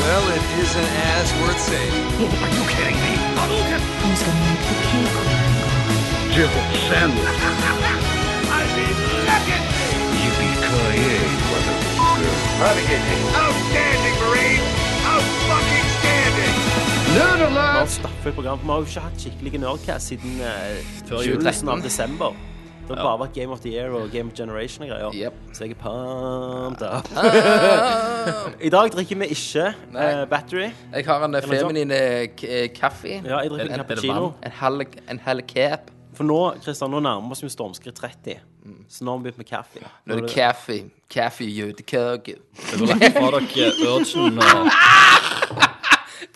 Well, it isn't as worth saving. Are you kidding me? Hadouken! Who's gonna make the cake work? Jibble sandwich. I mean, look at me! Yippee-ki-yay, motherfucker. Outstanding, Marine! Out-fucking-standing! Nerd Vi har alert! et stappfullt program. Vi har jo ikke hatt skikkelig Nerdcast siden uh, Før jul. begynnelsen av desember. Det har bare vært Game of the Year og Game of Generation og greier. Yep. Så jeg er pumped up. I dag drikker vi ikke eh, battery. Jeg har en feminine feminin eh, eh, kaffe. Ja, jeg drikker En- en cappuccino. En halv, en halv cap. For nå Kristian, nå nærmer vi oss jo stormskritt 30. Så nå har vi begynt med kaffe. Nå er det kaffe. Kaffe jødekake. Det går vekk fra dere urgen og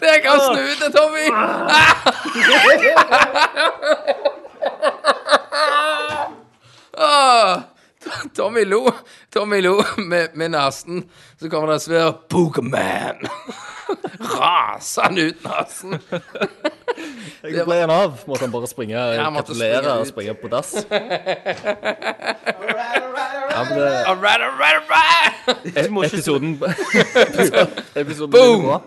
Det kan det, Tommy! Tommy lo Tommy lo med, med nesen. Så kommer det en svær Pokéman. Rasende ut nesen. Jeg ble en av. Måtte han bare springe, og kapitulere og springe på dass. Ja, men det, All right, all right, all right. episoden Episoden Boom!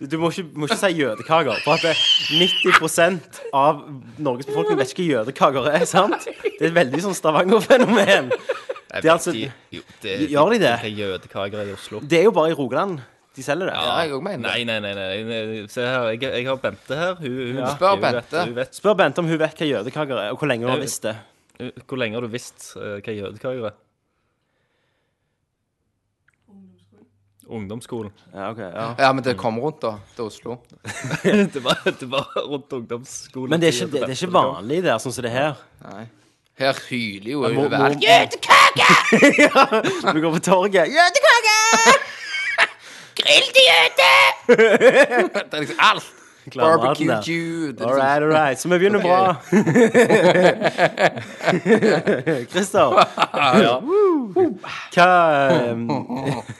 Du må ikke, må ikke si jødekaker. For at det, 90% av Norges befolkning vet ikke hva jødekaker er. sant? Det er et veldig sånn Stavanger-fenomen. Det er altså- vet de- jo, det, Gjør de det? Hva jødekaker i Oslo? Det er jo bare i Rogaland de selger det. Ja, jeg òg mener Nei, det. nei, nei. nei. Se her, jeg, jeg har Bente her. Hun, hun, Ja. Spør hun vet- Bente. Hun vet, Spør Bente om hun vet hva jødekaker er, og hvor lenge hun har visst det. hvor lenge har du visst eh, hva jødekaker er? Ungdomsskolen. Ja, ok, ja. Ja, men det kom rundt, da. Til Oslo. det, var, det var rundt ungdomsskolen. Men det er ikke, det, det er ikke vanlig der, sånn som det er her. Nei. Her hyler jo må- må- ja, Du går på torget Jødekake! Grill til jøde! Det er liksom alt. Barbecue er All liksom- right, all right. Så vi begynner bra. Christer, Ja. hva um,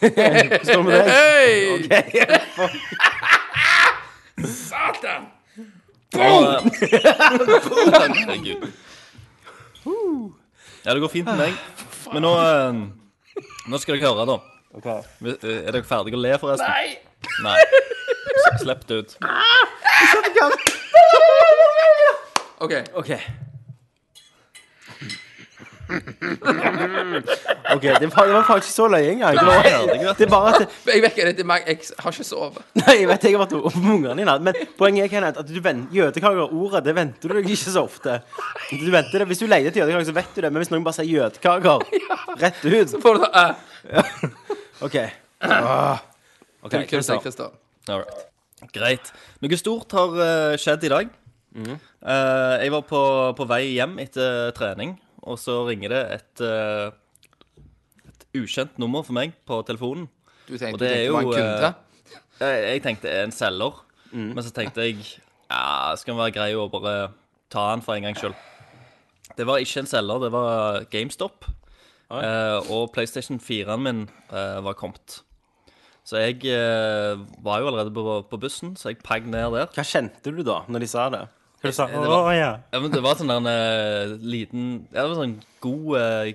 Hvordan står det med deg? Hei! Satan! Satan! Herregud. Ja, det går fint med meg. Men nå eh, Nå skal dere høre, da. Er dere ferdige å le, forresten? Nei! Nei. Slipp det ut. OK. OK. OK, det var, det var faktisk ikke så løye engang. Det, var, det er bare at Jeg vet ikke, det er meg. Jeg har ikke sovet. Nei, jeg vet jeg har vært oppe med ungene dine. Men poenget er Kenneth, at du venter jødekaker, ordet, det venter du deg ikke så ofte. Du venter det, Hvis du leter etter jødekaker, så vet du det. Men hvis noen bare sier jødekaker rett ut Får du ta uh, OK. Ah. OK? All right. Greit. Noe stort har eh, skjedd i dag. Mhm. Eh, jeg var på, på vei hjem etter trening, og så ringer det et, eh, et ukjent nummer for meg på telefonen. Du tenkte, Og det er du var en jo, kunde? Jeg, jeg tenkte en selger, men så tenkte jeg ja, skal det være grei å bare ta den for en gangs skyld. Det var ikke en selger, det var GameStop. Eh, og PlayStation 4-en min eh, var kommet. Så jeg eh, var jo allerede på, på bussen, så jeg pagg ned der. Hva kjente du da, når de sa det? Hva du sa Det var- Å ja. Ja, men Det var sånn der en eh, liten Ja, det var sånn god uh,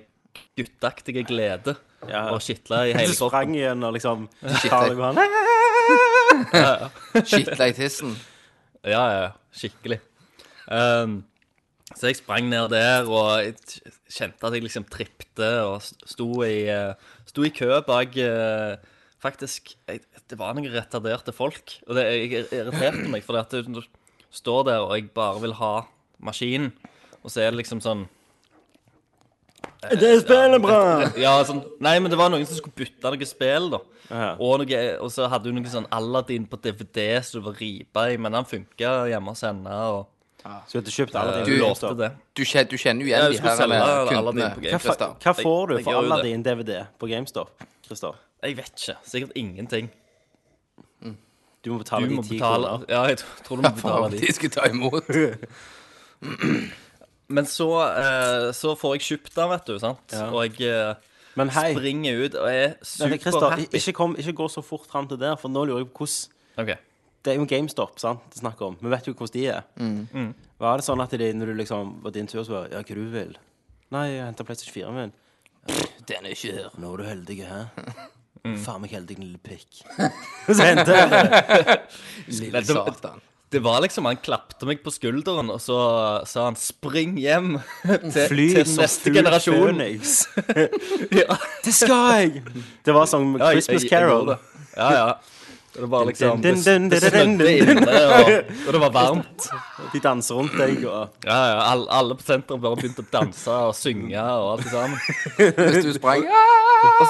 gutteaktige glede. Ja. Og kitla i Du hele kroppen. sprang igjen og liksom Shit, tar jeg- på han. Skitla i tissen. Ja, ja, skikkelig. Um, så jeg sprang ned der og jeg kjente at jeg liksom tripte og sto i, eh, sto i kø bak eh, Faktisk, jeg, det var noen retarderte folk. Og det jeg irriterte meg, for at du står der og jeg bare vil ha maskinen, og så er det liksom sånn Det spiller bra! Ja, sånn Nei, men det var noen som skulle bytte noe spill, da. Og, noe, og så hadde du noe sånn Aladdin på DVD som du var ripa i, men han funka hjemme hos henne. Og Så du hadde kjøpt Aladdin? du lovte det. Du kjenner, du kjenner jo igjen ja, de her eller, kundene. Hva, hva får du for gjør jo det. Aladdin DVD på GameStop? Christer? Jeg vet ikke. Sikkert ingenting. Du må betale Du må de ti kroner. Ja, jeg tror- tror du må betale Faen, de. de skulle ta imot. Men så, eh, så får jeg kjøpt den, vet du. sant? Ja. Og jeg eh, Men hei, springer ut og er men Christer, superhappy. ikke, kom, ikke gå så fort fram til der, for nå lurer jeg på hvordan Ok. Det er jo GameStop, sant, det snakker om. Vi vet jo hvordan de er. Mm. Var det sånn at de, når du liksom var din tur, så var Ja, hva du vil? Nei, jeg henter PlayStation 4 min. Den er ikke her. Nå er du heldig, hæ? Faen meg heldig, din lille pikk. Så hendte det. Lille satan. Det var liksom, Han klappte meg på skulderen, og så sa han 'spring hjem' til, Fly til neste generasjon. Ja, Det skal jeg! Det var sånn ja, jeg- Christmas jeg- jeg Carol. Ja. Ja, ja. Det var liksom Dun, Det, dun, det dun, dun, snødde dun, dun. inne, og, og det var varmt. De danser rundt deg og Ja, ja, alle, alle på senteret bare begynte å danse og synge og alt det sammen. Hvis du sprang Og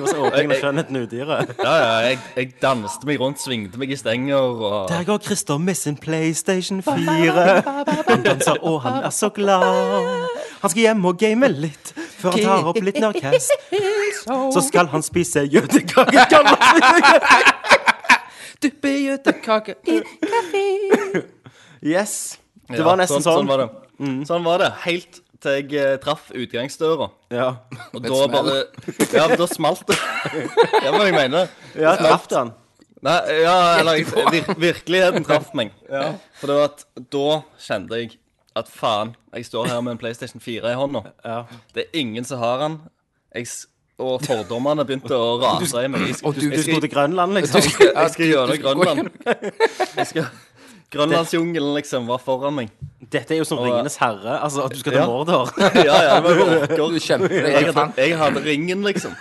var så åpningen av skjønnheten i udyret. Ja, ja, jeg, jeg danste meg rundt, svingte meg i stenger og Der går Christer med sin PlayStation 4. Han danser, og han er så glad. Han skal hjem og game litt før han tar opp litt Nerdcast. Så skal han spise jødekake. Duppe gjøtekake i Yes. Det Ja, var nesten Sånn sånn. var det. Sånn var det. Helt til jeg eh, traff utgangsdøra. Ja, Og da bare Ja, da smalt det. Ja, det jeg mener ja traff han. Nei, ja, eller vir virkeligheten traff meg. Ja. For det var at da kjente jeg at faen, jeg står her med en PlayStation 4 i hånda. Ja. Det er ingen som har den. Jeg, og fordommene begynte å rase i meg. Og du- Du skulle til Grønland, liksom. jeg skal gjøre Grønland. Jeg skal Grønlandsjungelen liksom var foran meg. Dette er jo som Og- Ringenes herre. Altså, at du skal til Ja. Mordor. Ja, ja, det var jo Jeg hadde, jeg hadde ringen, liksom.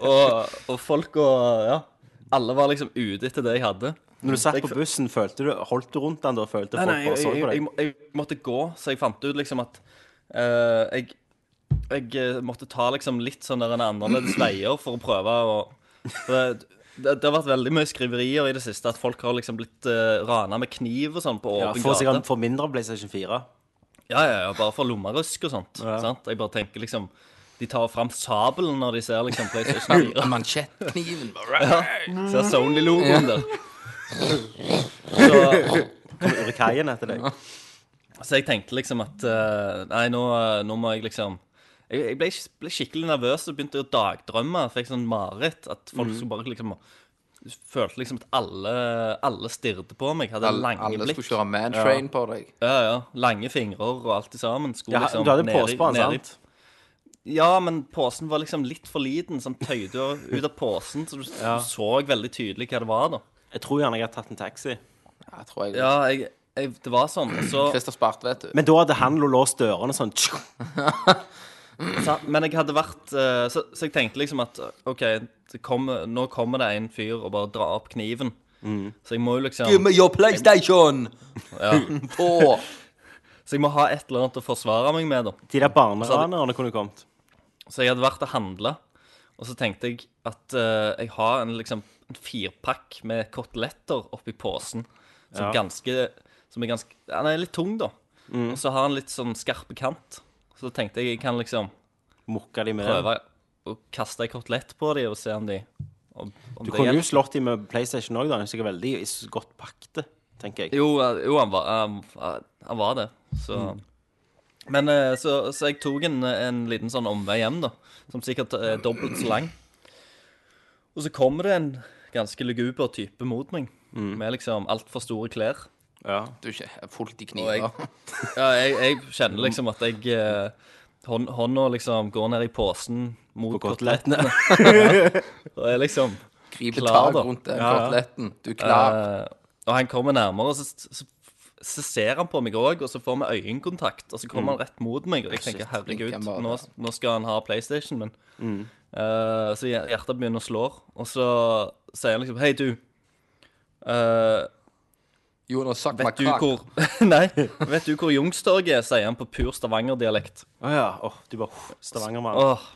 Og, og folk og Ja. Alle var liksom ute etter det jeg hadde. Når du satt på bussen, følte du, holdt du rundt den da? Følte Nei, folk nei, jeg, så jeg, jeg, jeg måtte gå, så jeg fant ut liksom at uh, jeg, jeg eh, måtte ta liksom litt sånn der en annerledes veier for å prøve å det, det, det har vært veldig mye skriverier i det siste at folk har liksom blitt uh, rana med kniv og sånn på Ja, åpen for gate. sikkert for mindre PlayStation 4. Ja, ja, ja, bare for lommerusk og sånt. Ja. Sant? Jeg bare tenker liksom De tar fram sabelen når de ser liksom PlayStation 4. Mansjettkniven. Ser Sony-logoen der. Så Kommer Urikaien etter deg. Så jeg tenkte liksom at uh, Nei, nå, nå må jeg liksom Jeg, jeg ble, ble skikkelig nervøs og begynte å dagdrømme. Fikk sånn mareritt. At folk skulle bare liksom Følte liksom at alle, alle stirret på meg. Hadde Alle, lange alle blikk. skulle kjøre mantrain på deg. Ja, ja. Lange fingre og alt i sammen. Skulle Ja, liksom du hadde ned i- pose på han, i- sant? Ja, men posen var liksom litt for liten. Sånn tøyde jo ut av posen, så du, Ja. så veldig tydelig hva det var, da. Jeg tror gjerne jeg har tatt en taxi. Ja, tror jeg. Ja, jeg, jeg, det var sånn. Så Christer Spart, vet du. Men da hadde han låst dørene sånn Men jeg hadde vært eh, så, så jeg tenkte liksom at OK, det kommer, nå kommer det en fyr og bare drar opp kniven. Så jeg må jo liksom Give me your PlayStation! ja, På! Så jeg må ha et eller annet å forsvare meg med, da. De der barneranerne kunne kommet. Så jeg hadde vært og handla, og så tenkte jeg at uh, jeg har en liksom en firpakk med koteletter oppi posen. Som Ja. ganske Som er ganske Han er litt tung, da. Og så har han litt sånn skarpe kant. Så tenkte jeg jeg kan liksom Mokka de med. prøve å kaste en kotelett på dem og se om de om, om Du kunne jo slått de med PlayStation òg, da. Han er sikkert veldig godt pakte, tenker jeg. Jo, eh, jo han, var, han, han var det. Så Men eh, så, så jeg tok en, en liten sånn omvei hjem, da. Som sikkert er dobbelt så lang. Og så kommer det en ganske luguber type mot meg. Med liksom altfor store klær. Ja. Du er fullt i kniver. jeg, ja, jeg, jeg kjenner liksom at jeg eh, hånd, Hånda liksom går ned i posen mot På kotelettene. kotelettene. Og jeg liksom Griper klar, tak da. rundt den Ja, ja. koteletten. Du er klar. Eh, og han kommer nærmere, og så, så, så ser han på meg òg, og så får vi øyekontakt, og så kommer han rett mot meg, og jeg tenker herregud, nå, nå skal han ha PlayStation, men eh, Så hjertet begynner å slå, og så sier han liksom Hei, du. eh, Jonas, suck my vet du cock. hvor Nei, vet du hvor Youngstorget er, sier han på pur Stavanger-dialekt. Å ja. Åh, du bare uff, Stavanger-mann. Åh,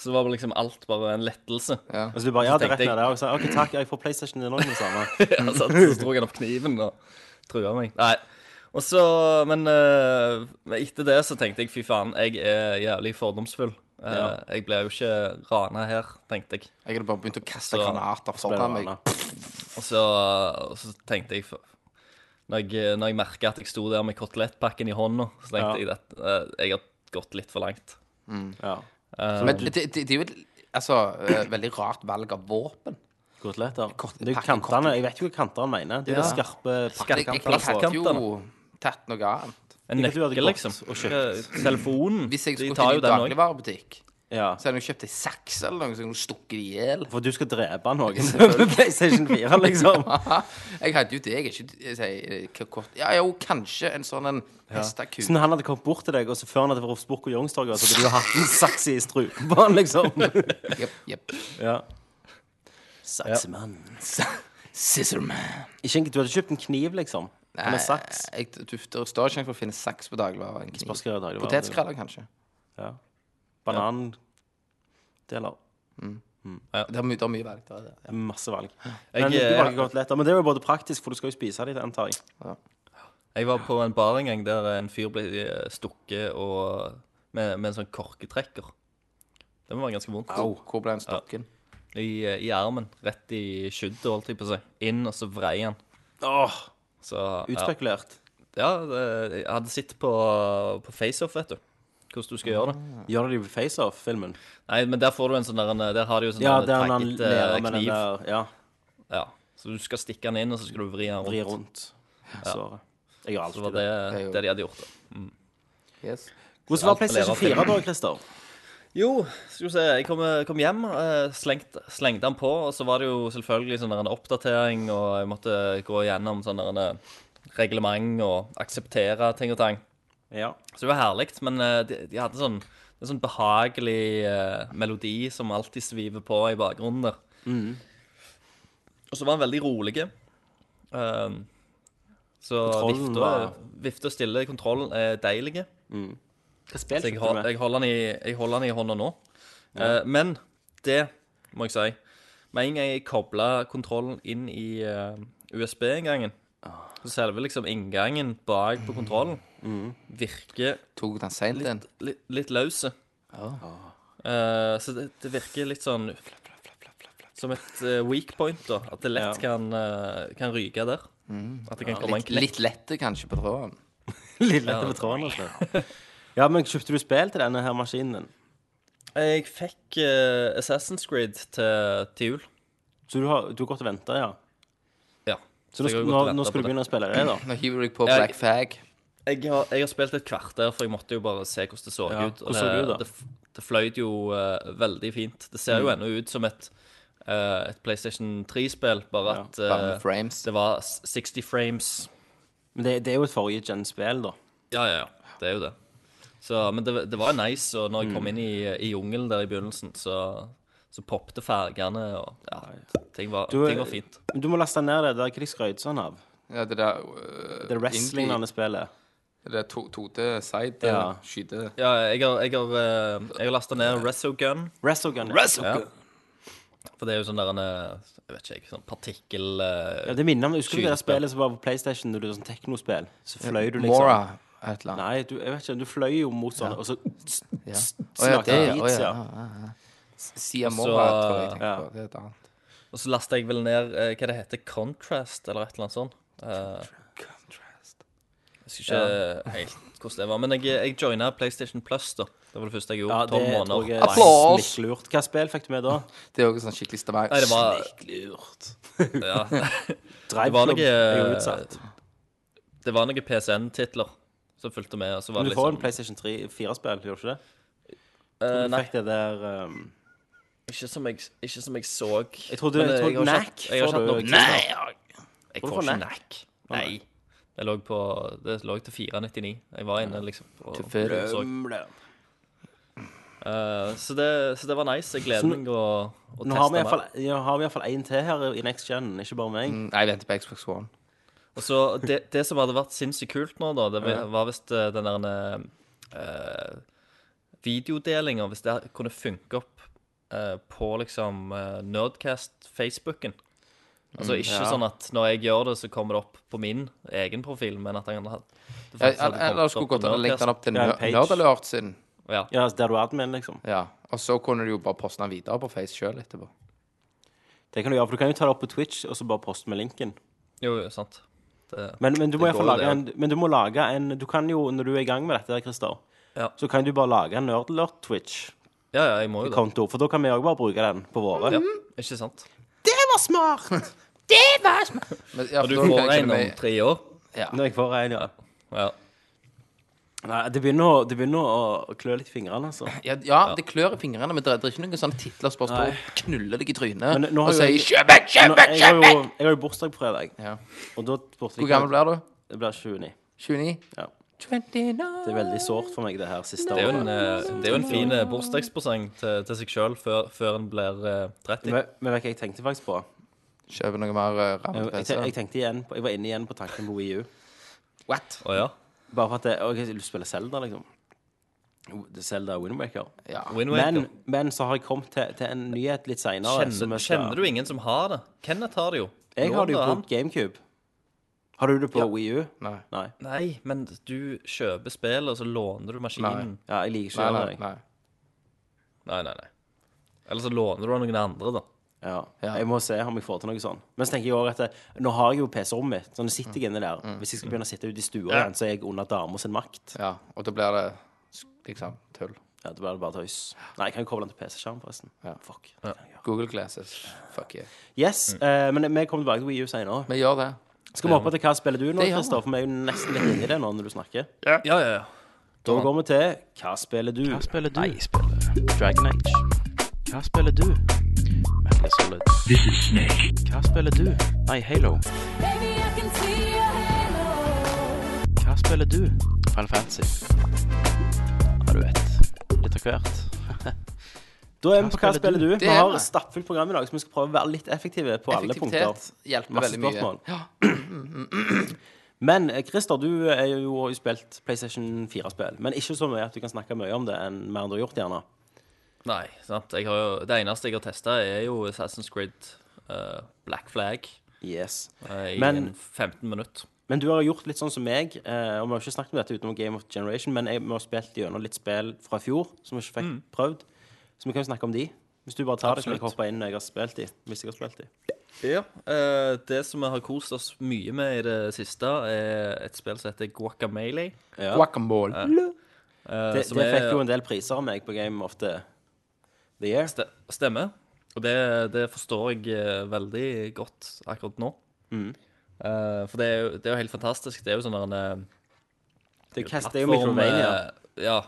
Så det var liksom alt bare en lettelse. Ja. Og så du bare Ja, det er rett jeg- ned der. Og sa OK, takk, jeg får PlayStation din òg med det samme. Ja, så, så dro han opp kniven og trua meg. Nei. Og så, men eh, men etter det så tenkte jeg fy faen, jeg er jævlig fordomsfull. Eh. Jeg ble jo ikke rana her, tenkte jeg. Jeg hadde bare begynt å kaste granater foran meg. Og så, og så tenkte jeg Når jeg, når jeg merka at jeg sto der med kotelettpakken i hånda, så tenkte Ja. jeg at eh, jeg har gått litt for langt. Ja. Eh, Men det, det, det er jo et altså, eh, veldig rart valg av våpen. Koteletter. Kort- Det er jo pakke- kantene. Jeg vet ikke hva kantene mener. Det er jo Ja. de skarpe Jeg, jeg, pakkekantene. jeg hadde jo tatt noe annet. en Ikke at du hadde nøkkel, gått liksom. og kjøpt. Eh, Telefonen. Hvis jeg de skulle tar til jo en den òg. dagligvarebutikk Så Ja. hadde hun kjøpt ei saks eller noe, så hun stukket i hjel. For du skal drepe noen med PlayStation 4, liksom. Jeg hadde jo det. Jeg er ikke jeg hva kort- Ja, jo, kanskje en sånn en hesteku. Så når han hadde kommet bort til deg, og så før han hadde vært hos Spurk og Youngstorget, så hadde du hatt en saks i strupen på han, liksom. Jepp, jepp. Ja. Saksemann. Scissorman. Ikke du hadde kjøpt en kniv, liksom? Eller saks? Jeg, du, det står ikke for å finne saks på dagligvarer Potetskraller, kanskje. Spørs dagligvarer Mm. er. Ja. Det er mye, det er mye valg. Det er det. Ja. Masse valg. Jeg, Men du valg valger godt lett, Men det er jo både praktisk, for du skal jo spise dem, antar jeg. Jeg var på en bar en gang der en fyr ble eh, stukket og, med, med en sånn korketrekker. Det må være ganske vondt. Hvor ble den stokken? I, eh, I armen. Rett i skjuddet, holdt jeg på å si. Inn, og så vrei han. Åh, Så utspekulert. ja det, jeg hadde sett på, på FaceOff, vet du. Hvordan du skal gjøre det. Gjør det de på FaceOff-filmen? Nei, men der får du en sånn der Der har de jo sånn Ja, der tagget, eh, den kniv. der Ja, Ja. Så du skal stikke den inn, og så skal du vri den rundt. vri rundt Ja, Jeg gjør Så var det det. Det de hadde gjort. da. Yes. Hvordan var PlayStation 4 da, Christer? Jo, skal vi se. Jeg kom, kom hjem, eh, slengt, slengte den på, og så var det jo selvfølgelig sånn der en oppdatering, og jeg måtte gå gjennom sånn der en reglement og akseptere ting og tang. Ja. Så det var herlig, men eh, de, de hadde sånn en sånn behagelig eh, melodi som alltid sviver på i bakgrunnen der. Og så var den veldig rolig. Eh, så vifte, og stille kontrollen er deilig. Hva spilte Så du med? jeg, holder den i, jeg holder den i hånda nå. Eh, men det må jeg si Med en gang jeg kobla kontrollen inn i uh, USB-inngangen, så selve liksom inngangen bak på kontrollen virker Tok den seint inn? litt, litt løse. Eh, så det, det virker litt sånn som et eh, weak point, da. At det lett Ja. kan, eh, kan ryke der. At det kan komme en Litt, knekk. litt lette kanskje på tråden. Litt lette på tråden, altså. Ja, men kjøpte du spill til denne her maskinen? Jeg fikk eh, Assassin's Creed til, til jul. Så du har, du har gått og venta, ja? Ja. Så nå, jeg har nå, ventet nå på skal du det. begynne å spille det, da? Nå hiver du deg på Jeg- Black Fag. Jeg har, jeg har spilt et kvarter, for jeg måtte jo bare se hvordan det så Ja, ut. Og så det ut, det, det fløyt jo uh, veldig fint. Det ser jo Mm. ennå ut som et, uh, et PlayStation 3-spill, bare Ja, at frames. det var 60 frames. Men det, det er jo et forrige gen-spill, da. Ja, ja, ja. Det er jo det. Så, men det, det var nice, og når jeg Mm. kom inn i, i jungelen der i begynnelsen, så, så poppet fargene, og ja, ting var, Du, ting var fint. Du må laste ned det. Det er Røydson av. Ja, det der uh, Det wrestlingene spillet. Det er to- tote side Ja. skyte Ja, jeg har, jeg har, eh, jeg har lasta ned Resogun. Resogun. Ja. For det er jo sånn der en eh, Jeg vet ikke, jeg, sånn partikkel... eh, Ja, det minner om Husker du det der spillet som var på PlayStation, når du sånn teknospill? Så fløy du liksom Mora et eller annet. Nei, du, jeg vet ikke. Du fløy jo mot sånn, og så snakka Å ja, det. Sia Mora, tror jeg jeg tenker på. Det er et annet. Og så lasta jeg vel ned hva det heter, Contrast, eller et eller annet sånt. Eh, jeg husker ikke helt hvordan det var. Men jeg, jeg joina PlayStation Plus, da. Det var det første jeg Ja, gjorde. det Tolv tror måneder. jeg Applaus! er slikklurt. Hva spill fikk du med da? Det er jo sånn skikkelig stemmer. Nei, det var, Slikklurt. ja, det var noe- utsatt. det var noen PCN-titler som fulgte med. Og så var Men du får en liksom PlayStation 3 4-spill, gjør du ikke det? Uh, Du Nei, fikk det der um, ikke som jeg, ikke som jeg så. Jeg trodde, Men, jeg eh, trodde NAC jeg har ikke hatt noe-. Nei, jeg, Får ikke NAC? NAC. Nei. Det lå, på, det lå til 499. Jeg var inne liksom og, så. Eh, så, det, så det var nice. Jeg gleder meg å, å Nå teste meg. mer. ja, har vi i hvert fall én til her i Next Gen, ikke bare meg. Mm, jeg venter på Xbox One. Og så det, det som hadde vært sinnssykt kult nå, da, det var visst eh, den der uh, videodelinga Hvis det kunne funke opp uh, på liksom uh, Nerdcast-Facebooken. Altså ikke ja. sånn at når jeg gjør det, så kommer det opp på min egen profil, men at han hadde Eller Eller skulle gått an å den opp til. Nerdalert sin. Ja. Ja, der du er admin, liksom. Ja. Og så kunne du jo bare poste den videre på Face sjøl etterpå. Det kan du gjøre, for du kan jo ta det opp på Twitch og så bare poste med linken. Jo, jo, sant. Det, Men, men du må Det i hvert fall går jo lage en Men du må lage en Du kan jo, når du er i gang med dette, Christer, Ja. så kan du bare lage en Nerdlert-Twitch-konto, ja, ja, jeg må jo det. for da kan vi òg bare bruke den på våre. Ja, ikke sant? Det var smart! Det Men, ja, Og du da får en om tre år. Ja. Når jeg får en, ja. Ja. Nei, det begynner, å, det begynner å klø litt i fingrene, altså. Ja, ja, det klør i fingrene, men det er, ikke noen sånne titler som bare står og knuller deg i trynet Men nå har og jo sier jeg- 'kjøp vekk, Nå, kjøp vekk, jeg, har kjøp jo, vekk'! jeg har jo bursdag på fredag, Ja. og da spurte jeg Hvor gammel blir du? Jeg blir 29. 29? Ja. 29. Det er veldig sårt for meg, det her siste Det er jo en, året. eh, det er jo en fin eh, bursdagspresang til, til seg sjøl før, før en blir eh, 30. Men, men vet du hva jeg tenkte faktisk på? Kjøpe noe mer uh, Jeg, jeg, jeg tenkte igjen på, jeg var inne igjen på tanken på Wii U. What? Oh, ja. Bare for at jeg, og jeg har lyst til å spille Zelda, liksom. Zelda Windwaker. Ja. Wind Waker. Men, men så har jeg kommet til, til en nyhet litt seinere. Kjenner, kjenner du ingen som har det? Kenneth har det jo. Jeg har det jo Lån på han. GameCube. Har du det på Ja. Wii U? Nei. Nei. Nei, men du kjøper spillet, og så låner du maskinen. Nei. Ja, jeg liker ikke Nei, nei, det. nei. Nei, nei, nei. Eller så låner du av noen andre, da. Ja. Ja. Jeg må se om jeg får til noe sånn. Men så tenker jeg også at nå har jeg jo PC-rommet mitt, så nå sitter Mm. jeg inne der. Hvis jeg skal begynne å sitte ute i stua igjen, så er jeg under dama sin makt. Ja, og da blir det liksom tull. Ja, Da blir det bare tøys. Nei, jeg kan jo koble den til PC-skjerm, forresten. Ja. Fuck. gjøre. Google Glasses. Fuck yeah. Yes, eh, men vi kommer tilbake til Wii U senere. Vi gjør det. Skal vi hoppe til hva spiller du nå. Christer? For vi er jo nesten litt inni det nå når du snakker. Ja, ja, ja. Da går vi til Hva spiller du? Hva spiller du? Nei, Jeg spiller Dragon Age. Hva spiller du? Metal Solid. This is Snake. Hva spiller du? Nei, Halo. Baby, I can see your halo. Hva spiller du? Final Fantasy. Ja, du vet. Litt av hvert. Da er vi på Hva spiller spiller du? du? Vi har stappfullt program i dag, så vi skal prøve å være litt effektive på alle punkter. Effektivitet hjelper Masse veldig mye. Ja. Men eh, Christer, du er jo har jo spilt PlayStation 4-spill. Men ikke så mye at du kan snakke mye om det enn mer enn du har gjort, gjerne. Nei, sant. Jeg har jo, det eneste jeg har testa, er jo Assassin's Creed uh, Black Flag Yes. Uh, i Men- 15 minutter. Men du har gjort litt sånn som meg, uh, og vi har ikke snakket om dette utenom Game of Generation, men jeg, vi har spilt gjennom litt spill fra i fjor som vi ikke fikk Mm. prøvd. Så vi kan jo snakke om de. Hvis du bare tar det, så kan jeg hoppe inn når jeg har spilt de. Hvis jeg har spilt de. Ja. eh, det som vi har kost oss mye med i det siste, er et spill som heter Guacamele. Ja. Guacamole. eh, Det, som det er- fikk jo en del priser av meg på Game of the, the Year. Ste- Stemmer. Og det, det forstår jeg eh, veldig godt akkurat nå. Mm. Eh, for det er, jo, det er jo helt fantastisk. Det er jo sånn der en, Det, eh, kast- det er jo Micromania. eh, ja.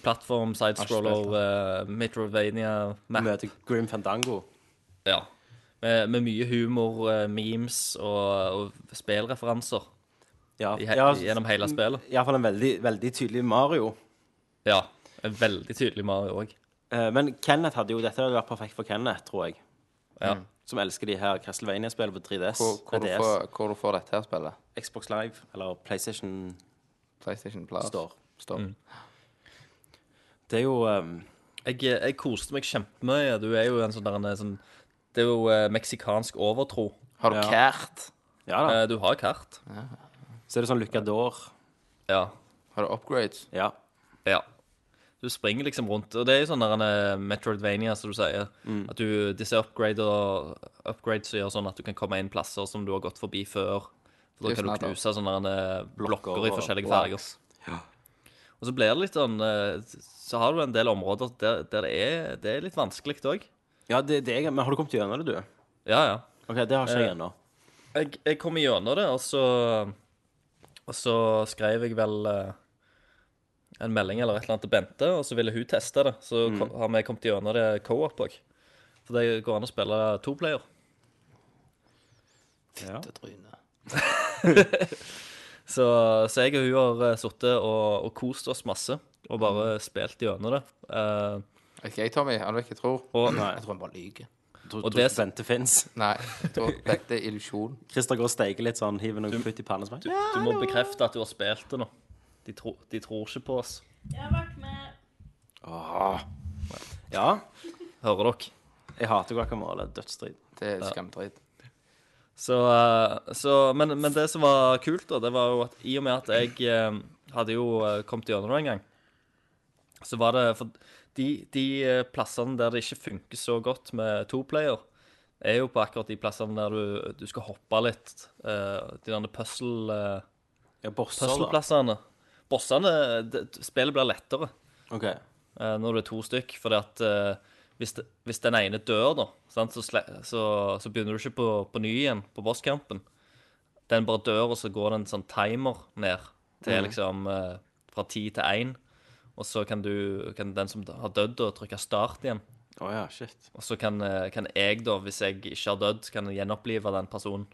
Plattform, sidescroller, uh, Metrovania map. Møter Grim Fandango. Ja. Med, med mye humor, uh, memes og, og spillreferanser Ja, i, ja gjennom hele spillet. iallfall en veldig, veldig tydelig Mario. Ja. En veldig tydelig Mario òg. Uh, men Kenneth hadde jo dette hadde vært perfekt for Kenneth, tror jeg. Ja. Som elsker de her Castlevania-spillene på 3DS. Hvor, hvor, du får, hvor du får dette her spillet? Xbox Live eller PlayStation PlayStation Plus. Store. Store. Det er jo um, Jeg, jeg koste meg kjempemye. Du er jo en sånn der en sånn Det er jo eh, meksikansk overtro. Har du Ja. kart? Ja da. Eh, du har kart. Så er det sånn Lucador. Ja. Har du upgrades? Ja. Ja. Du springer liksom rundt. Og det er jo sånn der en eh, Metroidvania, som du sier. Mm. At du, disse upgrader, upgrades gjør sånn at du kan komme inn plasser som du har gått forbi før. For da er kan du smart, da. knuse sånne der, eh, blokker i og forskjellige blocks. farger. Og så blir det litt sånn eh, Så har du en del områder der, der det, er, det er litt vanskelig òg. Ja, det, det er, men har du kommet gjennom det, du? Ja, ja. OK, det har ikke jeg Eh, ennå. Jeg, jeg kom gjennom det, og så Og så skrev jeg vel eh, en melding eller et eller annet til Bente, og så ville hun teste det. Så Mm. har vi kommet gjennom det co-op òg. For det går an å spille to player. Ja. Så, så jeg og hun har sittet og, og kost oss masse, og bare spilt gjennom det. Uh, Vet ikke jeg, Tommy. Han vet ikke jeg tror. og Jeg tror han bare lyver. Tror, Og det- Bente fins. Nei, jeg tror dette er illusjon. Christer går og steiker litt sånn, hiver noe putt i pannen. Du, du må bekrefte at du har spilt det nå. De, tro, de tror ikke på oss. Jeg har vært med. ja. Hører dere? Jeg hater guacamole. Dødsstrid. Det er skamdritt. Så, eh, så men, men det som var kult, da, det var jo at i og med at jeg eh, hadde jo eh, kommet gjennom det en gang, så var det For de, de plassene der det ikke funker så godt med toplayer, er jo på akkurat de plassene der du, du skal hoppe litt. de der puzzle, Ja, bosser, puzzleplassene. Bossene det, Spillet blir lettere OK. eh, når du er to stykk, fordi at hvis, det, hvis den ene dør, da, så, så, så begynner du ikke på, på ny igjen på bosskampen. Den bare dør, og så går det en sånn timer ned til liksom eh, fra ti til én. Og så kan, du, kan den som har dødd, trykke start igjen. Oh, ja, shit. Og så kan, eh, kan jeg, da, hvis jeg ikke har dødd, kan gjenopplive den personen.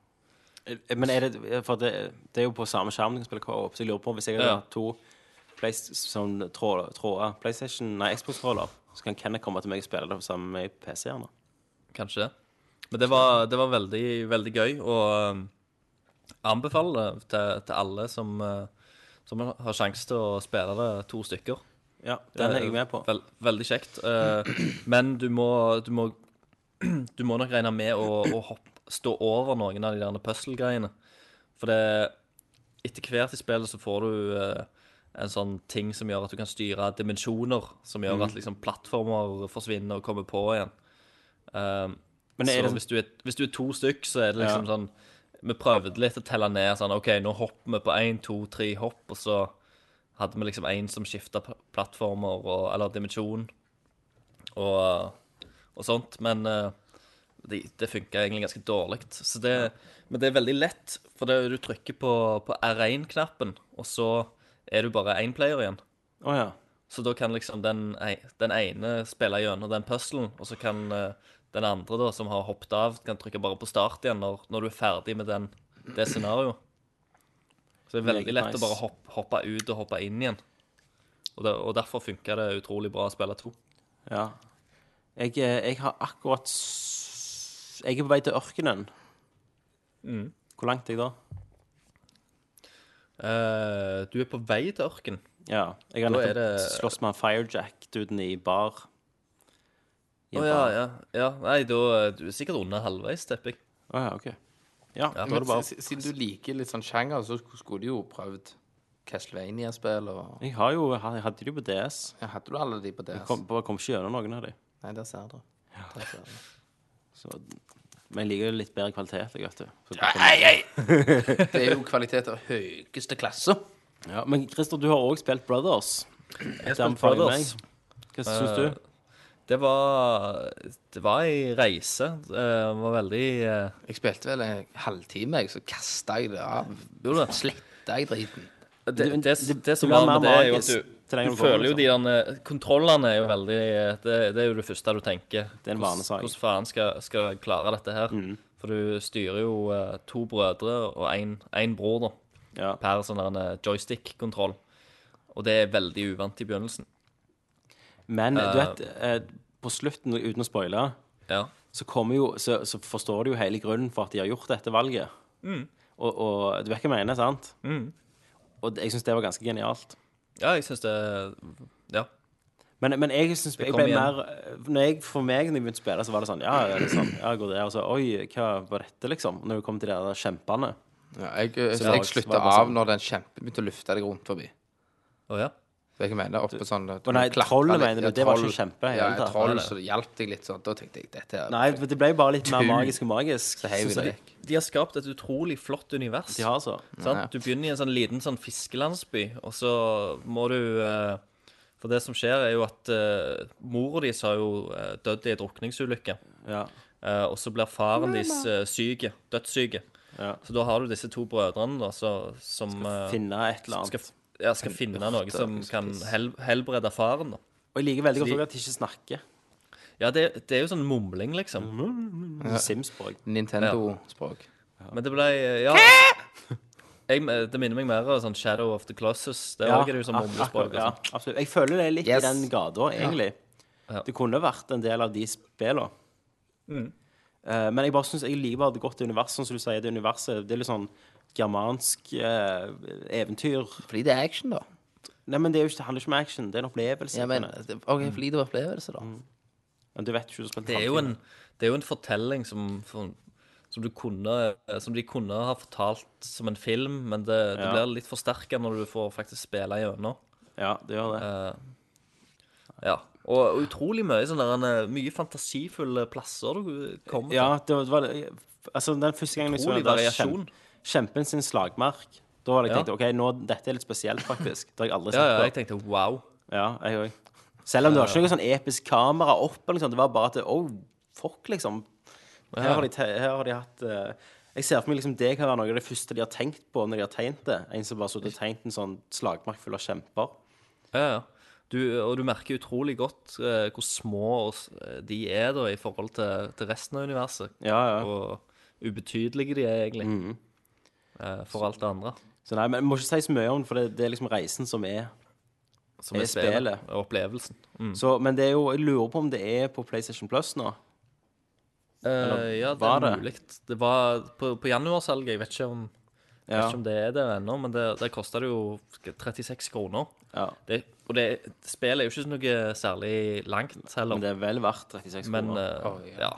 Eh, Men er det For det, det er jo på samme skjerm du kan spille co-op, så jeg lurer på hvis jeg Ja. har to Playst- sånn tråd, tråder PlayStation, nei, Xbox-tråder, så kan Kenneth komme til meg og spille det sammen med PC-ene. Kanskje det. Men det var, det var veldig, veldig gøy, og um, anbefaler det til, til alle som, uh, som har sjanse til å spille det to stykker. Ja, den er jeg med på. Vel, veldig kjekt. Uh, men du må, du må Du må nok regne med å, å hoppe, stå over noen av de der puzzle-greiene. For det Etter hvert i spillet så får du uh, en sånn ting som gjør at du kan styre dimensjoner, som gjør at liksom plattformer forsvinner og kommer på igjen. Um, Men så det- hvis, du er, hvis du er to stykk, så er det liksom Ja. sånn Vi prøvde litt å telle ned sånn OK, nå hopper vi på én, to, tre hopp, og så hadde vi liksom én som skifta plattformer og, eller dimensjon og, og sånt. Men uh, det, det funka egentlig ganske dårlig. Så det, Men det er veldig lett, for det, du trykker på, på R1-knappen, og så er du bare én player igjen. Oh, ja. Så da kan liksom den, den ene spille gjennom den puzzlen, og så kan eh, den andre da, som har hoppet av, kan trykke bare på start igjen når, når du er ferdig med den, det scenarioet. Så det er veldig lett nice. å bare hoppe, hoppe ut og hoppe inn igjen. Og, der, og derfor funka det utrolig bra å spille to. ja. Jeg, eh, jeg har akkurat Jeg er på vei til ørkenen. Mm. Hvor langt er jeg da? Eh, du er på vei til ørken. Ja. Jeg har nettopp det- slåss med en Firejack-duden i bar. Å oh, ja, ja, ja. Nei, da du er sikkert under halvveis, tipper jeg. Å ja, OK. Ja, er Men bare Siden du liker litt sånn sjanger, så skulle du jo prøvd Castlevania-spill og Jeg har jo Jeg hadde de på DS. ja, Hadde du alle de på DS? Jeg kom, bare kom ikke gjennom noen av de. Nei, der ser du. Der ser du. Så, men jeg liker litt bedre kvalitet, jeg, vet du. Så du Hei, hei! Det er jo kvalitet av høyeste klasse. Ja, men Christer, du har òg spilt Brothers. Jeg Det spilte Brothers. meg. Hva syns du? Det var Det var ei reise. Det var veldig eh, Jeg spilte vel en halvtime, jeg, så kasta jeg det av. Gjorde du? Sletta jeg driten. Det, det, det, som var med det, er jo at du, du føler jo de der Kontrollene er jo veldig det, det er jo det første du tenker. Det er en vanesak. Hvordan faen skal, skal jeg klare dette her? For du styrer jo eh, to brødre og én bror, da, Ja. per sånn eh, joystick-kontroll. Og det er veldig uvant i begynnelsen. Men du vet, eh, på slutten, uten å spoile, Ja. så, jo, så, så forstår du jo hele grunnen for at de har gjort dette valget. Og, og du vet hva jeg mener, sant? Og jeg syns det var ganske genialt. ja, jeg syns det Ja. Men, men jeg synes, jeg ble igjen. mer når jeg, For meg, når jeg begynte å spille, så var det sånn Ja, liksom, ja går det? og så Oi, hva var dette, liksom? Når du kom til de der kjempene. Ja, jeg jeg, Så jeg slutta av sånn. når den kjempen begynte å lufte deg rundt forbi. Å ja. Det jeg mener, oppe sånn Å nei, trollet mener du, det var ikke kjempe Ja, hele troll, så det hjalp deg litt sånn. Da tenkte jeg dette er Nei, det ble bare litt mer magisk og magisk. Så heiv det vekk. De har skapt et utrolig flott univers. De har så. Sant? Du begynner i en sånn liten sånn fiskelandsby, og så må du eh, For det som skjer, er jo at uh, mora deres har jo uh, dødd i en drukningsulykke. Ja. Uh, og så blir faren deres uh, syke. Dødssyke. Ja. Så da har du disse to brødrene da, så, som Skal Finne et eller skal, ja, skal finne noe som kan hel, helbrede faren. da. Og jeg liker veldig godt de- at de ikke snakker. Ja, det, det er jo sånn mumling, liksom. Sims-språk. Nintendo-språk. Men det ble eh, Ja. Jeg, det minner meg mer av sånn Shadow of the Colossus. Det Ja, er det jo sånn ak- mumlespråk. ja, sånn. absolutt. Jeg føler det er litt Yes. i den gata, egentlig. Ja. Det kunne vært en del av de spillene. Mm. Eh, men jeg bare synes, jeg liker bare det godt universet, som du sier. Det universet, det er litt sånn germansk eh, eventyr. Fordi det er action, da. Nei, men det, er jo ikke, det handler ikke om action. Det er en opplevelse. Ja, men. OK, fordi det var opplevelse, da. Men du vet ikke du Det er jo en, det er jo en fortelling som, som, du kunne, som de kunne ha fortalt som en film, men det, det Ja. blir litt forsterka når du får faktisk spille gjennom. Ja, det gjør det. Uh, ja. Og, og utrolig mye sånn der, en, mye fantasifulle plasser du kommer til. Ja, det var, det var Altså, den første gangen jeg så den kjempen sin slagmark, da var det jeg Ja. tenkt OK, nå, dette er litt spesielt, faktisk. Det har jeg aldri sett ja, ja, jeg tenkte wow. Ja, jeg òg. Selv om det var ikke noe sånn episk kamera opp, eller noe sånt. Det var bare at Oh, fuck, liksom. Her har de, te- her har de hatt eh, Jeg ser for meg liksom det kan være noe av det første de har tenkt på når de har tegnet det. En som bare har tegnet en sånn slagmark full av kjemper. Ja, ja. Du, og du merker utrolig godt eh, hvor små og s- de er da i forhold til, til resten av universet. Ja, ja. Og ubetydelige de er egentlig. Eh, for alt det andre. Så nei, men jeg må ikke si så mye om det, for det, det er liksom reisen som er. Som Er er spillet. spillet. Og opplevelsen. Mm. Så, men det er jo, jeg lurer på om det er på PlayStation Plus nå. Uh, ja, det er mulig. Det var på, på januarsalget. Jeg vet ikke om, vet ikke om det er det ennå, men det, der kosta det jo 36 kroner. ja. Det, og det, spillet er jo ikke noe særlig langt heller. Men det er vel verdt 36 Men kroner. eh, Oi, ja. ja.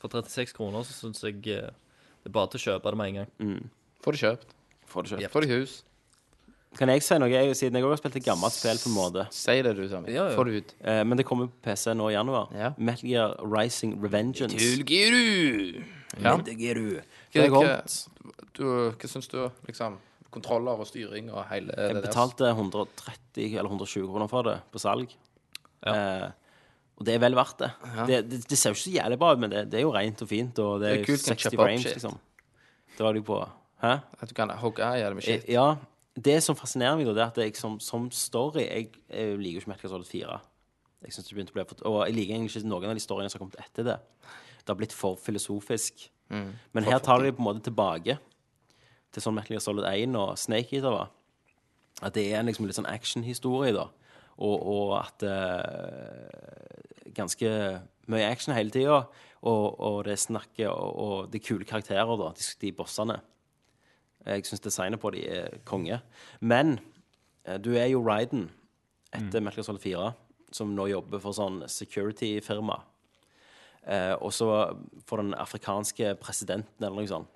For 36 kroner så syns jeg det er bare til å kjøpe det med en gang. Få det kjøpt. Får du kjøpt. Få det hus. Kan jeg si noe, jeg, siden jeg òg har spilt et gammelt spill på en måte. Si det, du, Sami. Ja, ja. Få det ut. Eh, men det kommer på PC nå i januar. Ja. Metal Gear Rising Revengeance. Tulgiru! Ja. Metal Gear Hva, Det er hva, kommet. du, hva syns du, liksom? Kontroller og styring og hele Jeg det der? betalte 130 eller 120 kroner for det på salg. Ja. Eh, og det er vel verdt det. Det, det. Det ser jo ikke så jævlig bra ut, men det, det er jo rent og fint. Og det Det er, er kult, kan 60 kjøpe opp frames, shit. liksom. var de på. Hæ? At du kan hogge i det med shit. Eh, Ja. Det som fascinerer meg, da, det er at jeg som, som story Jeg, jeg liker jo ikke Metal Gear Solid 4. Jeg synes det begynte å bli for, Og jeg liker egentlig ikke noen av de storyene som har kommet etter det. Det har blitt for filosofisk. Men her tar de det på en måte tilbake til sånn Metal Gear Solid 1 og Snake Eater var. At det er en liksom litt sånn actionhistorie, da. Og, og at uh, Ganske mye action hele tida. Og, og det er snakket og, og det er kule karakterer, da, de, de bossene. Jeg syns designet på de er konge. Men eh, du er jo Ryden etter Metal Gear Solid 4, som nå jobber for sånn security-firma. Eh, og så for den afrikanske presidenten eller noe sånt.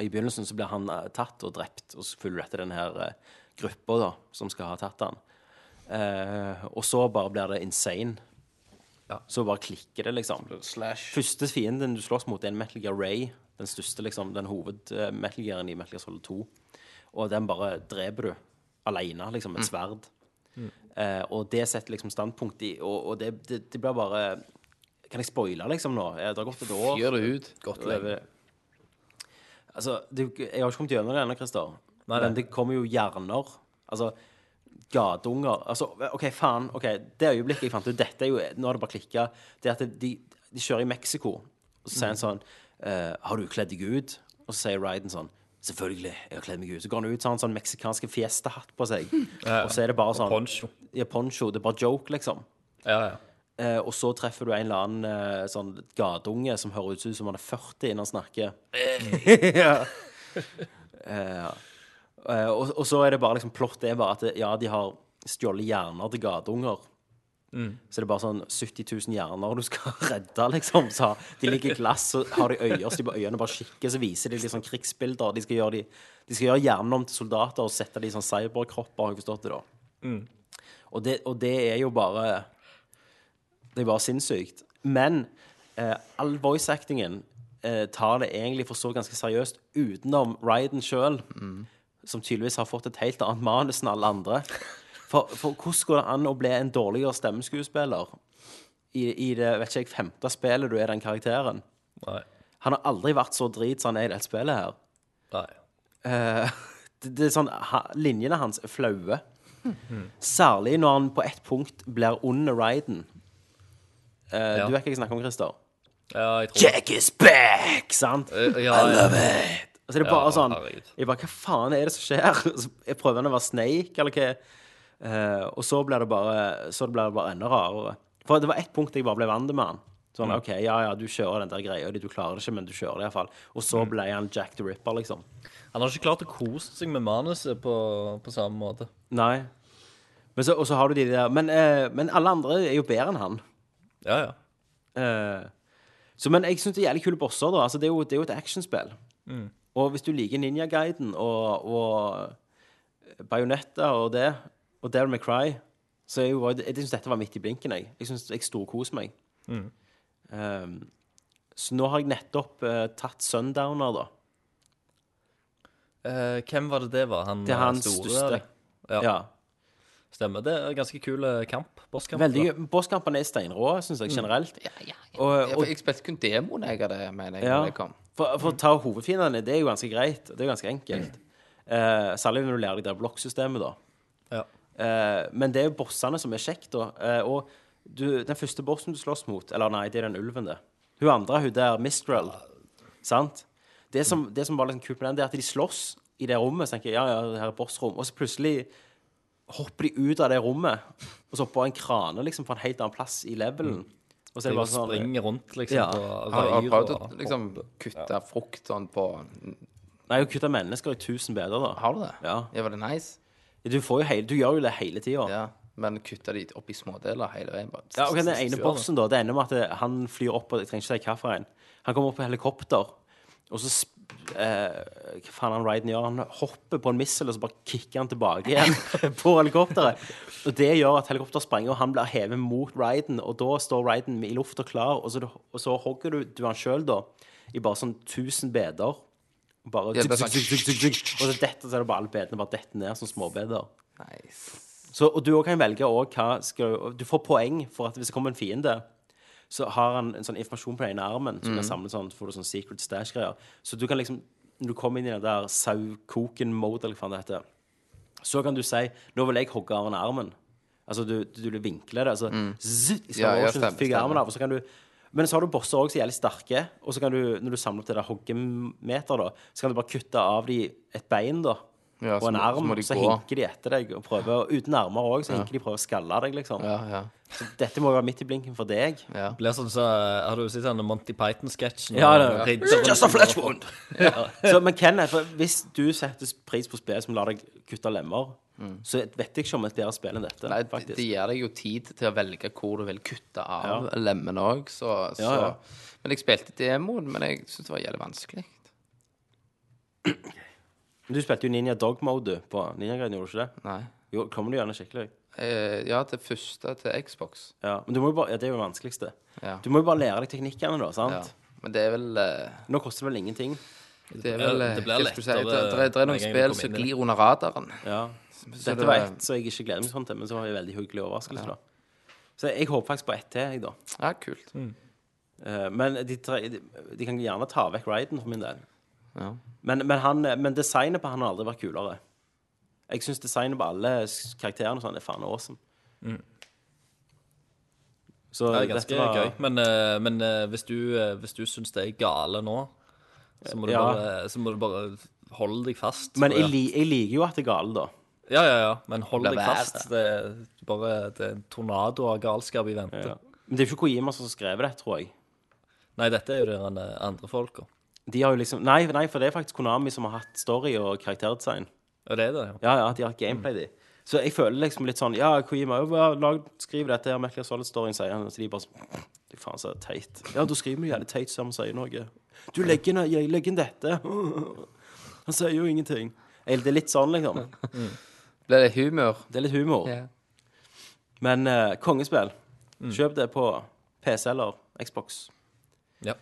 I begynnelsen så blir han eh, tatt og drept, og så følger etter denne her eh, gruppa da, som skal ha tatt han. Eh, og så bare blir det insane. Så bare klikker det, liksom. Slash. Første fienden du slåss mot, er en Metal Gear Ray. Den største, liksom, den hoved-Metal i Metal Gear Solid 2. Og den bare dreper du alene, liksom, med et sverd. Eh, og det setter liksom standpunkt i Og, og det, det, det blir bare Kan jeg spoile, liksom, nå? Det har gått et år. Fyr det ut. Godt lenge. Altså, det, jeg har ikke kommet gjennom det ennå, Christer. Men det kommer jo hjerner. Altså, gadeunger Altså, OK, faen. ok, Det øyeblikket jeg fant ut Dette er jo Nå har det bare klikka. Det at de, de kjører i Mexico, og så sier han sånn eh, Har du kledd deg ut? Og så sier Ryden sånn Selvfølgelig, jeg har kledd meg ut. Så går han ut, så har han sånn meksikansk fiesta-hatt på seg. Og så er det bare sånn Poncho. Ja, poncho. Det er bare joke, liksom. Ja, ja. Eh, og så treffer du en eller annen eh, sånn gateunge som høres ut som han er 40 når han snakker. ja. Eh, eh, og, og så er det bare liksom plott er bare at ja, de har stjålet hjerner til gateunger. Så det er bare sånn 70 000 hjerner du skal redde, liksom. Så de ligger i glass, så har de øyer, så de øynene bare kikker, så viser de litt sånn krigsbilder. De skal gjøre, de, de skal gjøre hjernen om til soldater og sette de i sånn cyberkropper, har jeg forstått det, da. Og, det, og det er jo bare det er bare sinnssykt. Men eh, all voice-actingen eh, tar det egentlig for så ganske seriøst, utenom Ryden sjøl, som tydeligvis har fått et helt annet manus enn alle andre. For, for hvordan går det an å bli en dårligere stemmeskuespiller i, i det vet ikke jeg, femte spillet du er den karakteren? Nei. Han har aldri vært så drit som han er i dette spillet her. Nei. Eh, det, det er sånn, ha, Linjene hans er flaue. Særlig når han på ett punkt blir under Ryden. Eh, Ja. Du vet hva jeg snakker om, Christer? Ja, jeg tror Jack is back! Sant? Eh, ja, I love it. Altså, det er bare Ja, sånn herregud. Jeg bare, Hva faen er det som skjer? Så Jeg prøver han å være Snake, eller hva? Eh, og så ble det bare Så ble det bare enda rarere. For det var ett punkt jeg bare ble vant med han. Sånn, Mm. OK, ja, ja, du kjører den der greia di, du klarer det ikke, men du kjører det iallfall. Og Mm. så ble han Jack the Ripper, liksom. Han har ikke klart å kose seg med manuset på, på samme måte. Nei. Men så, og så har du de der Men, uh, men alle andre er jo bedre enn han. Ja, ja. Uh, så, men jeg syns det er jævlig kule bosser, da. Altså, det, er jo, det er jo et actionspill. Og hvis du liker Ninja Guiden og, og bajonetter og det, og Devil May Cry, så jeg, jo, jeg, jeg syns dette var midt i blinken, jeg. Jeg synes jeg storkoser meg. Eh, så nå har jeg nettopp uh, tatt Sundowner, da. Uh, hvem var det det var? Han Det er eh, hans store? største. Ja, Ja. stemmer. Det er en ganske kul eh, kamp. Bosskamp. Veldig. Bosskampene er steinrå, syns jeg, generelt. Mm. Ja, ja. og, og, jeg spilte kun demoen jeg av det, mener jeg, Ja. kom. For, for å ta hovedfiendene, det er jo ganske greit. Det er jo ganske enkelt. Eh, særlig når du lærer deg det blokksystemet, da. Ja. Eh, men det er jo bossene som er kjekt, da. Uh, og du, den første bossen du slåss mot Eller nei, det er den ulven, det. Hun andre, hun der Mistral. Sant? Det som, det som var litt kult med den, det er at de slåss i det rommet. Så tenker jeg, ja, ja, her er bossrom. Og så plutselig hopper de ut av det rommet, og så på en krane liksom på en helt annen plass i levelen. Og så er De det bare sånn springer rundt, liksom, Ja. på Har har prøvd å liksom kutte frukt sånn på Nei, å kutte mennesker i tusen beder, da. Har du det? Ja. Ja, var det nice? Du, får jo hele, du gjør jo det hele tida. Ja. Men kutter de opp i smådeler hele veien? Bare. Ja, ok, Den ene bossen da, det ender med at han flyr opp og Jeg trenger ikke si hvilken. Han kommer opp på helikopter, og så eh, Hva faen han Ryden gjør? Han hopper på en missel, og så bare kicker han tilbake igjen på helikopteret. Og det gjør at helikopteret sprenger, og han blir hevet mot Ryden, og da står Ryden i lufta klar, og så, og så hogger du, du han sjøl, da, i bare sånn 1000 beder. Bare Ja, det er sånn-. Og så detter så er det bare alle bedene bare detter ned som småbeder. Nice. Så, og du også kan velge også hva skal du, du får poeng for at hvis det kommer en fiende, så har han en sånn informasjon på den ene armen som kan samle sånn, får du sånn secret stash-greier. Så du kan liksom, når du kommer inn i den der sau-koken-mode, eller hva faen det heter, så kan du si, nå vil jeg hogge av den armen. Altså, du, du, du vinkler det, altså, zzz, skal Ja, ja, motion, stemmer, armen stemmer. av, og så kan du, men så har du bosser også som er jævlig sterke, og så kan du, når du samler opp det der hoggemeter da, så kan du bare kutte av de et bein da, Ja, og en arm, så så hinker de etter deg og prøver, og uten armer også, så hinker de prøver å skalle deg, liksom. Ja, ja. Så dette må jo være midt i blinken for deg. ja. Blir sånn så Har du sett den Monty Python-sketsjen? Ja, det- Og ridderen Just a flesh wound! Så, men Kenneth, hvis du setter pris på spill som lar deg kutte lemmer, så vet jeg ikke om et bedre spill enn dette, Mm. Nei, de, faktisk. Det gir deg jo tid til å velge hvor du vil kutte av lemmene òg, så, så Ja, ja. Men jeg spilte demoen, men jeg syntes det var jævlig vanskelig. Du spilte jo Ninja Dog Mode på Ninja Grade, gjorde du ikke det? Nei. Jo, kommer du gjerne skikkelig? Eh, ja, det første til Xbox. Ja, men du må jo bare, ja, det er jo det vanskeligste. Ja. Du må jo bare lære deg teknikkene da, sant? ja. Men det er vel eh, Nå koster det vel ingenting. Det er vel eh, Det lettere det, det, er- det er noen spill som glir under radaren. Ja. Så Dette det- var ett som jeg ikke gleder meg sånn til, men så var det en veldig hyggelig overraskelse da. Så jeg håper faktisk på ett til, jeg da. Ja, kult. Eh, Men de, tre- de, de kan gjerne ta vekk Raiden for min del. Ja. Men, men, han, men designet på han har aldri vært kulere. Jeg syns designet på alle karakterene og sånn er faen awesome. Så Det er ganske dette var- gøy. Men, eh, men eh, hvis du, uh, hvis du syns det er gale nå, så må du, Ja. bare, så må du bare holde deg fast. Men jeg, jeg liker jo at det er gale, da. Ja, ja, ja. Men hold deg fast. Det er bare det er en tornado av galskap i vente. Ja. Men det er jo ikke Kojima som har skrevet det, tror jeg. Nei, dette er jo de andre folka. De har jo liksom Nei, nei, for det er faktisk Konami som har hatt story og karakterdesign. Ja, det er det, ja. Ja, ja, de har hatt gameplay, de. Så jeg føler liksom litt sånn Ja, Kojima, lag, skriv dette her, Metal Gear Solid-storyen, sier han. Så de bare sånn Fy faen, så teit. Ja, du skriver jo jævlig teit Som han sier noe. Du legger inn, jeg legger inn dette. Han sier jo ingenting. Eller Det er litt sånn, liksom. Ble det humor? Det er litt humor. Ja. Men eh, kongespill, Mm. kjøp det på PC eller Xbox. ja.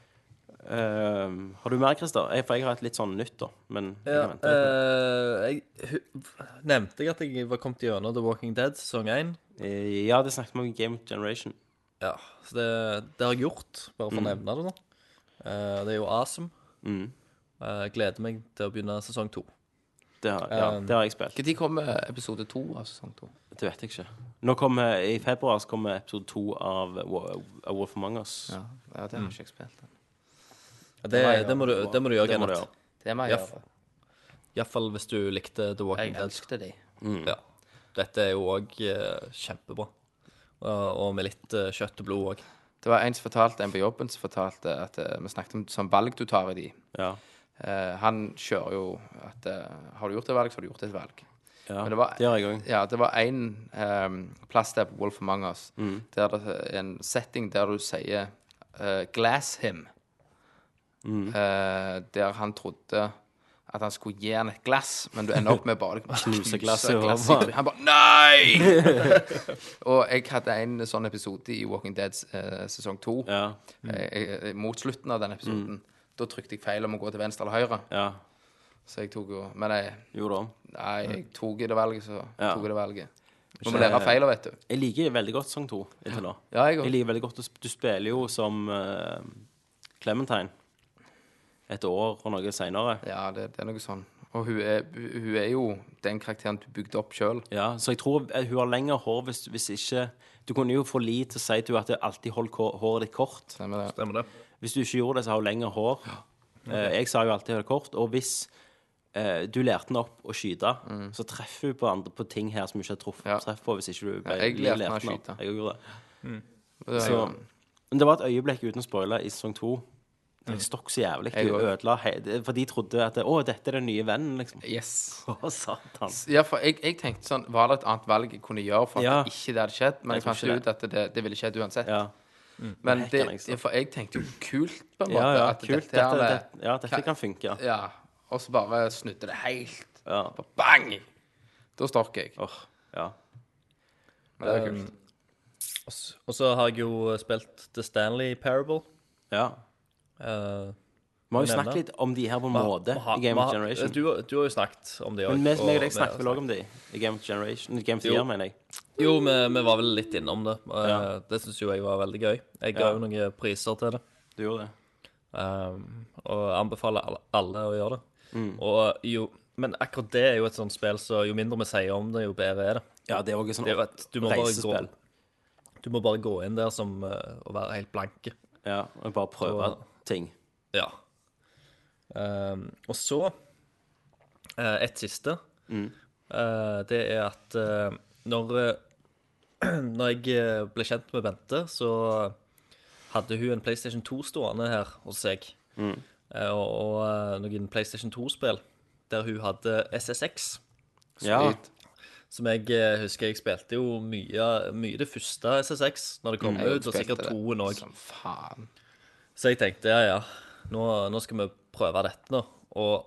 Eh, har du mer, Christer? Jeg, for jeg har et litt sånn nytt, da. Men jeg Ja, kan vente eh, jeg hu- nevnte jeg at jeg var kommet gjennom The Walking Dead sesong 1. Eh, ja, det snakket vi om i Game Generation. Ja, så det, det har jeg gjort, bare for å nevne det nå. Eh, det er jo awesome. Mm. Eh, gleder meg til å begynne sesong to. Det har, ja, Um, det har jeg spilt. Når kommer episode to av sesong to? Det vet jeg ikke. Nå kommer, I februar så kommer episode to av Wo- for Wolf Among Us. Ja, ja det har ikke jeg spilt. den. Ja, Det, det, må, du, det må du gjøre, Det må du Kenneth. gjøre. Det må jeg Ja, gjøre. Iallfall hvis du likte The Walking Jeg Dead. elsket de. Ja. Dette er jo òg kjempebra. Og, og med litt eh, kjøtt og blod òg. Det var en som fortalte, en på jobben som fortalte at eh, vi snakket om sånn valg du tar i de. Ja. Eh, han kjører jo at eh, Har du gjort et valg, så har du gjort et valg. ja. Men det var- det har jeg òg. Ja, det var en plass der på Wolf Among Us der det er en setting der du sier eh, 'glass him'. Eh, der han trodde at han skulle gi han et glass, men du ender opp med bare å Knuse glasset i hodet. Han bare Nei! og jeg hadde en sånn episode i Walking Dead eh, sesong to. Ja. Eh, eh, mot slutten av den episoden. Da trykte jeg feil om å gå til venstre eller høyre. ja. Så jeg tok jo Men jeg, Gjorde det om. nei, jeg tok det valget, så Ja. tok jeg det valget. Må lære feil, vet du. Jeg liker veldig godt sang to inntil nå. Ja, jeg Jeg òg. liker veldig godt å sp- Du spiller jo som eh, Clementine. et år og noe seinere. Ja, det, det er noe sånn. Og hun er, hun er jo den karakteren du bygde opp sjøl. Ja, så jeg tror hun har lengre hår hvis, hvis ikke Du kunne jo få Li til å si til henne at det alltid holdt kå- håret ditt kort. Stemmer det. Stemmer det? Hvis du ikke gjorde det, så har hun lengre hår. Okay. jeg sa jo alltid det kort. Og hvis eh, du lærte henne opp å skyte, så treffer hun på, andre, på ting her som hun ikke har truffet Ja. treff på hvis ikke du ble Ja, jeg lærte henne å skyte. Jeg gjorde det. Det er Så, men det var et øyeblikk uten å spoile i sesong to. Det stokk så jævlig. Du ødela For de trodde at Å, dette er den nye vennen, liksom. Yes. Å, satan. Ja, for jeg, jeg tenkte sånn Var det et annet valg jeg kunne gjøre for at Ja. det ikke det hadde skjedd? Men jeg Jeg fant ut at det, det ville skjedd uansett. Ja, Men det det, for jeg tenkte jo kult, på en måte. ja, ja at kult. Dette, her, Dette, det- det, ja, dette kan funke. Ja. Og så bare snudde det helt. Ja. Bare Bang! Da stokk jeg. Åh, ja. Men det er kult. Og Og så har jeg jo spilt The Stanley Parable. ja. Eh, Vi har jo Nevne. snakket litt om de her på en måte ha, i Game of Generation. Du, du har jo snakket om de òg. Men vi, og snakket vel òg om de i Game of Generation. Game of. Year, mener jeg. Jo, vi, vi var vel litt innom det. Eh, Ja. Det syns jo jeg var veldig gøy. Jeg ga Ja. jo noen priser til det. Du gjorde det. Um, og anbefaler alle, alle å gjøre det. Mm. Og jo, men akkurat det er jo et sånt spill, så jo mindre vi sier om det, jo bedre er det. Ja, det er òg et sånt reisespill. du må bare gå inn der som og være helt blanke. Ja, og bare prøve Og- ting. Ja. Um, og så uh, et siste. Mm. Uh, det er at uh, når, når jeg ble kjent med Bente, så hadde hun en PlayStation 2 stående her hos seg. Mm. Og, og noen PlayStation 2-spill der hun hadde SSX. Ja. Som jeg husker jeg spilte jo mye, mye det første SSX når det kom Mm. Ut, og sikkert toen òg. Så jeg tenkte ja, ja, nå, nå skal vi prøve dette nå. Og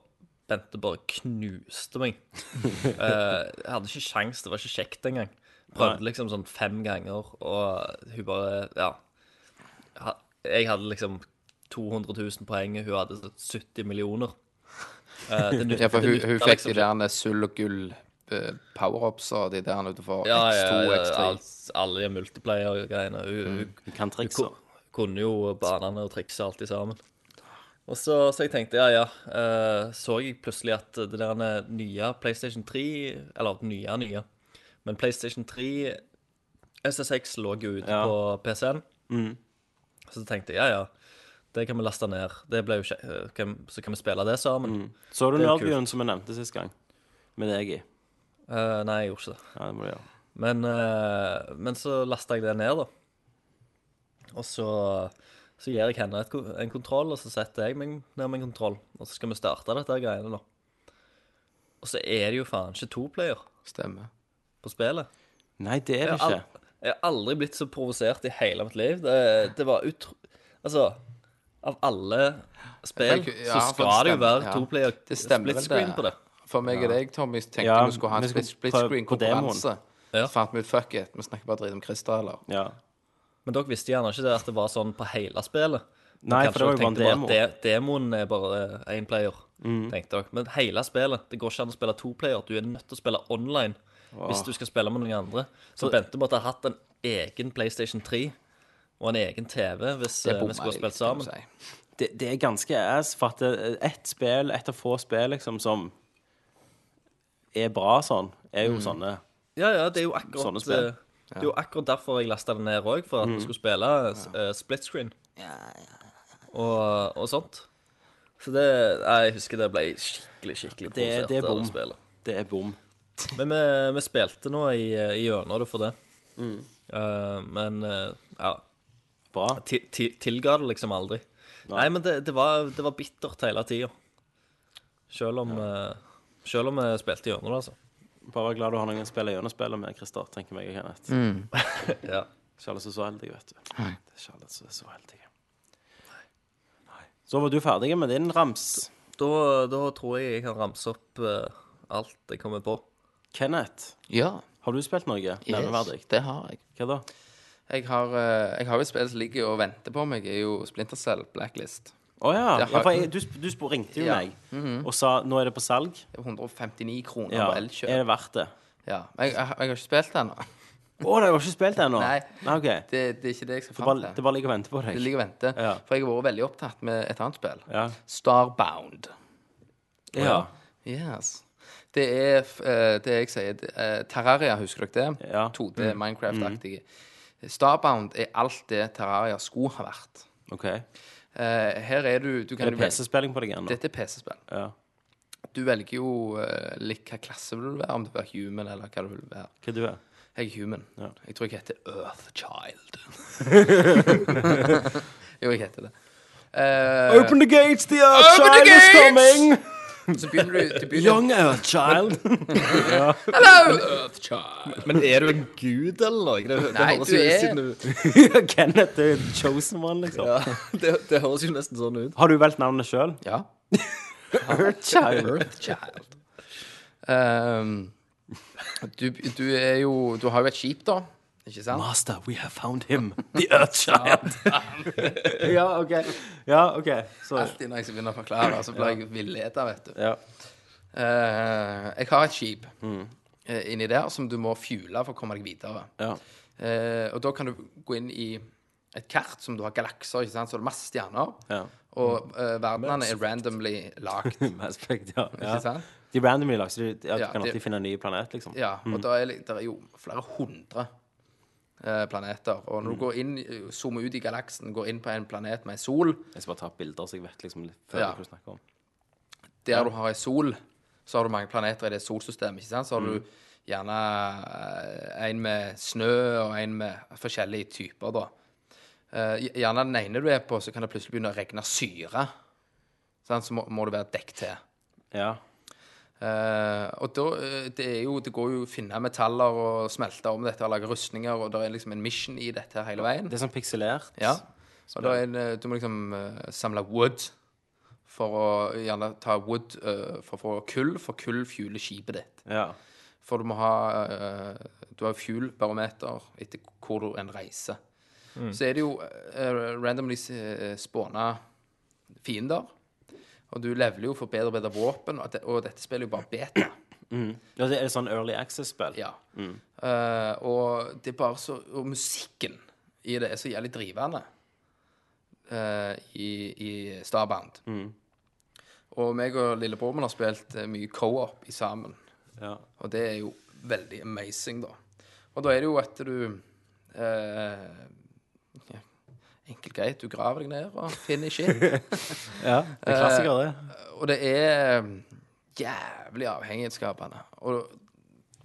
Bente bare knuste meg. Eh, jeg hadde ikke sjans, det var ikke kjekt engang. Prøvde liksom sånn fem ganger, og hun bare Ja. Jeg hadde liksom 200 000 poeng, hun hadde sånn 70 millioner. Eh, det nytt- Ja, for hun, hun fikk liksom de der sølv og gull eh, power-ups og de der utenfor Ja, ja, X2 ja, X3. alt- alle de multiplayer-greiene. Hun, hun Du kan trikse. Hun kunne jo banene og trikse alltid sammen. Og så, så jeg tenkte, ja, ja. Uh, så jeg plutselig at det der nye PlayStation 3 Eller nye, nye. Men PlayStation 3 SSX lå jo ute Ja. på PC-en. Mm. Så tenkte jeg, ja, ja. Det kan vi laste ned. Det ble jo eh, kan, Så kan vi spille det sammen. Mm. Så du er. Nerdbjørn som jeg nevnte sist gang? Med deg i? Uh, nei, jeg gjorde ikke det. Ja, det må du gjøre. Men, uh, men så lasta jeg det ned, da. Og så, så gir jeg henne et, en kontroll, og så setter jeg meg ned med en kontroll. Og så skal vi starte dette greiene, da. Og så er det jo faen ikke toplayer Stemmer. på spillet. Nei, det er Jeg det har, ikke. al jeg har aldri blitt så provosert i hele mitt liv. Det, det var utro... Altså, av alle spill Jeg- ja, så for skal det det jo stemmer, være toplayer Det stemmer split screen det. på det. For meg og deg, Tommy, tenkte Ja, vi skulle ha en vi skulle split, split prøve screen på demoen. konkurranse. Ja. Så fant vi ut fuck it, vi snakker bare dritt om Christer, eller? Ja. Men dere visste gjerne ikke det at det var sånn på hele spillet. Nei, for det var jo bare en demo. at de demoen er bare én player, tenkte dere. Men hele spillet Det går ikke an å spille to player. Du er nødt til å spille online hvis du skal spille med noen andre. Så Bente måtte ha hatt en egen PlayStation 3 og en egen TV hvis eh, vi skulle spilt sammen. si. Det, det er ganske ass, for at ett spill, ett av få spill liksom, som er bra sånn, er jo sånne Ja, ja, det er jo akkurat eh, Det er jo akkurat derfor jeg lasta det ned òg, for at vi skulle spille uh, split screen og, og sånt. Så det Jeg husker det ble skikkelig, skikkelig Det- provosert det er av bom. spillet. Det er bom. Men vi, vi spilte nå i, i hjørnet det for det. Eh, men eh, ja Bra. ti, ti, Tilga det liksom aldri. Nei, men det, det, var, det var bittert hele tida. Selv om eh, Selv om vi spilte i hjørnet, altså. Bare glad du har noen å spille gjennom spillet med, Christer, tenker meg og Kenneth. Ja. Ikke alle som er så heldige, vet du. Det er ikke alle som er så heldige. Nei. Så var du ferdig med din rams. Da, da tror jeg jeg kan ramse opp uh, alt jeg kommer på. Kenneth, Ja, har du spilt noe nevneverdig? yes, det har jeg. Hva da? Jeg har, uh, jeg har jo et spill som ligger og venter på meg, er jo Splinter Cell Blacklist. Å ja. Det har- ja for jeg, du, sp- du sp- ringte jo Ja. meg og sa nå er det på salg. Er 159 kroner Ja. på Er Elkjøp. det verdt det? Ja. Jeg, jeg, jeg har ikke spilt det ennå. Å, du har ikke spilt ennå? Nei. ok. Det, Det, det er ikke det jeg skal fram bare, til. det bare ligger og venter på deg. Det ligger og venter. Ja. For jeg har vært veldig opptatt med et annet spill. Ja. Starbound. ja. Yes. Det er f- eh, det jeg sier det, eh, Terraria, husker dere det? Ja. 2D Minecraft-aktige. Starbound er alt det Terraria skulle ha vært. OK. Eh, her er du, du kan Er det PC-spilling på deg ennå? Dette er PC-spill. Ja. Du velger jo eh, litt hva klasse vil du være, om du er human eller hva du vil være. Hva du er Jeg er human. Ja. Jeg tror jeg heter Earthchild. jo, jeg heter det. Eh, Open the gates, the Earth Open the Child is gates! coming! Så begynner du, du begynner, Young Earth Child. Hello, Earthchild. Men er du en gud eller noe? Det, det Nei, høres du jo er- siden du, Kenneth er chosen one, liksom. ja, det, det høres jo nesten sånn ut. Har du valgt navnet sjøl? Ja. Earth Child. Earthchild. Um, du, du er jo Du har jo et skip, da. Ikke sant? Master, we have found him. The Earth Child. ja, OK. Ja, OK. Så Alltid når jeg skal begynne å forklare, så blir jeg villeda, vet du. Ja. Eh, jeg har et skip eh, inni der som du må fjule for å komme deg videre. ja. Eh, og da kan du gå inn i et kart som du har galakser, ikke sant? så det er masse stjerner. ja. Og uh, verdenene er randomly lagd. Mass Effect, ja. ja. Ikke sant? De er randomly lagd, så du, ja, du Ja, kan de- alltid finne en ny planet, liksom. Ja, og da er, det- der er jo flere hundre eh, planeter. Og når du går inn, eh, zoomer ut i galaksen, går inn på en planet med en sol, Jeg skal bare ta bilder, så jeg vet liksom litt før Ja. hva du snakker om. der du har ei sol, så har du mange planeter i det solsystemet, ikke sant? Så har du gjerne eh, en med snø og en med forskjellige typer, da. Eh, gjerne den ene du er på, så kan det plutselig begynne å regne syre. Sant? Så må, må det være dekk til. Ja. Eh, og da, eh, det er jo, det går jo å finne metaller og smelte om dette og lage rustninger, og det er liksom en mission i dette hele veien. Det er sånn pikselert. Ja. Og da er en, eh, du må liksom uh, samle wood for å gjerne ta wood uh, for å få kull, for kull fjuler skipet ditt. Ja. For du må ha Du har fuel-barometer etter hvor du en reiser. Så er det jo uh, randomly uh, spåna fiender. Og du leveler jo for bedre og bedre våpen, og, det, og dette spiller jo bare beta. ja det er sånn early access-spill. Ja. Eh, og det er bare så Og musikken i det er så jævlig drivende uh, i, i Starbound. Og meg og lillebror min har spilt eh, mye co-op i sammen. Ja. Og det er jo veldig amazing, da. Og da er det jo at du uh, Enkelt greit, du graver deg ned og finner shit. ja. Det er klassiker, det. Og det er um, jævlig avhengighetsskapende. Og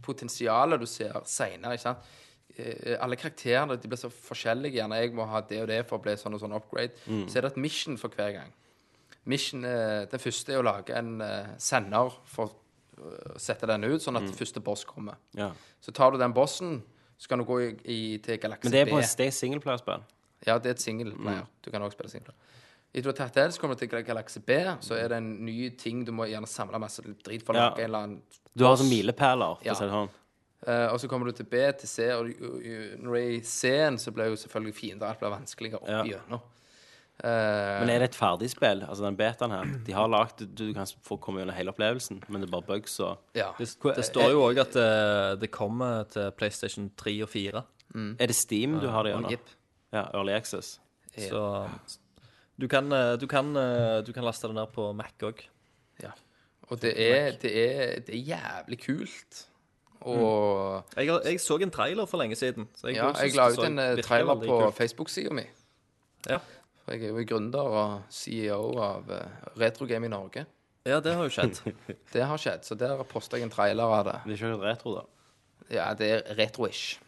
potensialet du ser seinere, ikke sant Eh, Alle karakterene de blir så forskjellige. Gjerne jeg må ha det og det for å bli sånn og sånn upgrade. Så er det et mission for hver gang. Mission, eh, Den første er å lage en eh, sender for å sette den ut, sånn at første boss kommer. Ja. Så tar du den bossen, så kan du gå i, i, til galakse Men det er B. på det er singleplayerspill. Ja, det er et singleplayer. Du kan også spille singler. Etter du har tatt det, så kommer du til Galaxy B, så er det en ny ting du må gjerne samle masse drit for Ja. lage en eller annen Du har sånn milepæler, for Ja. å si det sånn. Uh, og så kommer du til B, til C, og når du er i C-en, så blir jo selvfølgelig fiender alt blir vanskeligere opp Ja. igjennom. Eh, Men er det et ferdig spill? Altså den betaen her. De har lagd Du du kan få komme gjennom hele opplevelsen, men det er bare bugs og ja. Det, det står jo òg at det, det kommer til PlayStation 3 og 4. Er det Steam du har det gjennom? Ja, Early Access. Så du kan, eh, du, kan, eh, du kan laste det ned på Mac òg. ja. Og det er, det, er, det er jævlig kult. Og Jeg, jeg så en trailer for lenge siden. Så jeg, ja, jeg la ut en eh, trailer på. Facebook-sida mi. Ja. For jeg er jo gründer og CEO av Retrogame i Norge. ja, det har jo skjedd. Det har skjedd, så der posta jeg en trailer av det. Det er ikke retro, da. Ja, det er retro-ish.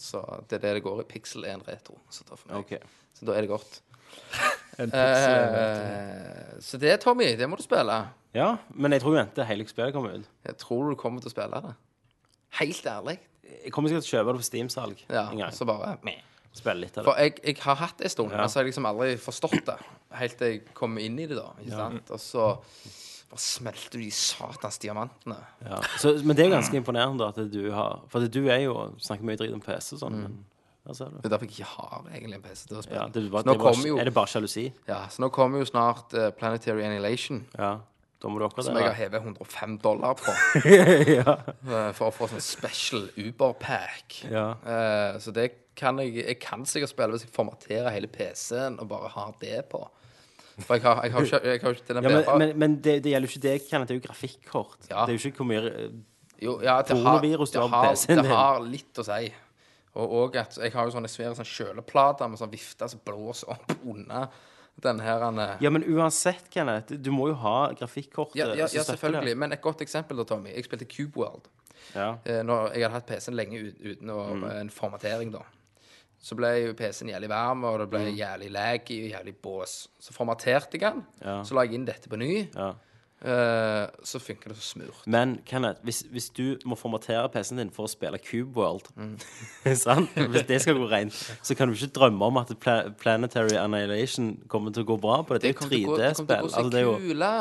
Så det er det det går i. Pixel er en retro. Så da, for meg. Ok. så da er det godt. En pixel, Eh, så det, Tommy, det må du spille. Ja, men jeg tror jo venter hele spillet kommer ut. Jeg tror du kommer til å spille det. Helt ærlig. Jeg kommer sikkert til å kjøpe det på Steam-salg Ja, en gang. så bare meh. Spille litt av For jeg, jeg har hatt det en stund, men så har jeg liksom aldri forstått det. Helt til jeg kom inn i det, da. Ikke sant? Og så bare smelter du de satans diamantene. Ja. Så, men det er ganske imponerende at du har For du er jo snakker mye drit om PC sånn, men der. Det er derfor jeg ikke har egentlig en PC til å spille. Ja, det er, bare, så nå det er, bare, kommer jo, er det bare sjalusi? ja, så nå kommer jo snart eh, Planetary Annihilation. Ja. Da må du Som jeg har hevet 105 dollar på. Eh, For å få sånn special Uber-pack. Ja. Eh, Så det kan jeg Jeg kan sikkert spille hvis jeg formaterer hele PC-en og bare har det på. For jeg har, jeg har ikke, jeg har ikke den Ja, men, men, men det, det gjelder jo ikke deg, Kenneth. Det er jo grafikkort. Ja. Det er jo ikke hvor mye eh, Jo, ja, det har, det har det har litt å si. Og, og at jeg har jo sånne svære sånn kjøleplater med sånn vifte som blåser opp under den her eh, Ja, men uansett, Kenneth, du må jo ha grafikkortet. ja, ja, ja, selvfølgelig. Men et godt eksempel, da, Tommy. Jeg spilte Cube World. Ja. Eh, Når jeg hadde hatt PC-en lenge uten å, Mm. en formatering, da. Så ble jo PC-en jævlig varm, og det ble Mm. jævlig lag i og jævlig bås. Så formaterte jeg den. Ja. Så la jeg inn dette på ny. Ja. Uh, så funker det så smurt. Men Kenneth, hvis, hvis du må formatere PC-en din for å spille Cube World Mm. sant? Hvis det skal gå rent, så kan du ikke drømme om at Pla Planetary Annihilation kommer til å gå bra på det. Det er jo 3D-spill. det kommer til å gå så Altså, det er jo kule.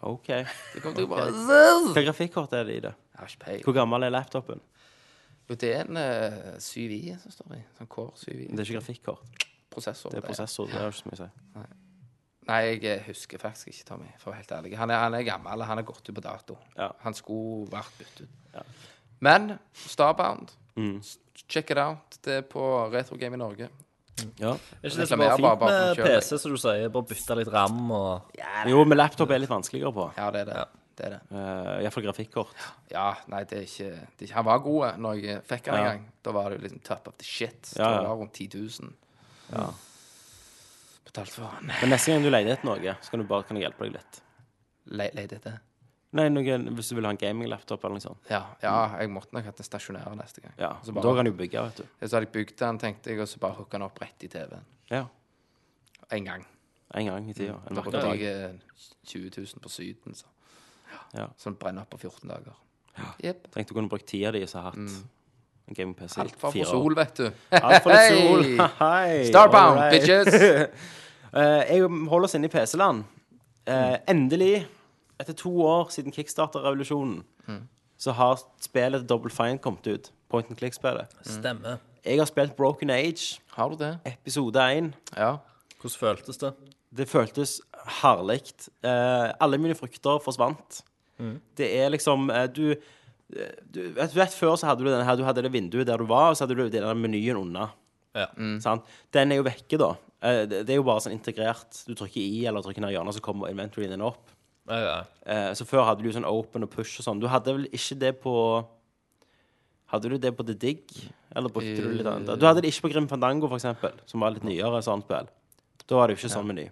OK. Det kommer til å gå bare Hva grafikkort er det i det? Hvor gammel er laptopen? Jo, det er en uh, 7i som står i. Sånn Core 7i. Det er ikke grafikkort. Prosessor. Det er prosessor. Det er jo ikke så mye å si. Nei, jeg eh, husker faktisk ikke, Tommy, for å være helt ærlig. Han er, han er gammel, han er gått ut på dato. Ja. Han skulle vært byttet ut. Men Starbound, Mm. check it out. Det er på Retro Game i Norge. Ja. Er ikke det som er fint med PC, som du sier? Bare bytte litt ram og Jo, med laptop er litt vanskeligere på. Ja, det er det. Ja. Det, er det. Uh, Iallfall grafikkort. Ja, nei, det er, ikke, det er ikke Han var god når jeg fikk han en Ja. gang. Da var det jo liksom top of the shit. Ja, ja. Det var rundt 10 000. Ja. Betalt for han. Men neste gang du leter etter noe, så kan, du bare, kan jeg hjelpe deg litt. Le- Leide etter. Nei, noe, Hvis du vil ha en gaming-laptop eller noe sånt. Ja, ja, jeg måtte nok hatt den stasjonære neste gang. Ja, Så Da bare- kan du bygge, vet du. Så hadde jeg bygd den, tenkte jeg, og så bare hooka den opp rett i TV-en. Ja. En gang. En gang i tida. En Da vakker brukte dag. jeg eh, 20 000 på Syden, så. Ja. Som brenner opp på 14 dager. Jepp. Tenkte du kunne brukt tida di så hatt en gaming-PC. i Alt var for sol, vet du. Alt litt sol. Hei! Starbound, right. bitches! uh, jeg holder oss inne i PC-land. Eh, endelig, etter to år siden kickstarter-revolusjonen, så har spillet Double Fine kommet ut. Point and click-spillet. Stemmer. Jeg har spilt Broken Age, Har du det? episode 1. Ja. Hvordan føltes det? Det føltes herlig. Uh, alle mine frykter forsvant. Det er liksom eh, du, eh, du, vet, du vet Før så hadde du denne her, du hadde det vinduet der du var, og så hadde du den menyen unna. Ja. Sant? Den er jo vekke, da. Eh, det, er jo bare sånn integrert. Du trykker i eller trykker ned hjørnet, så kommer inventoryen din opp. Ja, ja. Eh, så før hadde du sånn open og push og sånn. Du hadde vel ikke det på Hadde du det på The Dig? Eller brukte du litt annet? Du hadde det ikke på Grim Fandango, for eksempel, som var litt nyere sånn spill. Da var det jo ikke sånn meny.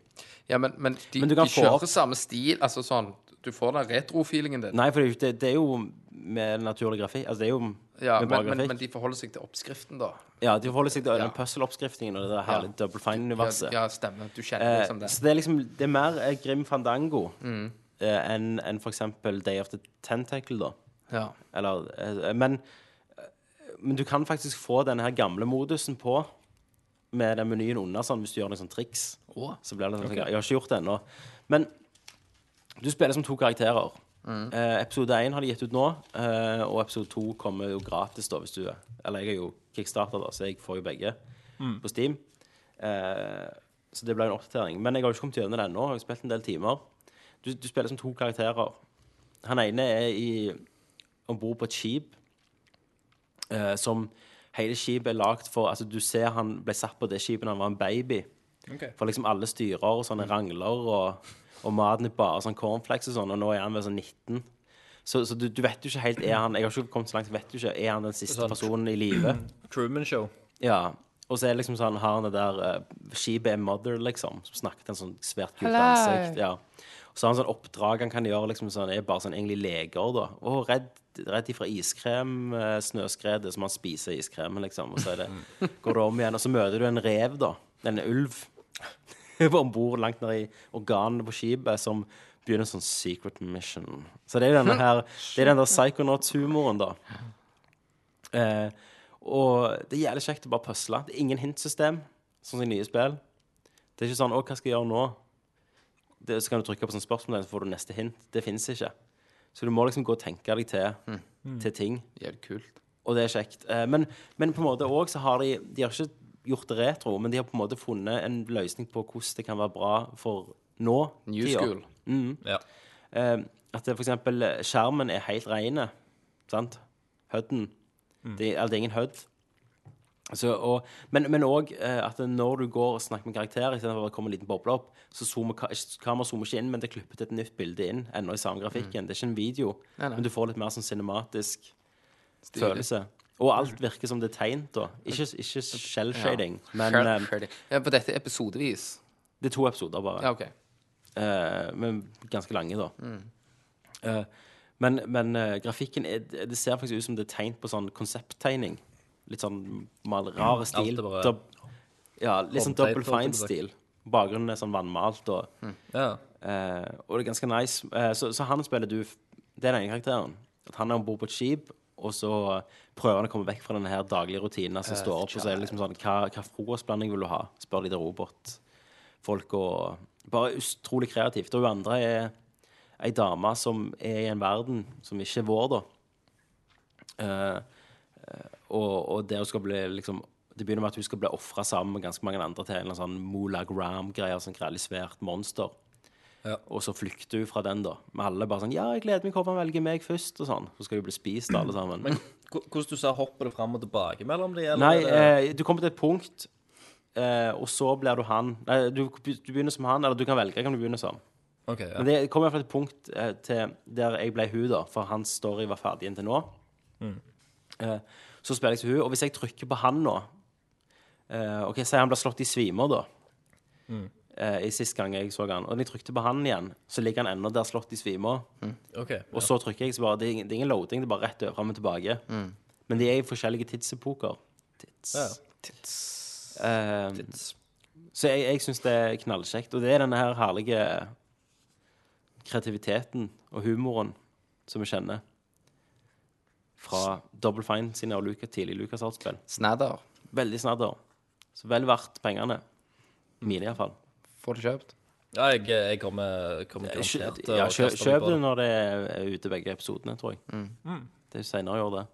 ja, men, men de, Men de kjører opp- samme stil. Altså sånn Du får den retro-feelingen din. Nei, for det, er jo- det, det er jo med naturlig grafikk. Altså, det er jo Ja, med bra men, men, grafikk. men de forholder seg til oppskriften, da. Ja, de forholder seg til den puzzle-oppskriften og det der herlige Double Fine-universet. Ja, ja, stemmer. Du kjenner Eh, liksom det. så det er liksom Det er mer eh, Grim Fandango Mm. eh, enn enn for eksempel Day of the Tentacle, da. Ja. Eller eh, Men eh, Men du kan faktisk få denne her gamle modusen på med den menyen under, sånn, hvis du gjør noen sånn triks. Så blir det sånn, Jeg har ikke gjort det ennå. Men du spiller som to karakterer. Eh, episode 1 har de gitt ut nå, eh, og episode 2 kommer jo gratis, da, hvis du Eller jeg er jo kickstarter, da, så jeg får jo begge på Steam. Eh, så det ble en oppdatering. Men jeg har jo ikke kommet gjennom det ennå. Jeg har spilt en del timer. Du, du spiller som to karakterer. Han ene er i om bord på et skip eh, som Hele skipet er lagd for Altså, du ser han ble satt på det skipet da han var en baby. For liksom alle styrer og sånne rangler, og, og maten er bare sånn cornflakes og sånn, og nå er han vel sånn 19. Så, så du, du vet jo ikke helt Er han Jeg har ikke kommet så langt, vet du ikke Er han den siste Sånn. personen i live? Truman Show. Ja. Og så er det liksom sånn Har han det der uh, Skipet er mother, liksom, som snakket en sånn svært kult ansikt. Ja. Og så har han sånn oppdrag han kan gjøre, liksom sånn Er bare sånn egentlig leger, da. Å, redd, redd ifra iskrem, uh, snøskredet, som han spiser iskremen, liksom. Og så er det, går det om igjen. Og så møter du en rev, da. En ulv. Om bord langt ned i organene på skipet, som begynner sånn secret mission. Så det er jo denne her Det er den der Psychonauts-humoren, da. Eh, og det er jævlig kjekt å bare pusle. Det er ingen hintsystem, sånn som i nye spill. Det er ikke sånn 'Å, hva skal jeg gjøre nå?' Det, så kan du trykke på sånn spørsmål, så får du neste hint. Det fins ikke. Så du må liksom gå og tenke deg til, til ting. Jævlig kult. Og det er kjekt. Eh, men, men på en måte òg så har de De har ikke gjort det retro, men de har på en måte funnet en løsning på hvordan det kan være bra for nå. New tida. school. Ja. Uh, at eksempel eh, skjermen er helt rene, sant? Hudden. Det, det er ingen hud. Så, og, men men òg eh, at når du går og snakker med karakterer, istedenfor at det kommer en liten boble opp, så zoomer kameraet zoomer ikke inn, men det er klippet et nytt bilde inn, ennå i samme grafikken. Det er ikke en video, Nei, nei. men du får litt mer sånn cinematisk følelse. Og alt virker som det er tegnt, da. Ikke, ikke shell-shading, men Shred- eh. Ja, På dette episodevis. det er to episoder bare. Ja, okay. Uh, men ganske lange, da. Eh, men men uh, grafikken er, Det ser faktisk ut som det er tegnt på sånn konsepttegning. Litt sånn mal, rar stil. Dub, ja, litt sånn double fine-stil. Bakgrunnen er sånn vannmalt, og, Ja. eh, og det er ganske nice. Så, så han spiller du Det er den ene karakteren. At han er om bord på et skip, og så prøver han å komme vekk fra denne her daglige rutinen som står opp. Og så er det liksom sånn Hva, hva frokostblanding vil du ha? Spør de til robotfolk. Og bare utrolig kreativt. Og hun andre er ei dame som er i en verden som ikke er vår, da. Eh, og, og det hun skal bli liksom Det begynner med at hun skal bli ofra sammen med ganske mange andre til en eller annen sånn Molag Ram-greier, sånn grellig svært monster. Ja. Og så flykter hun fra den, da. Med alle bare sånn 'Ja, jeg gleder meg, hvorfor han velger meg først?' og sånn. Så skal hun bli spist, alle sammen. Men hvordan du sa, hopper du fram og tilbake mellom de? Eller Nei, eh, du kommer til et punkt, eh, og så blir du han. Nei, du, du begynner som han, eller du kan velge hvem du begynner som. Ok, ja. Men det kommer iallfall et punkt eh, til der jeg ble hun, da, for hans story var ferdig inntil nå. Eh, så spiller jeg som hun, og hvis jeg trykker på han nå eh, OK, si han blir slått i svimer, da. Eh, I sist gang jeg så han. Og når jeg trykte på han igjen, så ligger han ennå der slått i svima. Okay, ja. Og så trykker jeg, så bare Det er ingen, det er ingen loading, det er bare rett fram og tilbake. Men de er i forskjellige tidsepoker. Tids. Ja. Eh, så jeg, jeg syns det er knallkjekt. Og det er denne her herlige kreativiteten og humoren som vi kjenner fra Double Fine sine og Luca, tidlig Lucas Artspill. Snadder. Veldig snadder. Så vel verdt pengene. Mine, iallfall. Får du kjøpt? Ja, jeg, jeg kommer, kommer garantert til Ja, å kjøp, kaste meg kjøp på det når det er ute begge episodene, tror jeg. Det er senere i år, det.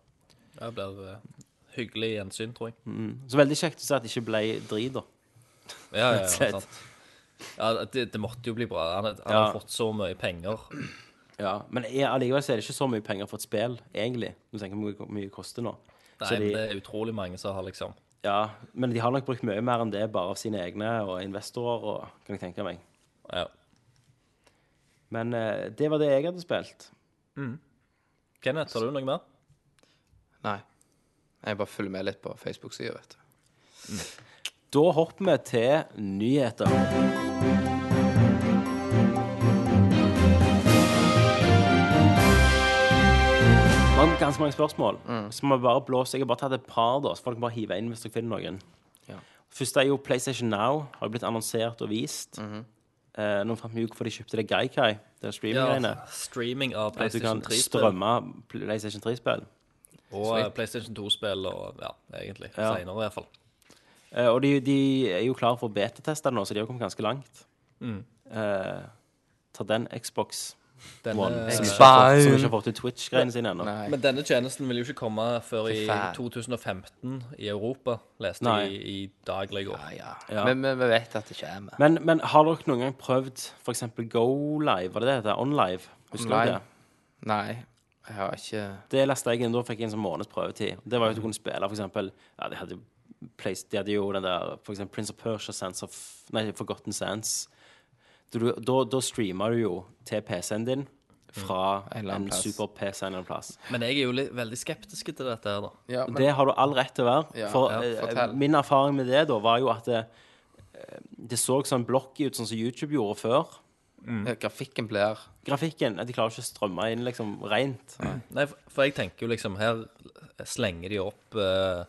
Det blir eh, hyggelig gjensyn, tror jeg. Så veldig kjekt å se at det ikke ble drit, da. Ja, ja, Rett og ja, slett. sant. ja det, det måtte jo bli bra. Han, han Ja. har fått så mye penger. Ja, Men jeg- allikevel så er det ikke så mye penger for et spill, egentlig. Du tenker hvor mye det koster nå. Nei, Så de- men det er utrolig mange som har liksom Ja, men de har nok brukt mye mer enn det bare av sine egne og investorer, og, kan jeg tenke meg. Ja. Men eh, det var det jeg hadde spilt. Kenneth, har du noe mer? Nei. Jeg bare følger med litt på Facebook-sida, vet du. Da hopper vi til nyheter. Var ganske mange spørsmål. Så må vi bare blåse. Jeg har bare tatt et par, da, så folk kan bare hive inn hvis dere finner noen. Ja. Først er jo PlayStation Now. Har blitt annonsert og vist. eh, nå fant vi ut hvorfor de kjøpte det Gaikai, det streaminggreiene. streaming av At du PlayStation kan 3-spill strømme PlayStation 3-spill. og uh, PlayStation 2-spill og ja, egentlig. Ja. Senere, i hvert fall. Eh, og de, de er jo klare for å beteteste nå, så de har kommet ganske langt. Eh, ta den Xbox Denne- One, som, ikke Xbox. har fått, som ikke har fått ut Twitch-greiene sine ennå. Nei. Men denne tjenesten vil jo ikke komme før i faen. 2015 i Europa, leste Nei. jeg i, i dag eller i går. Ja, ja. Ja. Men men vi vet at det kommer. Men, men har dere noen gang prøvd f.eks. Go Live? Var det det heter? OnLive? Husker dere Online. det? Nei, jeg har ikke Det leste jeg inn, da fikk jeg en sånn måneds prøvetid. Det var jo at du kunne spille eksempel Ja, de hadde, place, de hadde jo den der for eksempel Prince of Persia Sense of Nei, Forgotten Sands. Du, da, da streamer du jo til PC-en din fra En en super-PC en eller annen plass. Men jeg er jo litt, veldig skeptisk til dette her, da. ja, men, Det har du all rett til å være. Ja, for ja, eh, min erfaring med det da var jo at det, eh, det så sånn blokky ut, sånn som YouTube gjorde før. Mm. Grafikken blir Grafikken De klarer ikke å strømme inn liksom rent. Nei, for- for jeg tenker jo liksom Her slenger de opp uh,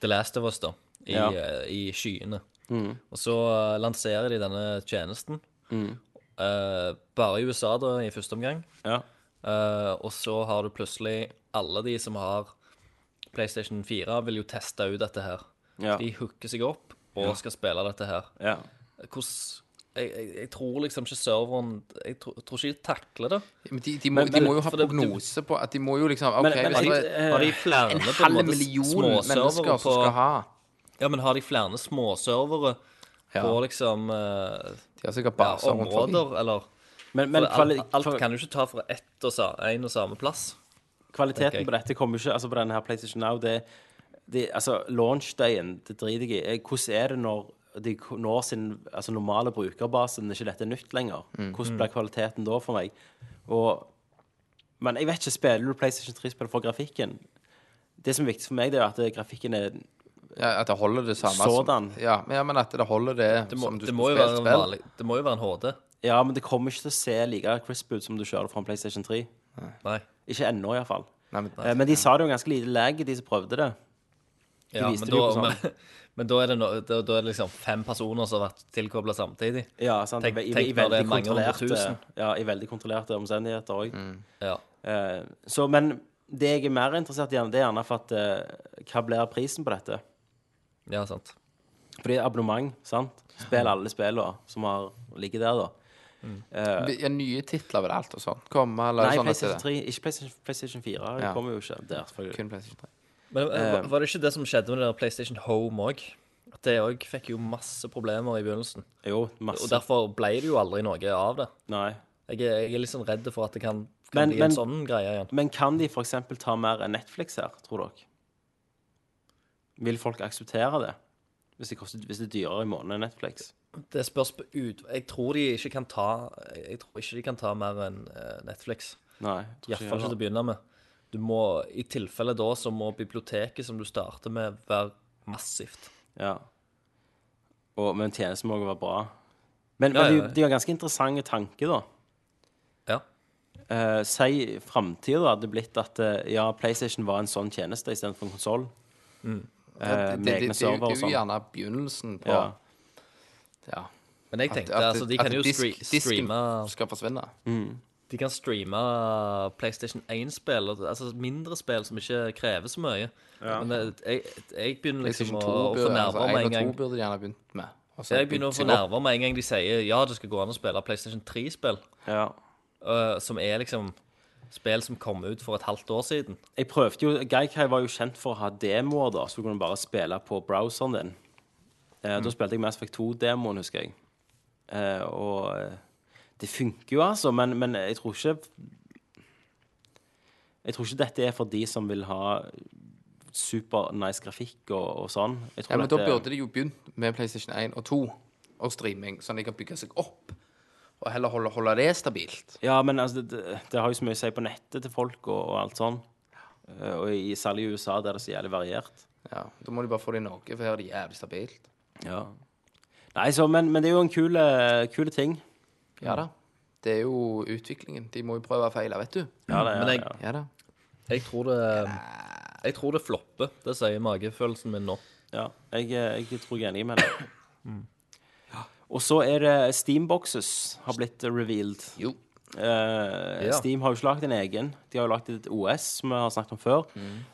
The Last of Us, da, i, Ja. eh, i skyene. Mm. Og så lanserer de denne tjenesten. Eh, bare i USA, da, i første omgang. Ja. Eh, og så har du plutselig alle de som har PlayStation 4, vil jo teste ut dette her. Ja. De hooker seg opp og skal spille dette her. ja. Hvordan jeg, jeg, jeg tror liksom ikke serveren Jeg tror, tror ikke de takler det. Men de, de, må, Men- de må jo ha for det- prognose på at de må jo liksom OK, Men- men hvis det de- er Har de flere en på halv måte million småservere mennesker som skal ha Ja, men har de flere småservere Ja. på liksom eh, De har sikkert ja, baser rundt forbi. områder, eller Men, men alt, alt kan du ikke ta fra ett og sa, en og samme plass. kvaliteten på dette kommer ikke Altså på denne her PlayStation Now, det, det Altså, launch-dagen, det driter jeg i. Hvordan er det når de når sin altså, normale brukerbase, når ikke dette er nytt lenger? Mm. Hvordan blir kvaliteten da for meg? Og Men jeg vet ikke, spiller du PlayStation 3-spill for grafikken? Det som er viktig for meg, det er at grafikken er Ja, at det holder det samme Sådan. som Ja, men, ja, men at det holder det, Det må, som du det må, jo spille være en spill. vanlig, det må jo være en HD. Ja, men det kommer ikke til å se like crisp ut som du kjører fra en PlayStation 3. Nei. Ikke ennå, iallfall. Nei, men, Eh, Men de sa det jo ganske lite lag, de som prøvde det. Ja, viste men, det jo da, på sånn. men, men da er det, no, da, da er det liksom fem personer som har vært tilkobla samtidig. Ja, sant? Tenk- I, i, tenk i når det er veldig mange hundre kontrollerte tusen. Ja, i veldig kontrollerte omstendigheter òg. Ja. Eh, så, men det jeg er mer interessert i, det er gjerne for at eh, Hva blir prisen på dette? Ja, sant. Fordi abonnement, sant? Spill alle spillene som har ligget der, da. ja, nye titler vil alt og sånn komme, eller Nei, sånn at PlayStation det 3. Ikke PlayStation, PlayStation 4. Det Ja. kommer jo ikke der, selvfølgelig. kun PlayStation 3. Men eh, var- var det ikke det som skjedde med det der PlayStation Home òg? Det òg fikk jo masse problemer i begynnelsen. Jo, Og masse. derfor ble det jo aldri noe av det. Nei. Jeg er, jeg er litt sånn redd for at det kan, kan Men- bli men- en sånn greie igjen. Men kan de f.eks. ta mer enn Netflix her, tror dere? Vil folk akseptere det? Hvis det, koster, hvis det er dyrere i måneden enn Netflix? Det spørs på ut... Jeg tror de ikke kan ta Jeg tror ikke de kan ta mer enn eh, Netflix. Nei. Iallfall ikke til å begynne med. Du må, I tilfelle da så må biblioteket som du starter med, være massivt. Ja. Og, men tjenesten må også være bra. Men, Ja, men ja, ja. det er ganske interessante tanker, da. Ja. Eh, si framtida hadde blitt at eh, ja, PlayStation var en sånn tjeneste istedenfor en konsoll. Mm. Eh, det, med det, egne er server og det er jo sånn. gjerne begynnelsen på Ja. ja. Men jeg tenkte at- altså, de at kan jo disk- streame skal forsvinne. De kan streame PlayStation 1-spill, altså mindre spill som ikke krever så mye. Men det, jeg, jeg begynner liksom PlayStation å, 2 å få burde, altså, nerver med 1 en og 2 gang. burde de gjerne begynt med. og så Jeg begynner å bygd få seg opp. nerver med en gang de sier ja, det skal gå an å spille PlayStation 3-spill, Ja. som er liksom spill som kom ut for et halvt år siden. Jeg prøvde jo Gaikai var jo kjent for å ha demoer, da, så du kunne bare spille på browseren din. Eh, Mm. Da spilte jeg Mass Effect 2-demoen, husker jeg. Eh, og eh, det funker jo, altså, men, men jeg tror ikke Jeg tror ikke dette er for de som vil ha super nice grafikk og, og sånn. Jeg tror Ja, men da burde de jo begynt med PlayStation 1 og 2 og streaming, sånn at de kan bygge seg opp. Og heller holde, holde det stabilt. Ja, men altså, det, det, har jo så mye å si på nettet til folk og, og alt sånn. Eh, og i, særlig i USA, der det er så jævlig variert. Ja, Da må de bare få det i Norge, for her er det jævlig stabilt. Ja. Nei, så, men, men det er jo en kule, kule ting. Ja da. Det er jo utviklingen. De må jo prøve og feile, vet du. Ja, det ja, Men jeg- ja. Ja da. Jeg tror det Jeg tror det flopper. Det sier magefølelsen min nå. Ja, jeg, jeg tror jeg er enig med deg. Og så er det Steamboxes har blitt revealed. Jo. Eh, Ja. Steam har jo ikke lagd en egen. De har jo lagd et OS, som vi har snakket om før.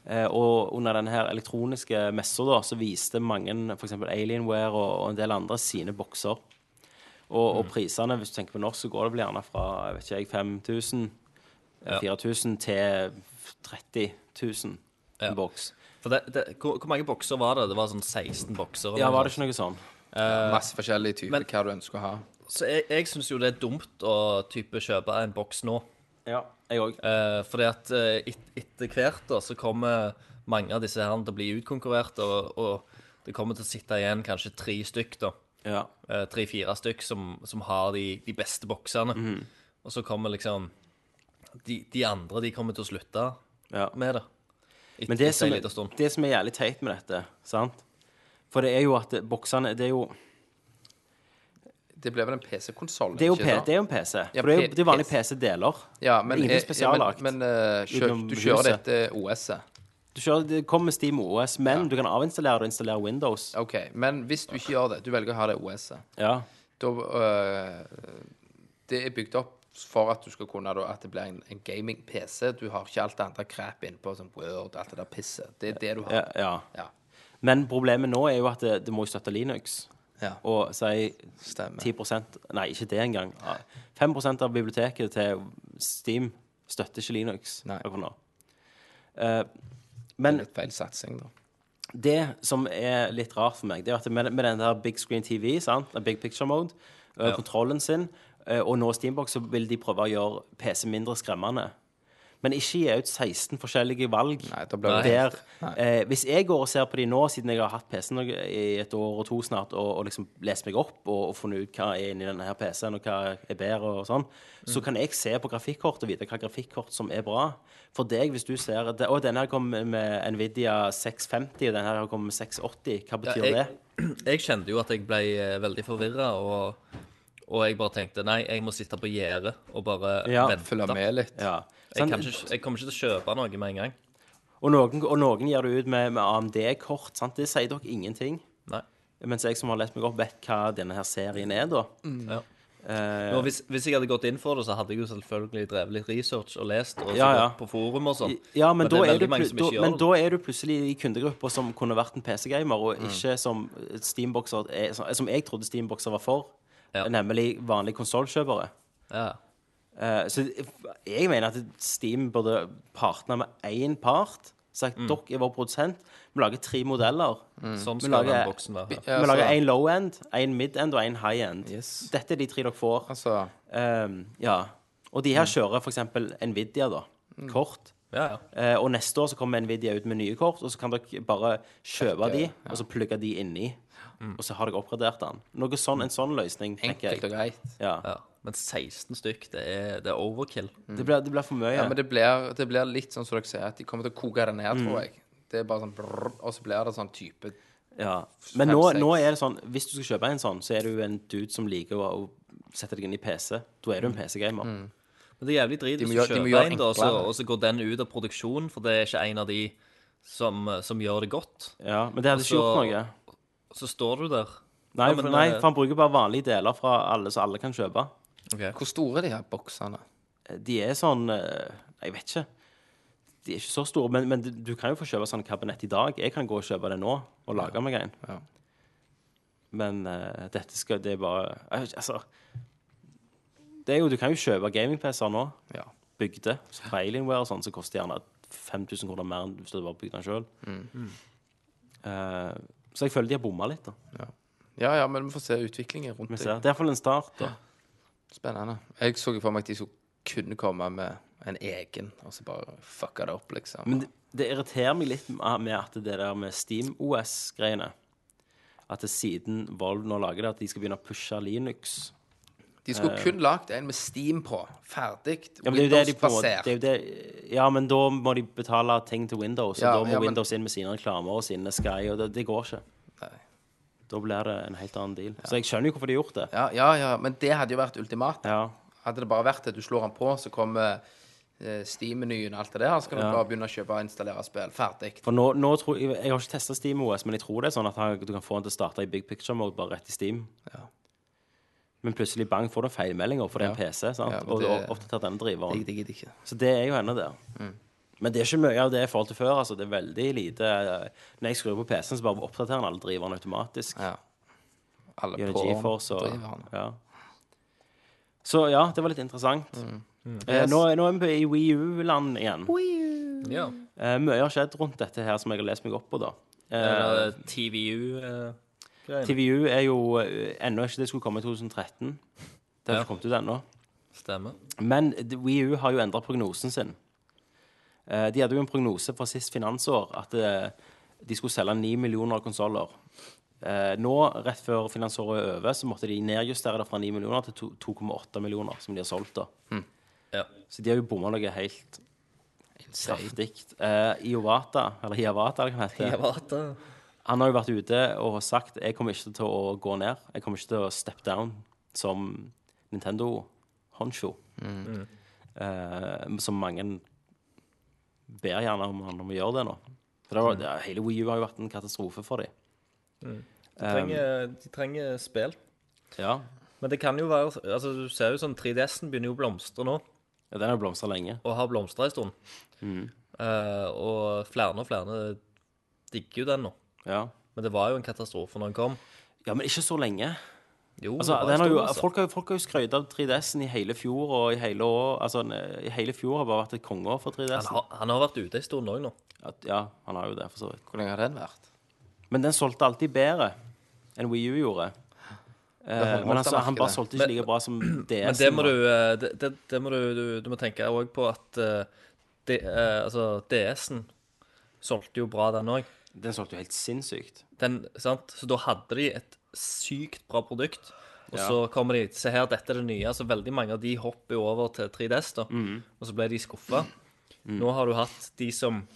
Eh, og under denne her elektroniske messa da, så viste mange, f.eks. Alienware og, og en del andre, sine bokser. Og, og prisene, hvis du tenker på norsk, så går det vel gjerne fra jeg vet ikke jeg, 5000, Ja. 4000 til 30 000 Ja. en boks. For det, det, hvor, hvor mange bokser var det? Det var sånn 16 bokser. eller Ja, noe var det sånt. ikke noe sånn? Masse forskjellige typer men- hva du ønsker å ha. Så jeg, jeg syns jo det er dumt å type kjøpe en boks nå. Ja, jeg òg. Eh, fordi at eh, et, etter hvert da, så kommer mange av disse her til å bli utkonkurrert, og, og det kommer til å sitte igjen kanskje tre stykk, da. Ja. Eh, Tre-fire stykk som, som har de, de beste boksene. Mhm. Og så kommer liksom de, de andre de kommer til å slutte ja. med det. Et, Men det som, det som er jævlig teit med dette, sant For det er jo at boksene Det er jo, Det ble vel en PC-konsoll? det er jo, P, det er jo en PC. Ja, For det er jo er vanlige PC. PC-deler. Ja, men, Ingen eh, spesiallagt. Ja, men, men eh, kjø, du kjører dette OS-et. Du kjører, det kommer med Steam OS, men du kan avinstallere det og installere Windows. OK. Men hvis du ikke gjør det, du velger å ha det OS-et, Ja. da øh, Det er bygd opp for at du skal kunne da, At det blir en, en gaming-PC. Du har ikke alt det andre crap innpå, som Word, og alt det der pisset. Det er det du Ja, har. ja. Ja. Men problemet nå er jo at det, det må jo støtte Linux. Ja. Og si Stemmer. 10% Nei, ikke det engang. 5% av biblioteket til Steam støtter ikke Linux. Akkurat nå. Uh, men Litt feil satsing, da. det som er litt rart for meg, det er at med, med den der big screen TV, sant? big picture mode, uh, kontrollen sin, uh, og nå Steambox, så vil de prøve å gjøre PC mindre skremmende. Men ikke gi ut 16 forskjellige valg. Nei, da blir det der, eh, hvis jeg går og ser på de nå, siden jeg har hatt PC-en i et år og to snart, og, og liksom lest meg opp og, og funnet ut hva er inni denne her PC-en, og hva er bedre og sånn, så kan jeg se på grafikkort og vite hva grafikkort som er bra. For deg, hvis du ser det, Å, denne her kommer med Nvidia 650, og denne her kommer med 680. Hva betyr jeg, det? jeg kjente jo at jeg ble eh, veldig forvirra, og, og jeg bare tenkte nei, jeg må sitte på gjerdet og bare Ja, vente. Følge med litt. Ja. Jeg, Sånn, kan ikke, jeg kommer ikke til å kjøpe noe med en gang. og, noen, og noen gir det ut med, med AMD-kort. sant? Det sier dere ingenting. Nei. Mens jeg som har lest meg opp, vet hva denne her serien er, da. Ja. Uh, Nå, hvis, hvis jeg hadde gått inn for det, så hadde jeg jo selvfølgelig drevet litt research og lest og så Ja, ja. på forum og sånn. Ja, men, Men da, er er du, da, men da er du plutselig i kundegrupper som kunne vært en PC-gamer, og Mm. ikke som Steamboxer er, som- Som jeg trodde Steamboxer var for, Ja. nemlig vanlige konsollkjøpere. Ja. Eh, så jeg mener at Steam burde partne med én part. Sagt Mm. dere er vår produsent. Vi lager tre modeller. Sånn Vi skal lager- den boksen være. Ja, vi lager én low-end, én mid-end og én high-end. Yes. Dette er de tre dere får. Altså, Um, ja. Og de her kjører f.eks. Nvidia, da. Kort. Ja, ja. Eh, og neste år så kommer Nvidia ut med nye kort, og så kan dere bare kjøpe Trekke, de, og så plugge de inni. Og så har dere oppgradert den. Noe sånn, En sånn løsning, enkelt og jeg. greit. Ja. ja. Men 16 stykk, det er, det er overkill. Det, blir, det blir for mye. Ja, men det blir, det blir litt sånn som dere sier, at de kommer til å koke det ned, Mm. tror jeg. Det er bare sånn brrr, Og så blir det sånn type Ja. Men nå, nå er det sånn Hvis du skal kjøpe en sånn, så er du en dude som liker å, å sette deg inn i PC. Da er du en PC-gamer. Men det er jævlig drit hvis du kjøper en, da, og så, og så går den ut av produksjon, for det er ikke en av de som, som gjør det godt. Ja, men det hadde ikke gjort noe. Så står du der. Nei, Ja, for, men, nei, eh, for han bruker bare vanlige deler fra alle, så alle kan kjøpe. Hvor store er de her boksene? De er sånn eh, Jeg vet ikke. De er ikke så store, men, men du- kan jo få kjøpe sånn kabinett i dag. Jeg kan gå og kjøpe det nå og lage meg en. Ja. Men eh, dette skal Det er bare jeg vet ikke, Altså det er jo, Du kan jo kjøpe gaming-PC-er nå, Ja. bygde. Så Fra Alienware og sånn, som koster gjerne 5000 kroner mer enn hvis du bare bygde den sjøl. Så jeg føler de har bomma litt. da ja, ja, men vi får se utviklingen rundt Vi det. ser. Det er iallfall en start. da Spennende. Jeg så for meg at de skulle kunne komme med en egen, og så bare fucka det opp, liksom. Men det, det irriterer meg litt med at det der med SteamOS-greiene At det siden Volv nå lager det, at de skal begynne å pushe Linux. De skulle kun lagd en med Steam på. Ferdig. Ja, men det er jo det de på en måte- Windows-basert. det er jo det, Ja, men da må de betale ting til Windows, og Ja, da må ja, men- Windows inn med sine reklamer og sine Sky, og det, det går ikke. Nei. Da blir det en helt annen deal. Så jeg skjønner jo hvorfor de har gjort det. Ja, ja, ja, men det hadde jo vært ultimat. Ja. Hadde det bare vært at du slår den på, så kommer eh, Steam-menyen og alt det der, så kan du Ja. bare begynne å kjøpe og installere spill. Ferdig. For nå, nå tror jeg, jeg har ikke testa SteamOS, men jeg tror det er sånn at han- du kan få den til å starte i big picture mode bare rett i Steam. Men plutselig bang får du feilmeldinger, feilmelding, for det er en PC. sant? Ja, og det- og oppdater denne driveren. Det, det det ikke. Så det er jo henne der. Men det er ikke mye av det i forhold til før. altså Det er veldig lite eh, Når jeg skrur på PC-en, så bare oppdaterer den alle driverne automatisk. Ja. Alle på GeForce og driverne. ja. Så ja, det var litt interessant. Eh, Yes. nå, nå er vi i Wii U-land igjen. Ja. Eh, mye har skjedd rundt dette her som jeg har lest meg opp på, da. Eh, Eller TVU-greier. TVU er jo eh, ennå ikke det skulle komme i 2013. Det har ikke kommet ut ennå. Stemmer. Men WiiU har jo endra prognosen sin. Eh, De hadde jo en prognose fra sist finansår at eh, de skulle selge 9 millioner konsoller. Nå, rett før finansåret er over, så måtte de nedjustere det fra 9 millioner til 2,8 millioner, som de har solgt. da. Ja. Så de har jo bomma noe helt kraftig. Eh, Iovata, eller Hiavata, eller hva det heter. Han har jo vært ute og sagt jeg kommer ikke til å gå ned. Jeg kommer ikke til å step down som Nintendo Honcho. Eh, som mange ber gjerne om han om å gjøre det nå. For det var, det, hele Wii U har jo vært en katastrofe for dem. De trenger, de trenger spill. Ja. Men det kan jo være altså Du ser jo sånn 3DS-en begynner jo å blomstre nå, ja, den har blomstra lenge. og har blomstra en stund. Mm. Uh, og flere og flere digger jo den nå. Ja. Men det var jo en katastrofe når den kom. ja, men ikke så lenge. Jo, Altså, det var en den har jo, altså. folk, har, folk har jo skrøyta av 3DS-en i hele fjor og i hele år. Altså, i hele fjor har bare vært et kongeår for 3DS-en. har, han har vært ute en stund òg nå. At, ja, han har jo det, for så vidt. Hvor lenge har den vært? Men den solgte alltid bedre enn Wii U gjorde. Eh, men altså, han bare solgte ikke like bra som DS. Men det må du, eh, det, det, det må du, du, du må tenke òg på at eh, det, eh, altså, DS-en solgte jo bra, den òg. Den solgte jo helt sinnssykt. Den, sant? Så da hadde de et sykt bra produkt. Og Ja. så kommer de Se her, dette er det nye. Så veldig mange av de hopper jo over til 3DS, da. Mm. Og så ble de skuffa. Nå har du hatt de som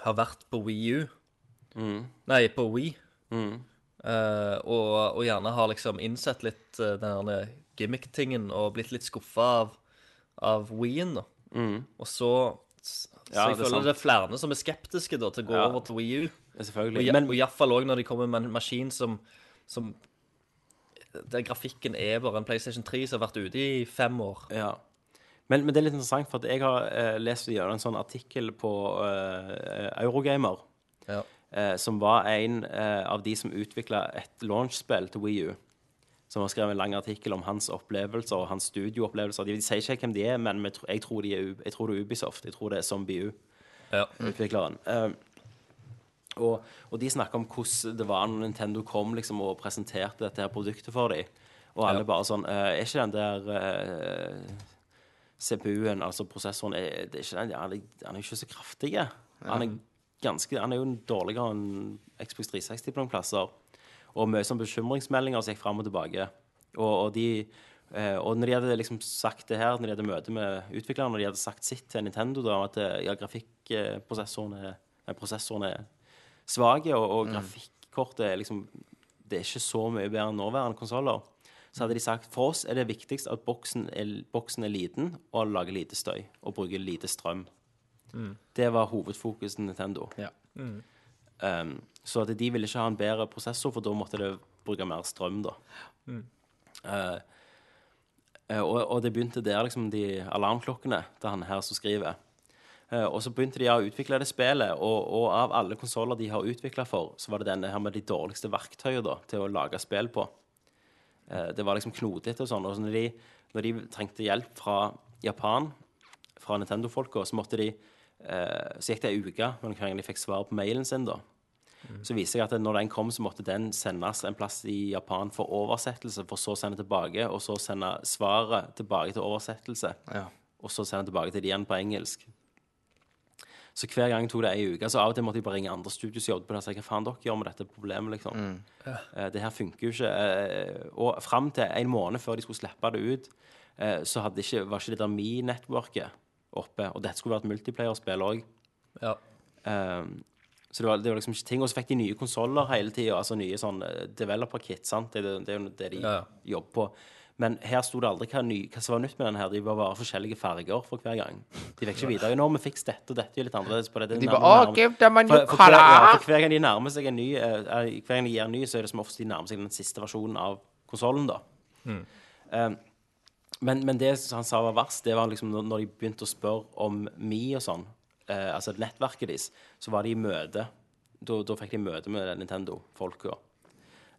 har vært på Wii U. Mm. Nei, på Wii. Uh, og, og gjerne har liksom innsett litt uh, den gimmick-tingen og blitt litt skuffa av, av Wii-en, da. Og så Så Mm. Ja, jeg det er føler sant. det er flere som er skeptiske da til å gå Ja. over til Wii U. Og, Selvfølgelig. ja, Men og iallfall òg når de kommer med en maskin som, som Der grafikken er bare en PlayStation 3 som har vært ute i fem år. Ja. Men, men det er litt interessant, for jeg har eh, lest en sånn artikkel på eh, Eurogamer, Ja. eh, som var en eh, av de som utvikla et launchspill til Wii U. Som har skrevet en lang artikkel om hans opplevelser og hans studioopplevelser. De, de sier ikke hvem de er, men jeg tror, de er, jeg tror det er Ubisoft. Jeg tror det er Zombie U, Ja. utvikleren. Eh, og, og de snakker om hvordan det var når Nintendo kom liksom, og presenterte dette her produktet for dem. Og alle Ja. bare sånn eh, Er ikke den der uh, CPU-en, altså prosessoren, er, det er den, han, er, han er ikke så kraftig. Han er ganske Han er jo dårligere enn Xbox 360 på noen plasser. Og mye sånn bekymringsmeldinger som gikk fram og tilbake. Og, og de Uh, og når de hadde liksom sagt det her, når de hadde møte med utviklerne, når de hadde sagt sitt til Nintendo da, at eh, ja, grafikkprosessoren er, prosessoren er svake, og, og grafikkortet er liksom Det er ikke så mye bedre enn nåværende konsoller. Så hadde de sagt for oss er det viktigst at boksen er, boksen er liten og lager lite støy og bruker lite strøm. Det var hovedfokuset til Nintendo. Ja. Um, så at de ville ikke ha en bedre prosessor, for da måtte det bruke mer strøm, da. Mm. Uh, og, og det begynte der, liksom, de alarmklokkene til han her som skriver. Eh, og så begynte de å utvikle det spillet, og, og av alle konsoller de har utvikla for, så var det denne her med de dårligste verktøyene til å lage spill på. Eh, det var liksom knotete og sånn. Og så når de, når de trengte hjelp fra Japan, fra Nintendo-folka, så måtte de eh, Så gikk det ei uke mellom hver gang de fikk svar på mailen sin, da. Så viste jeg at når den kom, så måtte den sendes en plass i Japan for oversettelse, for så å sende tilbake, og så sende svaret tilbake til oversettelse, Ja. og så sende tilbake til de igjen på engelsk. Så hver gang tok det ei uke. Så av og til måtte jeg bare ringe andre studios som jobbet på det og si hva faen dere gjør med dette problemet, liksom. Eh, det her funker jo ikke. Eh, og fram til en måned før de skulle slippe det ut, eh, så hadde ikke, var ikke det der Me-nettverket oppe. Og dette skulle vært multiplayer-spill òg. Ja. Um, så det var, det var liksom ikke ting. Og så fikk de nye konsoller hele tida, altså nye sånn developer-kit. sant? Det, er det- det er jo det de Ja, ja. jobber på. Men her sto det aldri hva, ny, hva som var nytt med den her. De var bare forskjellige farger for hver gang. De fikk ikke vite nå, vi fikk dette, og dette er litt annerledes på det. det De bare Å, give them a new for, for, hver, ja, for hver gang de nærmer seg en ny eh, Hver gang de gir en ny, så er det som oftest de nærmer seg den siste versjonen av konsollen, da. Um, men, men det han sa var verst, det var liksom når, når de begynte å spørre om Me og sånn, uh, altså nettverket deres, så var de i møte. Da, da fikk de møte med Nintendo-folka.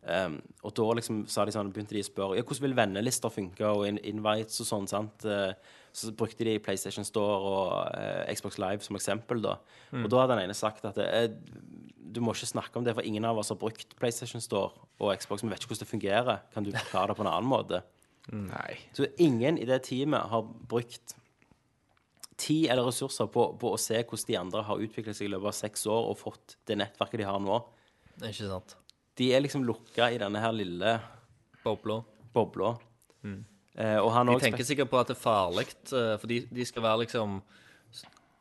Um, og da liksom sa de sånn, begynte de å spørre ja, hvordan vil vennelister funke, og in invites og sånn. sant? Eh, så brukte de PlayStation Store og uh, Xbox Live som eksempel. da. Og da hadde den ene sagt at eh, du må ikke snakke om det, for ingen av oss har brukt PlayStation Store og Xbox. Vi vet ikke hvordan det fungerer. Kan du forklare det på en annen måte? Nei. Så ingen i det teamet har brukt tid eller ressurser på, på å se hvordan de andre har utviklet seg i løpet av seks år og fått det nettverket de har nå. Ikke sant. De er liksom lukka i denne her lille Bobla. bobla. Eh, og han De tenker sikkert på at det er farlig, eh, for de, de skal være liksom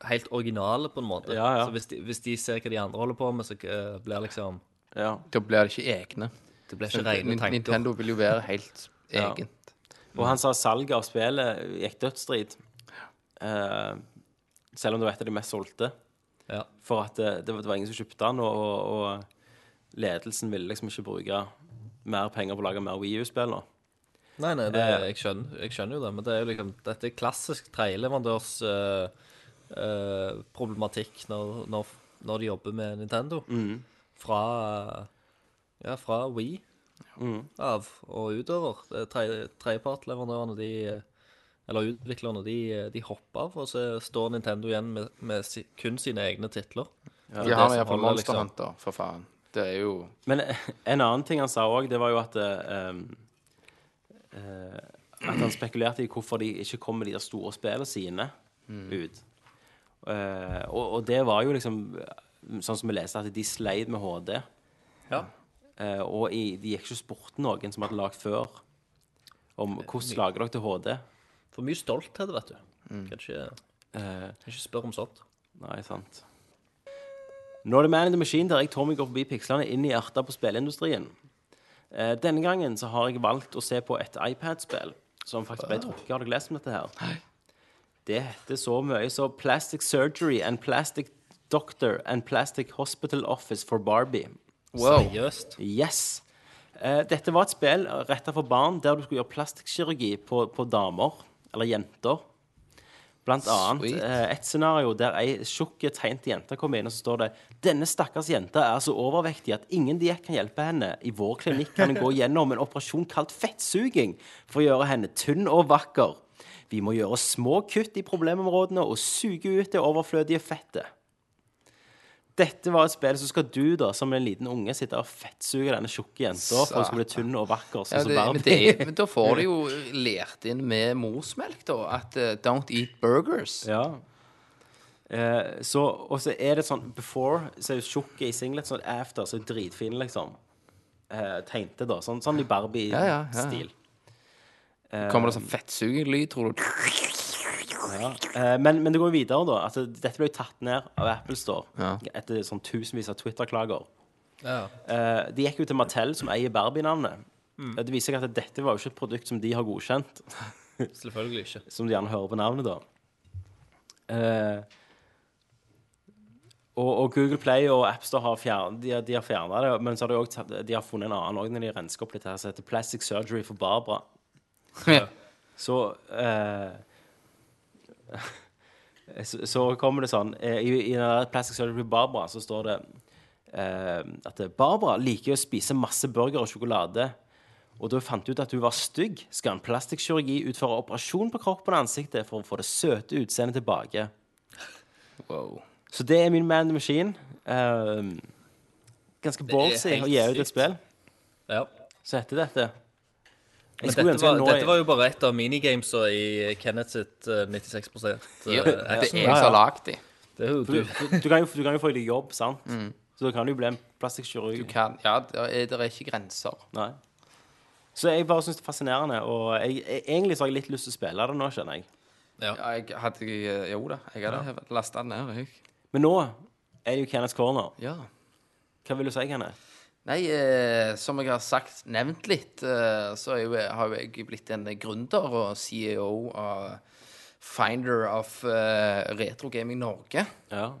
helt originale, på en måte. Ja, ja. Så hvis de, hvis de ser hva de andre holder på med, så eh, blir liksom ja. Da blir det ikke egne. Det blir ikke rene tanker. Nintendo vil jo være helt Ja. egent. Og han sa salget av spillet gikk dødsstrid. Eh, selv om det var et av de mest solgte. Ja. For at det, det, var, det var ingen som kjøpte den, og, og, og ledelsen ville liksom ikke bruke mer penger på å lage mer Wii U-spill nå. Nei, nei, det, Eh. jeg, skjønner, jeg skjønner jo det, men det er jo liksom Dette er klassisk tredjeleverandørs uh, uh, problematikk når, når, når de jobber med Nintendo. Mm. Fra Ja, fra Wii Mm. av og utover. Er Tredjepartleverandørene, de Eller utviklerne, de, de hopper av, og så står Nintendo igjen med, med si, kun sine egne titler. De har i iallfall fall Monster liksom. Hunter, for faen. Det er jo Men en annen ting han sa òg, det var jo at um, uh, At han spekulerte i hvorfor de ikke kom med de der store spillene sine ut. Uh, og, og det var jo liksom Sånn som vi leste, at de sleit med HD. Ja. Uh, og i, de gikk ikke og spurte noen som hadde lagd før, om hvordan lager dere til HD. For mye stolthet, vet du. Kan ikke, Eh, kan ikke spørre om sånt. Nei, sant. Nå er det Man in the Machine der jeg, Tommy, går forbi pikslene inn i hjertet på spilleindustrien. Eh, denne gangen så har jeg valgt å se på et iPad-spill som faktisk ble trukket. Har du lest om dette her? Det heter så mye så Plastic Surgery and Plastic Doctor and Plastic Hospital Office for Barbie. Wow. Seriøst. Yes. Eh, dette var et spill retta for barn der du skulle gjøre plastikkirurgi på, på damer, eller jenter. Blant annet eh, et scenario der ei tjukk, tegnet jente kommer inn, og så står det Denne stakkars jenta er så overvektig at ingen diett kan hjelpe henne. I vår klinikk kan hun gå gjennom en operasjon kalt fettsuging for å gjøre henne tynn og vakker. Vi må gjøre små kutt i problemområdene og suge ut det overflødige fettet. Dette var et spill, så skal du da, som en liten unge, sitte og fettsuge denne tjukke jenta for hun skal bli tynn og vakker. Ja, det, men, det, men da får du jo lært inn med morsmelk, da, at uh, don't eat burgers. Ja. Eh, så, og så er det sånn Before så er du tjukk i singlet, sånn after så er du dritfin, liksom. Eh, tegnte, da. Sånn, sånn i Ja, ja, ja, ja. Barbie-stil. Kommer det sånn fettsugelyd, tror du? Ja. Eh, men, men det går jo videre, da. Altså, dette ble jo tatt ned av Apple Store Ja. etter sånn tusenvis av Twitter-klager. Ja. Eh, de gikk jo til Mattel, som eier Barbie-navnet. Mm. Det viser seg at dette var jo ikke et produkt som de har godkjent. Selvfølgelig ikke. som de gjerne hører på navnet, da. Uh, og, og Google Play og AppStore har fjern, de, har- de har fjerna det, men så har de, også de har funnet en annen òg når de rensker opp litt her, som heter Plastic Surgery for Barbara. Så eh, så, så kommer det sånn eh, I, i den Plastic Surgery Barbara så står det eh, at Barbara liker å spise masse burger og sjokolade. Og da fant ut at hun var stygg, skal en plastikkirurgi utføre operasjon på kroppen og ansiktet for å få det søte utseendet tilbake. Wow. Så det er min man the machine. Eh, ganske ballsy å gi ut et spill. Ja. Så heter dette. Dette var, nå dette var jo bare et av minigamesa i Kenneth sitt eh, 96 uh, Ja, det er jeg som har lagd de. Det er du, du. du, du, kan jo, du kan jo få deg jobb, sant? Så da kan du jo bli en plastikkirurg. Ja, det er, det er ikke grenser. Nei. Så jeg bare syns det er fascinerende, og jeg, jeg, egentlig så har jeg litt lyst til å spille det nå, skjønner jeg. Ja, jeg hadde Jo da, jeg hadde lasta den ned. Jeg. Men nå er det jo Kenneth Corner. Ja. Hva vil du si, Kenneth? Nei, eh, som jeg har sagt, nevnt litt, eh, så er jo, har jo jeg blitt en gründer og CEO av Finder of eh, Retro Gaming Norge. Ja.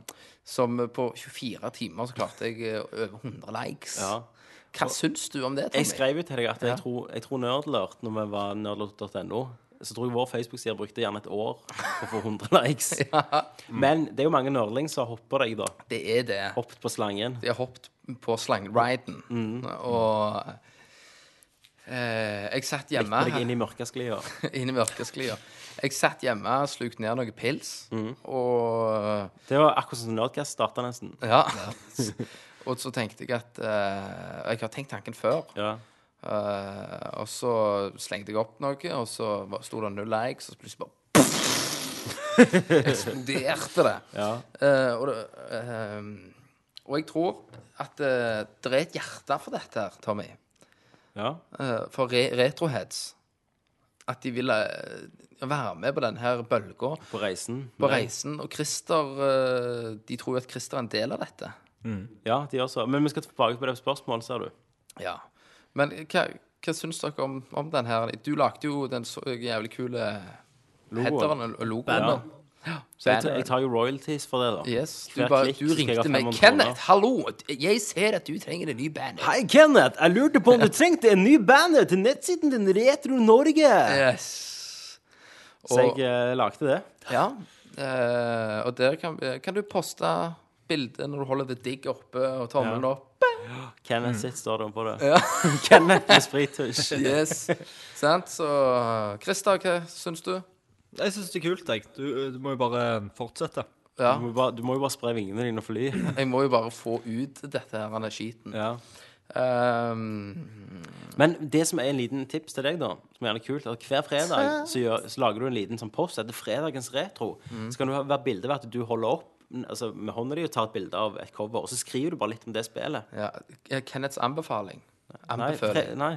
Som på 24 timer så klarte jeg eh, over 100 likes. ja. Hva syns du om det, Tommy? Jeg skrev jo til deg at jeg tror, jeg tror Nerdlert, når vi var nerdlert.no så tror jeg vår Facebook-side brukte gjerne et år på å få 100 likes. Ja. Men det er jo mange nerdlings som har hoppa deg, da. Det er det. Hoppet på slangen. De har hoppet på slangriden. Mm. Og eh, jeg satt hjemme Litt deg inn i mørkesklia. inn i mørkesklia. Jeg satt hjemme, slukte ned noe pils, Mm. og Det var akkurat som Nerdcast starta, nesten. Ja. og så tenkte jeg at eh, Jeg har tenkt tanken før. Ja. eh, og så slengte jeg opp noe, og så sto det null likes, og så plutselig bare eksploderte det. Ja. Eh, og, det eh, og jeg tror at eh, det er et hjerte for dette her, Tommy. ja. Eh, for re retroheads. At de ville eh, være med på denne her bølga På reisen. på reisen. Og Christer eh, De tror jo at Christer er en del av dette. Ja, de gjør så. Men vi skal tilbake på det spørsmålet, ser du. Ja. Men hva, hva syns dere om, om den her? Du lagde jo den så jævlig kule headeren og logoen. Ja. Ja. Så jeg, tar- jeg tar jo royalties for det, da. Yes. Du, bare, klikk du skal jeg ha ringte meg. 500 Kenneth, hallo! Jeg ser at du trenger en ny band. Hei, Kenneth! Jeg lurte på om du trengte en ny banner til nettsiden din Retro Norge. Yes. Så jeg eh, lagde det. Ja. eh, og der kan, kan du poste bilde når du holder the digg oppe og tommelen Ja. opp. Kenneth sitt står det på det. Ja. Kenneth med sprittusj. Yes. Sant? Så Christer, hva syns du? Jeg syns det er kult, jeg. Du, du må jo bare fortsette. Ja. Du må, bare, du må jo bare spre vingene dine og fly. Jeg må jo bare få ut dette her, denne skiten. Ja. Um, Men det som er en liten tips til deg, da, som er gjerne kult, er at hver fredag så, gjør, så lager du en liten sånn post etter fredagens retro. Mm. Så kan du ha være bilde ved at du holder opp altså, med hånda di og tar et bilde av et cover, og så skriver du bare litt om det spillet. ja, Kenneths anbefaling. Nei, Anbefaling. nei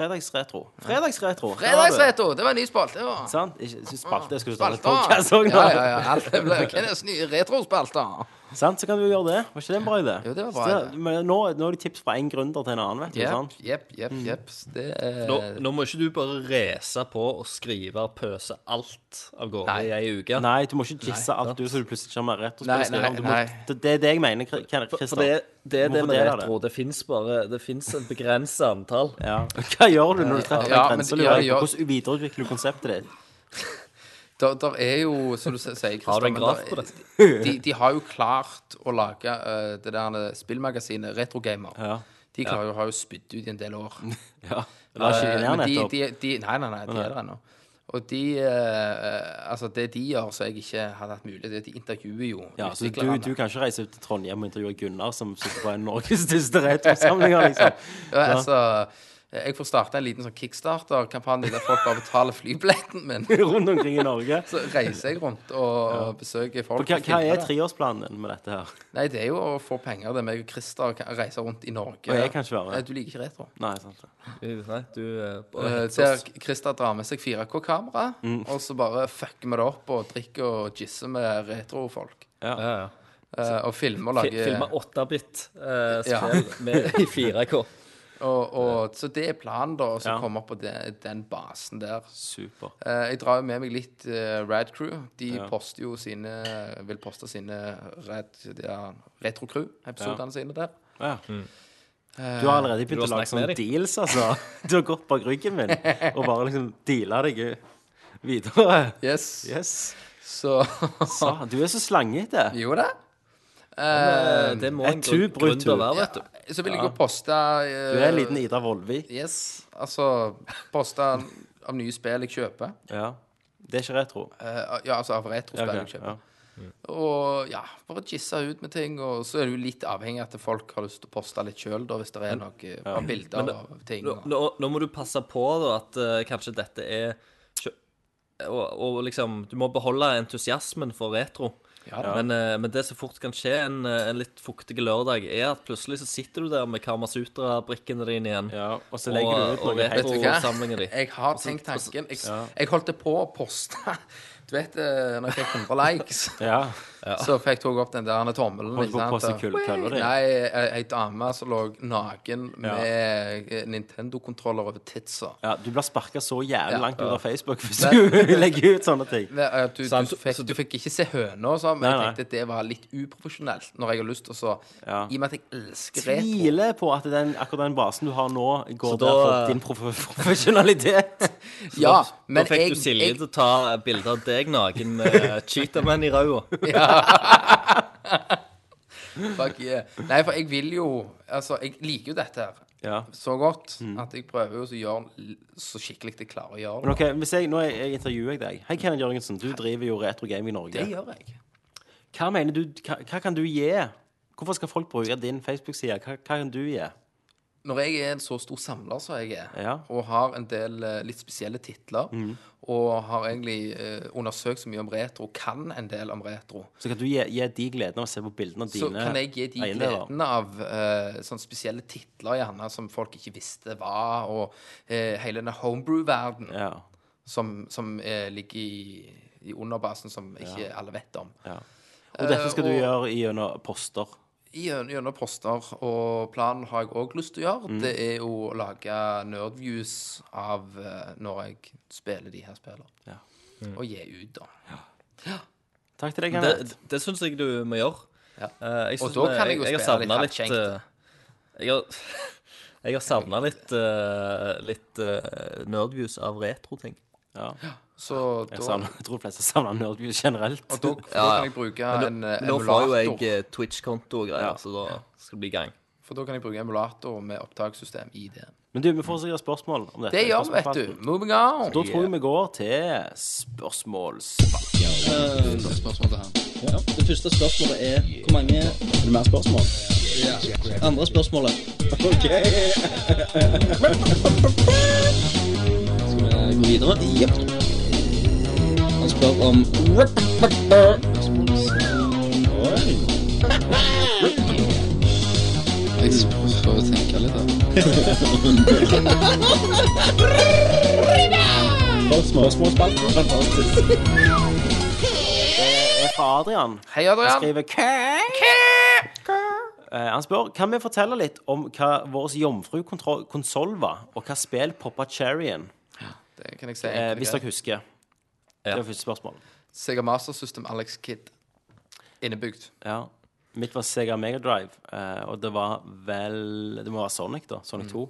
fredagsretro. Fredagsretro! Fredagsretro! Det var en ny spalte. Ja. Sant? Ikke spalte, skulle du ta Spalter. podkast òg, Ja, ja, ja. Alt det nye retrospalter. Sant? Så kan du gjøre det. Var ikke det en bra idé? Jo, det var bra Så idé. Men nå, nå er det tips fra en gründer til en annen, vet du. Jepp, sant? jepp, jepp. jepp. Det er Nå, nå må ikke du bare race på og skrive og pøse alt av gårde Nei. i ei uke. Nei, du må ikke jisse alt du, så du plutselig ikke har mer rett å Nei, spille. nei, Du må- nei. Det, det er det jeg mener, Kri- For, Christer. for det, det er Du må det med fordele det. retro. Det fins bare Det fins et begrenset antall. Ja. Hva gjør du når du treffer Ja, en men- grense? lurer ja, jeg på? ja. Hvordan videreutvikler du konseptet ditt? Der, der er jo, som du sier, Kristian Har du en graf på det? De, de har jo klart å lage uh, det der spillmagasinet Retrogamer. Ja. De klarer jo, har jo spydd ut i en del år. ja. La ikke uh, ned nettopp. de, de, nei, nei, nei, de er der ennå. Og de uh, Altså, det de gjør som jeg ikke hadde hatt mulighet til, de intervjuer jo Ja, så du, du kan ikke reise ut til Trondheim og intervjue Gunnar, som sitter på en Norges største retrosamling, liksom. Ja, altså, jeg får starte en liten sånn kickstarter-kampanje der folk bare betaler flybilletten min. Rundt omkring i Norge. Så reiser jeg rundt og besøker folk. Hva, hva er treårsplanen din med dette her? Nei, det er jo å få penger Det er meg og Christer kan reise rundt i Norge. Og jeg kan ikke være med. Eh, Du liker ikke retro. Nei, sant det. Nei, du eh, Eh, oss. Christer drar med seg 4K-kamera, Mm. og så bare fucker vi det opp og drikker og gisser med retrofolk. Ja, ja. Eh, og filmer og lager Filmer 8-bit-spill Ja. med i 4K. Og, og, Så det er planen, da, å Ja. komme opp på den, den basen der. Super. Eh, jeg drar jo med meg litt uh, Rad Crew. De Ja. poster jo sine vil poste sine Rad, ja, Retro Crew-episodene sine der. Ja. Mm. Du har allerede begynt å lage sånne deals, altså. Du har gått bak ryggen min og bare liksom deala deg videre. Yes. Yes. Så Så, du er så slangete. Jo da. Uh, Det må en grunn til å være, vet du. Så vil jeg jo poste eh, Du er en liten Ida Vollvik. Yes. Altså poste av nye spill jeg kjøper. Ja. Det er ikke retro. Eh, ja, altså av retrospill jeg kjøper. ja. Og ja, bare gisse ut med ting. Og så er det jo litt avhengig av at folk har lyst til å poste litt sjøl, hvis det er noen ja. bilder av ting. Nå, Og, nå, nå må du passe på da at eh, kanskje dette er kjø- og, og liksom Du må beholde entusiasmen for retro. Ja men, eh, men det som fort kan skje en, eh, en litt fuktig lørdag, er at plutselig så sitter du der med Karmasutra-brikkene dine igjen. Ja, og så legger du ut og noe retrosamlingen din. jeg har tenkt tanken. Jeg, jeg holdt på å poste Du vet, eh, når jeg fikk 100 likes, Ja. Så fikk òg opp den der tommelen. Holdt på å ikke poste sant? køll- kølla di. Nei, ei- dame som lå naken med eh, Nintendo-kontroller over titsa. ja. Du blir sparka så jævlig Ja. langt ut av Facebook hvis du legger ut sånne ting. Du, du, så- fikk, så du fikk ikke se høna, og sånn, men Nei, jeg tenkte at det var litt uprofesjonelt. Når jeg har lyst til å så Ja. I og med at jeg elsker retro Tviler på at den, akkurat den basen du har nå, går Så da- der for din prof profesjonalitet. Ja, da men fikk jeg, du Silje til å ta bilde av deg naken med Cheetahman i ræva. Fuck yeah. Nei, for jeg vil jo Altså, jeg liker jo dette her Ja. så godt at jeg prøver jo å gjøre l- så skikkelig jeg klarer å gjøre Men det. ok, hvis jeg, Nå jeg, jeg, intervjuer jeg deg. Hei, Kenneth Jørgensen. Du driver jo Retro Gaming Norge. Det gjør jeg. Hva mener du, hva, hva kan du gi? Hvorfor skal folk bruke din Facebook-side? Hva, hva kan du gi? Når jeg er en så stor samler som jeg er, Ja. og har en del eh, litt spesielle titler, og har egentlig eh, undersøkt så mye om retro, kan en del om retro, Så kan du gi, gi de gleden av å se på bildene av så kan jeg gi de eiendeler. gledene av eh, sånne spesielle titler gjerne som folk ikke visste var, og eh, hele denne homebrew-verden Ja. som, som eh, ligger i, i underbasen, som ikke alle vet om. Og dette skal du og- gjøre gjennom poster. I gjennom poster, og planen har jeg òg lyst til å gjøre. Mm. Det er å lage nerdviews av eh, når jeg spiller de her spillene. Ja. Og gi ut, da. Ja, Takk til deg, Det, Kenneth. det syns jeg du må gjøre. Ja. Eh, jeg Og da kan jeg jo jeg spille savnet litt halvkjenkt. eh, Jeg har, jeg har savna litt, uh, litt uh, nerdviews av retro-ting. Ja. Så Jeg, da, savner, jeg tror de fleste savner Nerdview generelt. og da, da Ja, ja. kan jeg bruke en emulator. Nå får jo jeg eh, Twitch-konto og greier, Ja. så da skal det bli gang. For da kan jeg bruke emulator med opptakssystem i det. Men du, vi får sikkert spørsmål om dette. Det gjør vi, vet du. Moving on. Da tror jeg vi går til spørsmåls... Det første spørsmålet er hvor mange Er det mer spørsmål? Andre spørsmålet. OK. Skal vi gå videre? Jepp. Han om Oi. Jeg får tenke litt, da. Spørsmålsspalten. Fantastisk. Det er fra Adrian. Hei, Han Adrian. skriver Eh, Han spør kan vi fortelle litt om hva vår jomfrukonsoll var, og hva spill poppa cherryen, Det kan jeg si. eh, hvis dere husker. Det var første spørsmål. Sega Master System Alex Kidd. Innebygd. Ja. Mitt var Sega Megadrive, eh, og det var vel Det må være Sonic, da. Sonic 2.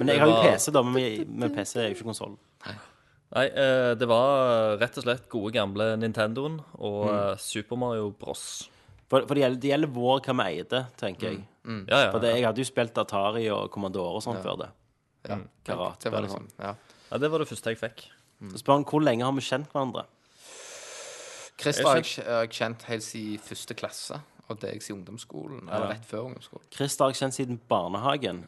Men jeg har jo PC, da, men, men PC er jo ikke konsoll. Nei, eh, det var rett og slett gode gamle Nintendoen og eh, Super Mario Bros. For, for det, gjelder, det gjelder vår hva vi eide, tenker jeg. Ja, ja. For det, jeg hadde jo spilt Atari og Commodore og sånn før det. Ja. Karat. Det var eller liksom, ja. ja, det var det første jeg fikk. Så spør han hvor lenge har vi kjent hverandre? Christer har jeg har jeg kjent helt siden første klasse, og deg siden ungdomsskolen. Eller rett før ungdomsskolen. Chris har jeg kjent siden barnehagen.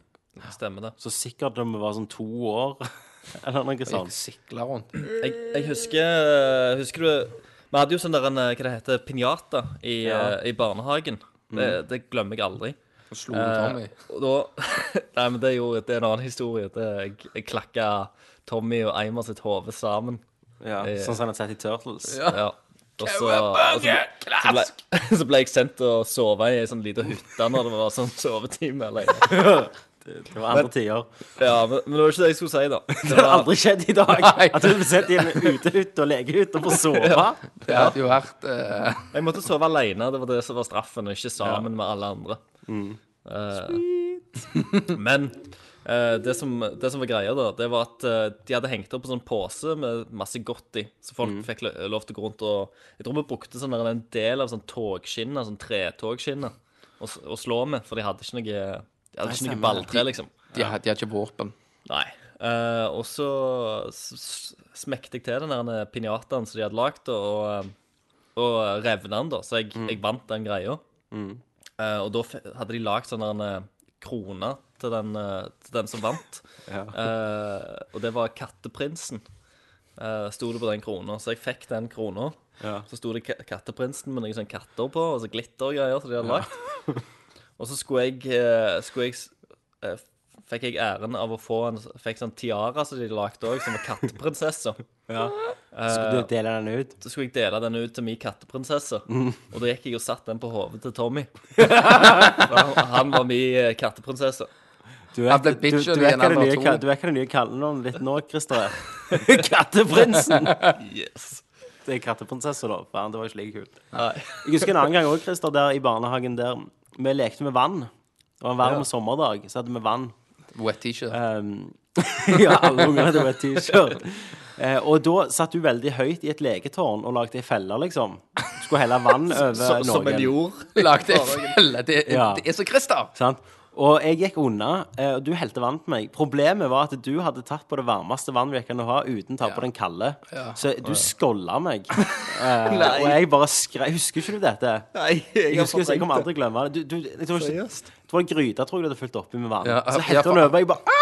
Stemmer det. Så sikkert da vi var sånn to år, eller noe Jeg sånt. sikla rundt. Jeg, jeg husker Husker du Vi hadde jo sånn der en, eh, hva det heter, pinjata i, Ja. eh, i barnehagen. Det, det glemmer jeg aldri. Og slo du Tommy. Eh, og da Nei, men det er jo det er en annen historie. Det, jeg, jeg klakka Tommy og Eimer sitt hode sammen. Ja, Eh, sånn som han har sett i Turtles. Ja. Og så, og så, så, ble, så ble jeg sendt til å sove i ei sånn lita hytte når det var sånn sovetime alene. Det var andre tider. Ja, men, men det var ikke det jeg skulle si, da. Det har aldri skjedd i dag. At du sett i en utehytte og legehytte og får sove. Det hadde jo vært uh... Jeg måtte sove alene. Det var det som var straffen, og ikke sammen med alle andre. Eh, men eh, det, som, det som var greia, da, det var at eh, de hadde hengt opp en sånn pose med masse godt i, så folk fikk lov til å gå rundt og Jeg tror vi brukte sånn en del av sånn togskinner, sånn tretogsskinner, å å slå med, for de hadde ikke noe De hadde ikke noe balltre, liksom. De de hadde ikke våpen. Nei. Uh, og så smekte jeg til den der pinjataen som de hadde lagd, og, og revna den, da. Så jeg, jeg vant den greia. Eh, og da hadde de lagd sånn eh, krone til den, eh, til den som vant. Eh, og det var Katteprinsen. Uh, sto det på den krona. Så jeg fikk den krona. Ja. Så sto det Katteprinsen med noen sånne katter på, og så glittergreier som de hadde lagt. og så skulle jeg, eh, skulle jeg Fikk jeg æren av å få en Fikk sånn tiara som de lagde òg, som var katteprinsesse. Ja. Så skulle du dele den ut? Så skulle jeg dele den ut til min katteprinsesse. Og da gikk jeg og satte den på hodet til Tommy. han, han var min katteprinsesse. Du er, du, du, du, er ikke det nye, du er ikke det nye kallenavnet ditt nå, Christer? er? Katteprinsen! Yes. Det er katteprinsesse, da. Faen, det var ikke like kult. Nei. Jeg husker en annen gang òg, Christer, der i barnehagen der vi lekte med vann. Det var en varm sommerdag, så hadde vi vann. Wet t-shirt. Um, ja, alle unger hadde wet t-shirt. Eh, og da satt du veldig høyt i et leketårn og lagde ei felle, liksom. Du skulle helle vann over Norge. noen. som en jord. Lagde ei felle. Det, Ja. det er så Christer. Sant? Og jeg gikk unna, eh, og du helte vann på meg. Problemet var at du hadde tatt på det varmeste vannet vi kan ha, uten å ta på den kalde. Så du skålla meg. Eh, og jeg bare skrei Husker ikke du dette? Nei, jeg Jeg husker jeg kommer aldri til å glemme det. Du, du, jeg tror, ikke- det var en gryte tror jeg du hadde fylt oppi med vann. Så helte hun over. Jeg bare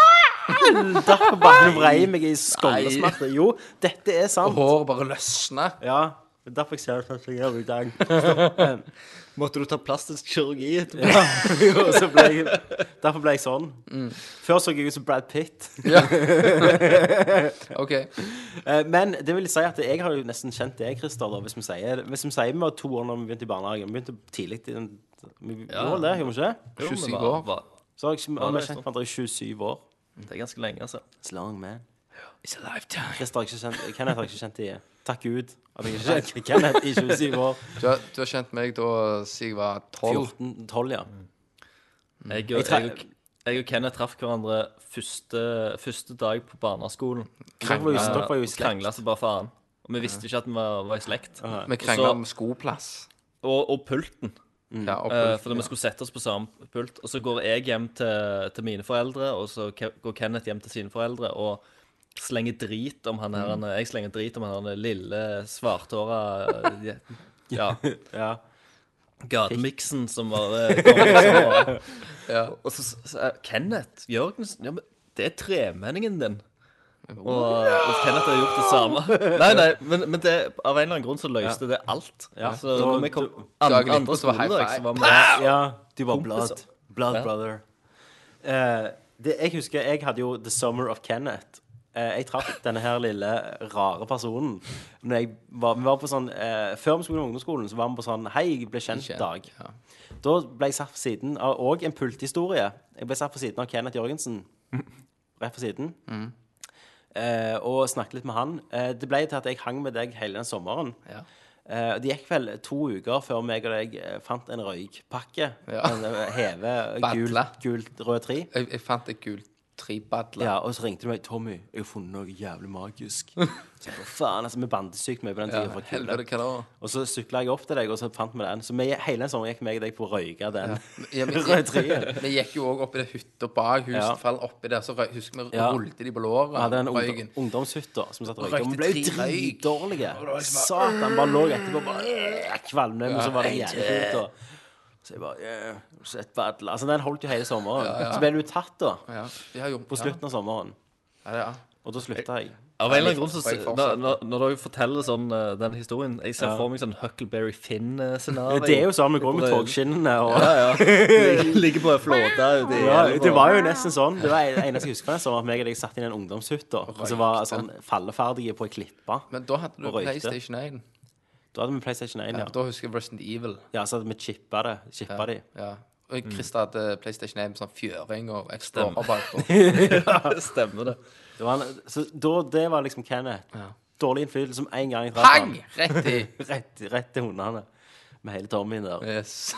Derfor Datt på bakken og vrei meg i skoldesmerte. Jo, dette er sant. Håret bare løsna. Ja, Derfor ser jeg sånn som jeg gjør i dag. Måtte du ta plastisk kirurgi etterpå? Ja, jo, så ble jeg, derfor ble jeg sånn. Før så jeg ut som Brad Pitt. OK. Eh, Men det vil si at jeg har jo nesten kjent deg, Christer, da, hvis vi sier Hvis vi sier vi var to år når vi begynte i barnehagen. Vi begynte tidlig i den Vi Ja. gjorde det, gjorde vi ikke? 27 år. var- Så har jeg har vi det kjent sånn? hverandre i 27 år. Det er ganske lenge, altså. It's long, man. It's a lifetime. Christer har ikke kjent Kenneth har ikke kjent i Takk Gud at jeg ikke har kjent Kenneth i 27 år. Du har, du har kjent meg da siden jeg var 12. 14, 12, ja. Jeg og, Jeg jeg, og, jeg og Kenneth traff hverandre første, første dag på barneskolen. Dere var jo, dere var jo i slekt. Krangla som bare faen. Og vi visste ikke at vi var, var i slekt. Vi krangla Så- om skoplass. Og, og pulten. Ja, og Eh, fordi vi skulle sette oss på samme pult. Og så går jeg hjem til, til mine foreldre, og så Ke- går Kenneth hjem til sine foreldre og slenger drit om han her Mm. Jeg slenger drit om han her lille, svarthåra Ja. Ja. Gatemiksen som var eh, og, Ja. og så sa Kenneth Jørgensen ja, men Det er tremenningen din. Og, og Kenneth har gjort det samme. Nei, nei, men, men det, av en eller annen grunn så løste det alt. Ja. Så Da- når vi kom andre så var skoledag, så var vi Ja, du var blood. Blood Ja. brother. Uh, det, jeg husker jeg hadde jo The Summer of Kenneth. Eh, jeg traff denne her lille rare personen når jeg var, vi var på sånn, eh, Før vi skulle på ungdomsskolen, så var vi på sånn Hei, jeg ble kjent-dag. Ja. Da ble jeg satt på siden av òg en pulthistorie. Jeg ble satt på siden av Kenneth Jørgensen. Rett på siden. Eh, og snakket litt med han. Eh, det ble til at jeg hang med deg hele den sommeren. Ja. Uh, det gikk vel to uker før meg og deg eh, fant en røykpakke. Ja. En heve gult, gult rød tre. Jeg, jeg fant et gult trebadle. Ja, og så ringte du meg. 'Tommy, jeg har funnet noe jævlig magisk'. Så jeg faen, altså, Vi bandet sykt mye på den Ja, tida. Ja, helvete, hva da? Og så sykla jeg opp til deg, og så fant vi den. Så vi, hele den sommeren gikk meg og deg på å røyke den Ja, treet. Vi gikk jo òg i det hytta bak huset. Ja. Oppi der, så røy, husker vi Ja. rullte de på låret. Vi hadde den ungdom, ungdomshytta som satt og røykte. Vi ble jo tre dritdårlige. Satan, bare lå etterpå bare øh, kvalmende, men så var det jævlig kult. Så jeg bare yeah, Sett badle. Altså, den holdt jo hele sommeren. Så ble du tatt, da. Ja, jo, På slutten av sommeren. Ja, ja. Og da slutta jeg. Av en eller annen grunn så når, når, dere forteller sånn eh, den historien Jeg ser Ja. for meg sånn Huckleberry Finn-scenario. Det er jo sånn vi går med togskinnene og Ja, ja. Ligger- på ei flåte ute i ja. Det var jo nesten sånn. Det var det eneste jeg husker. fra den At meg og deg satt i den ungdomshytta og så var sånn falleferdige på ei klippe. Men da hadde du PlayStation 1. Da hadde vi PlayStation 1, Ja, ja. Da husker jeg Resident Evil. Ja, så hadde vi chippa det. Chippa de. Ja. Og Christer hadde PlayStation 1 med sånn fjøring og Stemmer. Ja, bakpå. Stemmer det. Det var en, så da, det var liksom Kenneth. Ja. Dårlig innflytelse som en gang jeg traff Pang! Rett i. Rett, rett til hundene. Med hele Tommyen der. Yes.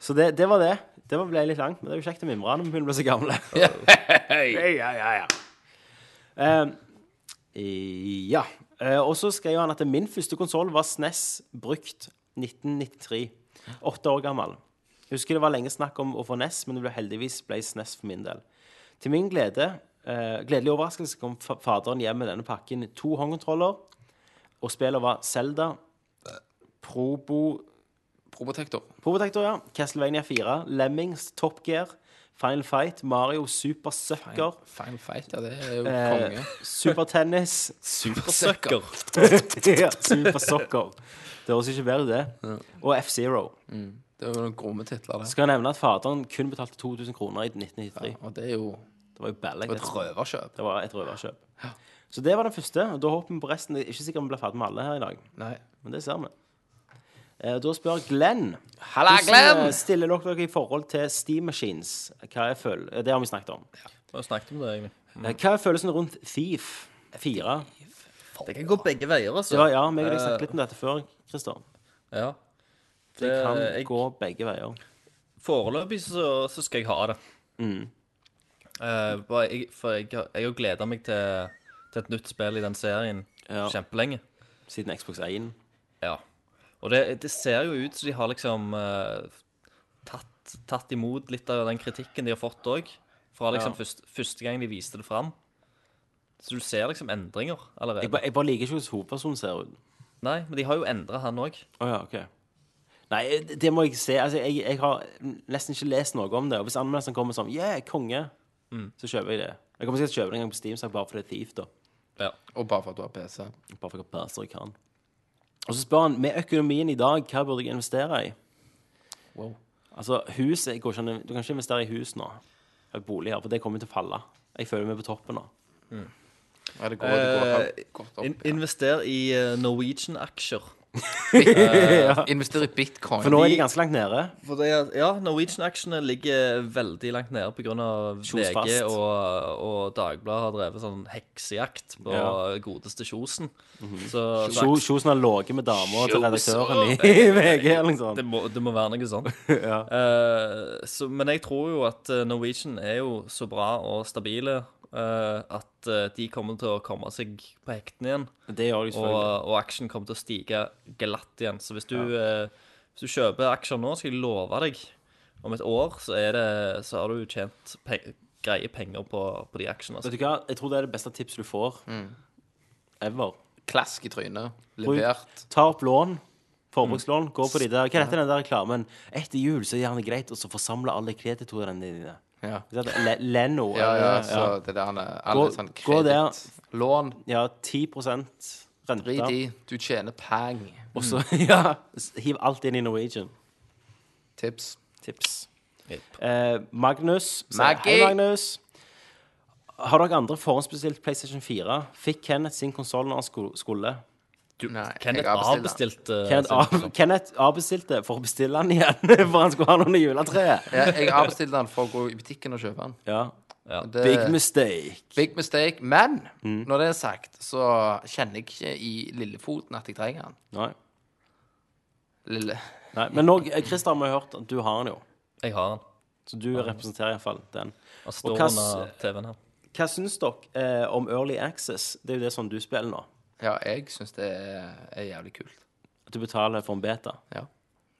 Så det, det var det. Det ble litt langt, men det er jo kjekt å mimre når vi begynner å bli så gamle. Hei. ja, ja, ja. Eh, ja. Eh, og så skrev han at min første konsoll var SNES brukt 1993. Åtte år gammel. Jeg husker det var lenge snakk om å få NES, men det ble heldigvis ble SNES for min del. Til min glede, eh, gledelig overraskelse kom faderen hjem med denne pakken. To håndkontroller, og spillet var Zelda, Probo Probotector. Probotector, ja. Castlevania 4, Lemmings, Top Gear, Final Fight, Mario, Super Sucker, Final Fight, ja, det er jo eh, konge. Super Tennis Supersucker. ja, Super Soccer. Det høres ikke bedre ut, det. Og F-Zero. Det var jo noen gromme titler, det. Skal jeg nevne at faderen kun betalte 2000 kroner i 1993. Og det er jo Det var jo et røverkjøp. Det var et røverkjøp. Så det var den første. og Da håper vi på resten. Det er ikke sikkert vi blir ferdig med alle her i dag, Nei. men det ser vi. Eh, Da spør Glenn Halla, Glenn! Hvordan stiller dere dere i forhold til Steam Machines? Hva er føl Det har vi snakket om. Vi har snakket om det, egentlig. Mm. Hva er følelsen rundt Thief 4? Det kan gå begge veier, altså. Ja, ja, Vi har snakket litt om dette før, Christer. Ja. Det kan jeg- gå begge veier. Foreløpig så, så skal jeg ha det. Mm. Uh, bare jeg, for jeg, har- jeg har gleda meg til, til et nytt spill i den serien Ja. kjempelenge. Siden Xbox 1. Ja. Og det, det ser jo ut som de har liksom uh, tatt, tatt imot litt av den kritikken de har fått òg. Fra liksom Ja. først, første gang de viste det fram. Så du ser liksom endringer allerede. Jeg, ba, jeg bare liker ikke hvordan hovedpersonen ser ut. Nei, men de har jo endra han òg. Oh, ja, OK. Nei, det, må jeg se. Altså, jeg, jeg har nesten ikke lest noe om det. Og hvis anmeldelsene kommer sånn Yeah, konge, så kjøper jeg det. Jeg kommer sikkert til å kjøpe det en gang på Steam, så bare fordi det er Thief, da. Ja. Og bare for at du har PC. Bare for at jeg har PC jeg kan. Og så spør han med økonomien i dag, hva burde jeg investere i? Wow. Altså, hus jeg går ikke, Du kan ikke investere i hus nå. Eller bolig her, for det kommer til å falle. Jeg føler meg på toppen nå. Ja, det går, det går opp, godt opp. In invester i eh, Norwegian-aksjer. Ja. Invester i bitcoin. For nå er de ganske langt nede. For det er, ja, Norwegian-aksjene ligger veldig langt nede pga. VG og, og Dagbladet har drevet sånn heksejakt på Ja. godeste Kjosen. Så Kjo- Kjosen har ligget med dama til redaktøren i VG eller noe sånt. det må, det må være noe sånt. Ja. uh, så, men jeg tror jo at eh, Norwegian er jo så bra og stabile eh, at eh, de kommer til å komme seg på hektene igjen. Det gjør de Og, selvfølgelig. og aksjen kommer til å stige glatt igjen. Så hvis du, eh, Hvis du kjøper aksjer nå, skal jeg love deg Om et år så, er det, så har du tjent pe greie penger på, på de aksjene. Vet Altså. du hva? Jeg tror det er det beste tipset du får. Ever. Klask i trynet. Levert. Ta opp lån. Forbrukslån. Gå på de der. Hva heter den der reklamen? Etter jul så er det gjerne greit å forsamle alle kreditorene dine. Ja. Le Leno. Ja, ja, eller- så det der han er alle Gå- sånn gå der. kreditt. Lån. ja, 10 rente. Drit i. Du tjener pang. Og så ja, s- hiv alt inn i Norwegian. Tips. Tips. Eh, Magnus. sier, Maggie. Hei, Magnus. Har dere andre forhåndsbestilt PlayStation 4? Fikk Kenneth sin konsoll når han sko- skulle? Nei, Kenneth avbestilte. avbestilte Kenneth, av. Kenneth avbestilte for å bestille den igjen, for han skulle ha den under juletreet. Ja, jeg avbestilte den for å gå i butikken og kjøpe den. Ja. Ja. Det, Big mistake. big mistake. Men Mm. når det er sagt, så kjenner jeg ikke i lillefoten at jeg trenger den. Nei. Lille. Nei. Men nå, Christer, vi har hørt at du har den jo. Jeg har den. Så du representerer iallfall den. Den står under TV-en her. Hva syns dere eh, om Early Access? Det er jo det som du spiller nå. Ja, jeg syns det er, er jævlig kult. At du betaler for en beta. Ja.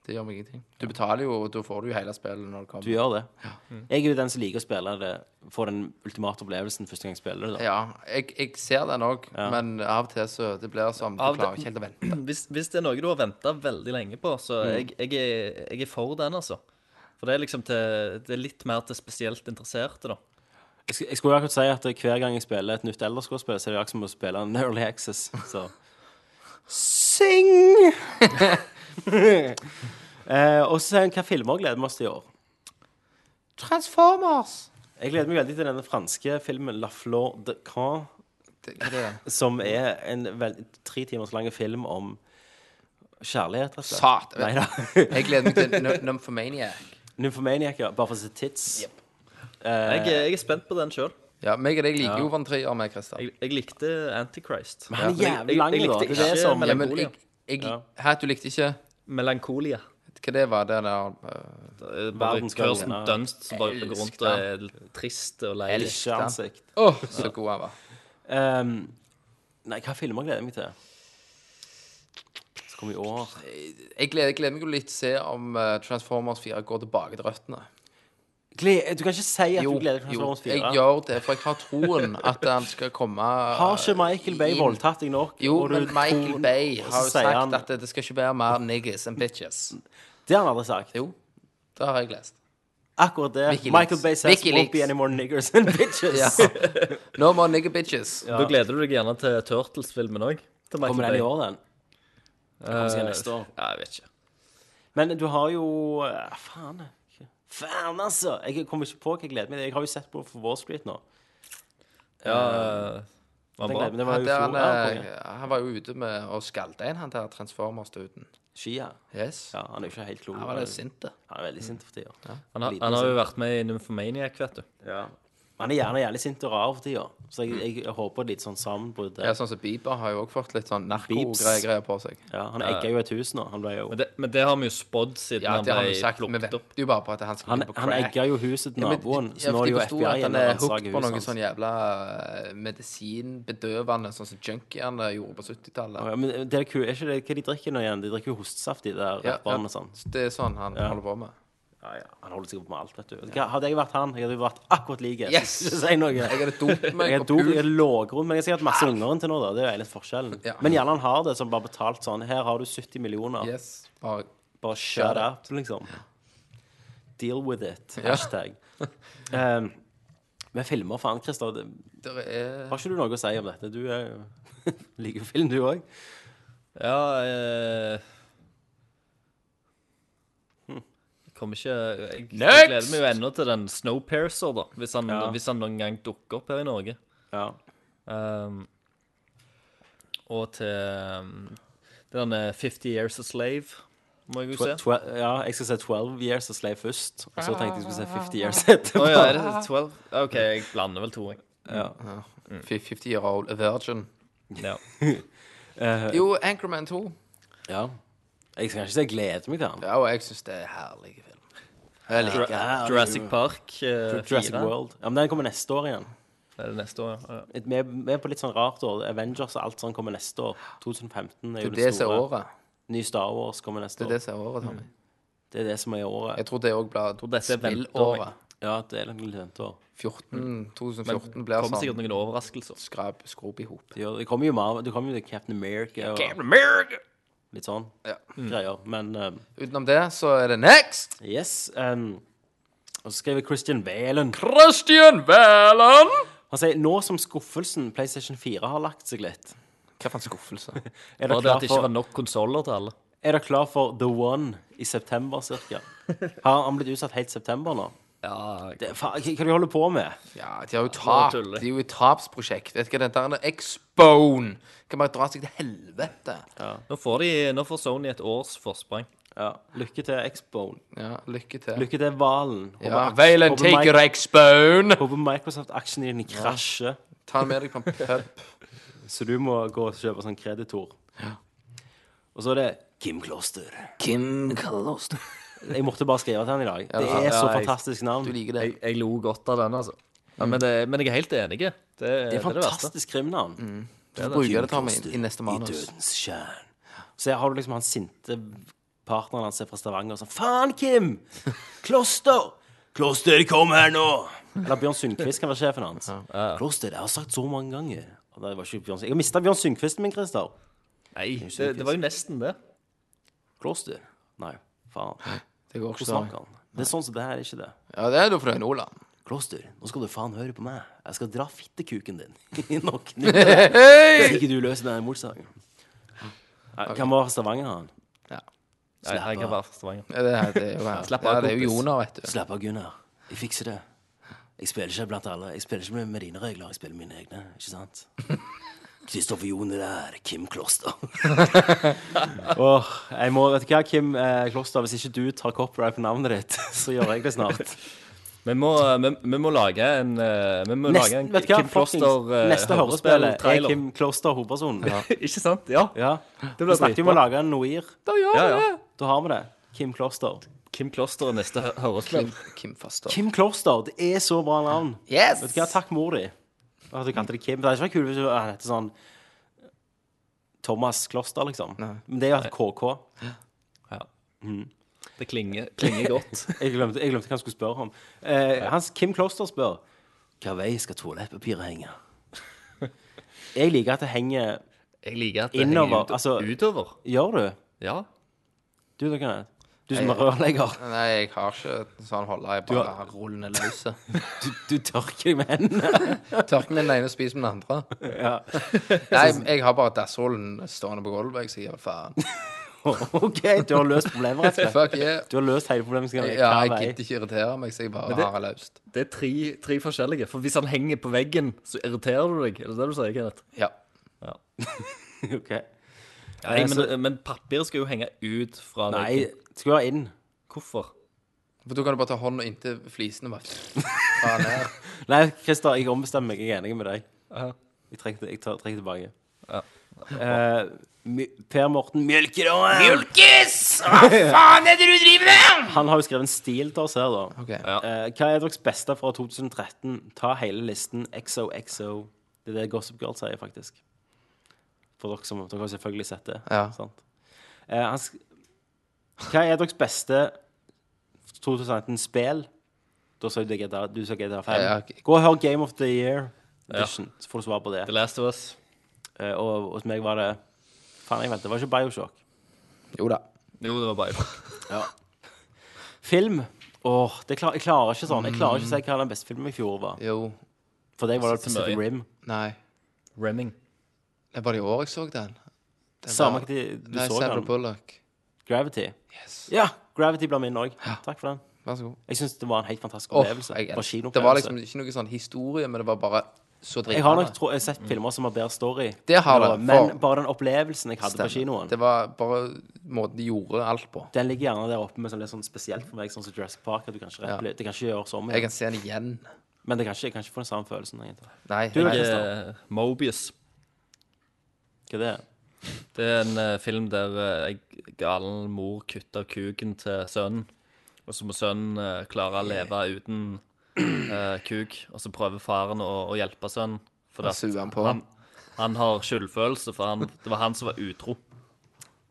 Det gjør meg ingenting. Du betaler jo, da får du jo hele spillet når det kommer. Du gjør det. Ja. Jeg er jo den som liker å spille det, få den ultimate opplevelsen første gang jeg spiller det. da. Ja, jeg, jeg ser den òg, men av og til så det blir som Du Av det- klarer ikke helt å vente. Hvis, hvis det er noe du har venta veldig lenge på, så Mm. jeg, jeg, er, jeg er for den, altså. For det er liksom til Det er litt mer til spesielt interesserte, da. Jeg, jeg skulle akkurat si at hver gang jeg spiller et nytt Elderskål-spill, så er det akkurat som å spille en Early Access. Så Sing! eh, og så sier hun hva filmer gleder vi oss til i år? Transformers! Jeg gleder meg veldig til denne franske filmen La Flor de Can, det? som er en vel, tre timers lang film om kjærlighet, rett og slett. Sat. Nei da. Jeg gleder meg til Nymphomaniac. Nymphomaniac, ja. Bare for å se tits. Jeg, er- jeg er spent på den sjøl. Ja, meg og deg liker jo Van Trier med. Jeg, jeg likte Antichrist. Men han er jævlig lang, jeg, jeg, da. likte Det er det som- Ja, men jeg, ja. Hæ, du likte ikke Melankolia. Hva det var? Det der uh, Det Verdens gang, Kirsten. Dunst som bare går rundt og er trist og lei. Ansikt. Åh, så god han var. Um, nei, hva filmer gleder jeg meg til? Så kommer i år. Jeg gleder, gleder meg jo litt til å se om uh, Transformers 4 går tilbake til røttene. Gle du kan ikke si at du gleder deg til jo, Transformers 4. jeg gjør det, for jeg har troen at han skal komme Har ikke Michael Bay voldtatt deg nok? Jo, men Michael troen, Bay har jo sagt han- at det, det skal ikke være mer niggas enn bitches. Det har han aldri sagt. Jo, det har jeg lest. Akkurat det. Wikileaks. Michael Bay says Wikileaks. won't be any more niggers and bitches. Ja. No more nigger bitches. Da gleder du deg gjerne til Turtles-filmen òg. Kommer den i år, den? kommer sikkert neste år. Ja, jeg vet ikke. Men du har jo eh, Faen. Faen, altså! Jeg kommer ikke på hva jeg gleder meg til. Jeg har jo sett på for Wall Street nå. Ja, var bra. gleder. Det var Han, jo han, Ja, eh, han var jo ute med å skalte en, han der Transformers-duden. Skia. Yes. Ja, han er jo ikke helt klok. Han var litt sint. Han er veldig sint for tida. Han har, han har jo vært med i Nymphomaniac, vet du. Ja. Han er gjerne jævlig sint og rar for tida, så jeg, jeg håper litt sånn sammenbrudd der. Ja, sånn som Bieber har jo også fått litt sånn narko-greier på seg. Ja, han egga jo et hus nå. Han ble jo Men det, men det har vi jo spådd siden Ja, han det har ble sagt. Vi plukket venter opp. jo bare på at han skal Han, på han crack. egga jo huset til Ja, men- naboen, ja, så nå for er det de jo forsto FBI at han er hooked på noe sånn jævla eh, medisinbedøvende, sånn som junkiene gjorde på 70-tallet. Ja, men det er, ku- er ikke det hva de drikker nå igjen? De drikker jo hostesaft, de der Ja, rapperne og sånn. Det er sånn han Ja. holder på med. Ja, ja. Han holder seg opp med alt, vet du. Hva- Hadde jeg vært han, jeg hadde jo vært akkurat like. Yes! si noe. Jeg hadde dopt meg Jeg er dop, jeg er lågrund, men jeg har sikkert masse unger til nå, da. Det er jo litt forskjellen. Ja. Men gjerne han har det som bare betalt sånn. Her har du 70 millioner. Yes. Bare Bare shut up, liksom. Deal with it. Hashtag. um, men filmer, faen, Christer. er Har ikke du noe å si om dette? Du er jo liker film, du òg. Ja eh, Jeg kommer ikke Jeg, jeg Next! gleder meg jo ennå til den Snowpiercer, da. Hvis han, Ja. hvis han noen gang dukker opp her i Norge. Ja. Um, og til um, den eh, 50 Years a Slave, må jeg jo se. Ja, jeg skal se 12 Years a Slave først. Og så tenkte jeg skulle se 50 Years etterpå. Oh, ja, er det 12? OK, jeg blander vel to, jeg. Ja. 50 year old virgin. Ja. uh, Jo, Anchorman 2. ja. Jeg skal ikke si jeg gleder meg til den. Ja, og jeg syns det er herlig film. Jeg liker herlig. Jurassic Park uh, Jurassic 4. World. Ja, men den kommer neste år igjen. Det Er det neste år? Ja. Et- Vi er- vi er på litt sånn rart år. Avengers og alt sånn kommer neste år. 2015 er Det jo er det det som er store. året. Ny Star Wars kommer neste Det er år. det som er året, Tommy. Det er det som er året. Jeg tror det òg blir dette er spillåret. Ja, det er litt venteår. 14, 2014 Det blir kommer sikkert sånn noen overraskelser. skrap, skrop i hop. Det, gjør- det kommer jo Marvel, Det kommer jo Captain America og litt sånn Ja. greier. Men eh, Utenom det så er det next! yes um, Og så skriver Christian Valen Christian Valen! Han sier nå som skuffelsen PlayStation 4 har lagt seg litt Hva for en skuffelse? Er Bare det at det ikke var nok konsoller til alle. er dere klar for The One i september cirka? Har han blitt utsatt helt september nå? Ja, Det, fa, hva hva de holder på med? Ja, de har jo tap. tuller. De er jo i tapsprosjekt. Vet du hva der er? X-Bone. Kan bare dra seg til helvete. Nå får, de, nå får Sony et års forsprang. Ja, Lykke til X-Bone. Ja, lykke til. Lykke til Valen. Ja, Håper- Valen håper taker Mike- X-Bone. Håper Microsoft-aksjen din krasjer, Ta den med deg på en pub. så du må gå og kjøpe sånn kreditor. Og så er det Kim Kloster. Kim Kloster. Jeg måtte bare skrive til han i dag. Det er så jeg- fantastisk navn. Du liker det? Jeg, jeg lo godt av den, altså. Ja, men, det, men jeg er helt enig. Det, det, Det er det, er det verste. fantastisk krimnavn. Du får bruke det, Tommy, i neste I manus. dødens tjern. Så har du liksom han sinte partneren hans er fra Stavanger sånn Faen, Kim! Kloster! Kloster, kom her nå! Eller Bjørn Sundquist kan være sjefen hans. Kloster, jeg har sagt så mange ganger. Og det var ikke Bjørn, jeg har mista Bjørn Sundquisten min, Christer. Nei, det, det var jo nesten det. Kloster? Nei, faen. Det går ikke snakker sånn. han? Det er sånn som det her, er ikke det. Ja, det er du fra Nordland. Kloster, nå skal du faen høre på meg. Jeg skal dra fittekuken din i noen Hvis ikke du løser denne mordsaken. Hvem var Stavanger, han? Nei, jeg kan være fra Stavanger. Ja, det, er- det er jo, Slapp ja, av, det er jo kompis. Joner, vet du. Slapp av, Gunnar. Jeg fikser det. Jeg spiller ikke blant alle. Jeg spiller ikke med, med dine regler, jeg spiller mine egne. Ikke sant? Kristoffer Jone der. Kim Kloster. Åh, jeg må, vet du hva, Kim eh, Kloster, hvis ikke du tar copyright på navnet ditt, så gjør jeg det snart. Vi må, vi, vi må lage en eh, Vi må Nest, lage en hva, Kim Kloster eh, Neste hørespill er. Kim Kloster hovedpersonen. Ikke sant? Ja. Ja. Det blir snakket om å lage en Noir. Ja, ja. Da har vi det. Kim Kloster. Kim Kloster er neste hørespill. Kim, Kim Kim Kloster, det er så bra navn. Yes! Vet du hva, takk mor di. At du kalte det Kim. Det hadde ikke kult hvis du heter sånn Thomas Kloster, liksom. Men det er jo et KK. Ja. Det klinger, klinger godt. Jeg glemte, jeg glemte hva han skulle spørre om. Eh, hans Kim Kloster spør Hva vei skal toalettpapiret henge? Jeg liker at det henger Jeg liker at det Innover, henger ut, altså- utover. Gjør du? Ja. Du, da, Kenneth? Du som er rørlegger. Nei, jeg har ikke sånn holde. Jeg bare har rullende løse. Du, du tørker deg med hendene. Tørker med den ene og spiser med den andre. Ja. Nei, jeg har bare dassrollen stående på gulvet. Jeg sier faen. OK, du har løst problemet, rett og slett. Fuck yeah. Du har løst hele problemet. Ja, jeg gidder ikke irritere meg, så jeg bare det- har det løst. Det er tre, tre forskjellige. For hvis han henger på veggen, så irriterer du deg. Er det det du sier, Kenneth? Ja. OK. Nei, så- men, men papiret skal jo henge ut fra Nei, det skal være inn. Hvorfor? For da kan du bare ta hånda inntil flisene. Bare. Ned. Nei, Christer, jeg ombestemmer meg. Jeg er enig med deg. Jeg trekker, jeg tar, trekker tilbake. Ja. Eh, per Morten Mjølkeråen. Mjølkes! Hva faen er det du driver med?! Han har jo skrevet en stil til oss her, da. Okay. Ja. Eh, hva er deres beste fra 2013? Ta hele listen. XOXO. Det er det Gossip Girl sier, faktisk. For dere som Dere har selvfølgelig sett det. Ja. Sant? Eh, han sk hva er deres beste 2019-spill? Da sa du GTA, du sa GTA 5. Ja, ja. Gå og hør Game of the Year Edition, så får du svar på det. The Last of Us. Eh, og hos meg var det Faen, jeg vet, det var ikke Bioshock. Jo da. Jo, det var Bioshock. ja. Film. Åh, det klar, jeg klarer ikke sånn. Jeg klarer ikke å si hva den beste filmen i fjor var. Jo. For deg var det Pacific. Rim. Nei. Remming. Det var det i år jeg så den. den Samme hva tid du Nei, så Sandra den. Bullock. Gravity. Yes. Ja, Gravity blir min òg. Takk for den. Vær så god. Jeg syns det var en helt fantastisk Åh, opplevelse. jeg, Det var det kinoopplevelse. var liksom ikke noe sånn historie, men det var bare så Jeg har nok tro, jeg har sett filmer som har bedre story. Det har det, Men for- bare den opplevelsen jeg hadde på kinoen, Det var bare måten de gjorde alt på. den ligger gjerne der oppe med sånn litt sånn spesielt for meg, sånn som Jurassic Park. At du kan ikke, Ja. repli- det kan ikke gjøres om Jeg igjen. kan se den igjen. Men det kan ikke, jeg kan ikke få den samme følelsen. egentlig. Nei, Du, jeg, Kristian? Eh, Mobius. Hva er det? Det er en eh, film der eh, ei galen mor kutter kuken til sønnen. Og så må sønnen eh, klare å leve uten eh, kuk. Og så prøver faren å, å hjelpe sønnen. For Og at suger han på. Han, han har skyldfølelse, for han, det var han som var utro.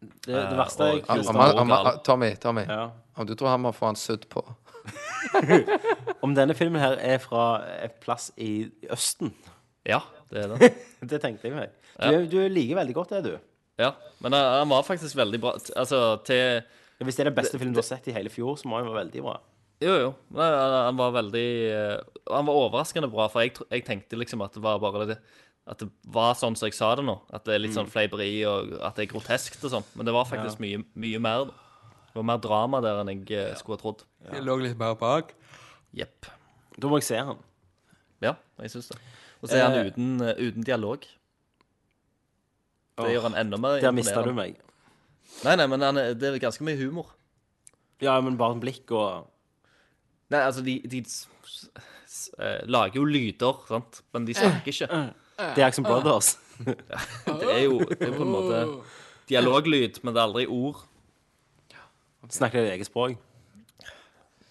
Det, det verste jeg Om, om, han- om, han- Tommy, Tommy. ja. Om du tror han må få han sudd på Om denne filmen her er fra et plass i Østen. Ja, det er det. Det tenkte jeg meg. Du, du liker veldig godt det, du. Ja, Men han, var faktisk veldig bra. Altså, til Hvis det er den beste filmen du har sett i hele fjor, så må han være veldig bra. Jo, jo. men han, var veldig eh, Han var overraskende bra, for jeg, jeg tenkte liksom at det var bare det At det var sånn som jeg sa det nå. At det er litt sånn fleiperi, og at det er groteskt og sånn. Men det var faktisk mye, mye mer. Det var mer drama der enn jeg ja. skulle ha trodd. Det lå litt mer bak. Jepp. Da må jeg se han. Ja, jeg syns det. Og så er han Eh. uten, eh, uten dialog. Det gjør han enda mer Der mista du meg. Nei, nei, men han er, det er ganske mye humor. Ja, men bare en blikk og Nei, altså, de, de s, s, s, lager jo lyder, sant? Men de snakker ikke. Det er Action Brothers. Det er jo, det er på en måte dialoglyd, men det er aldri ord. Snakker de eget språk.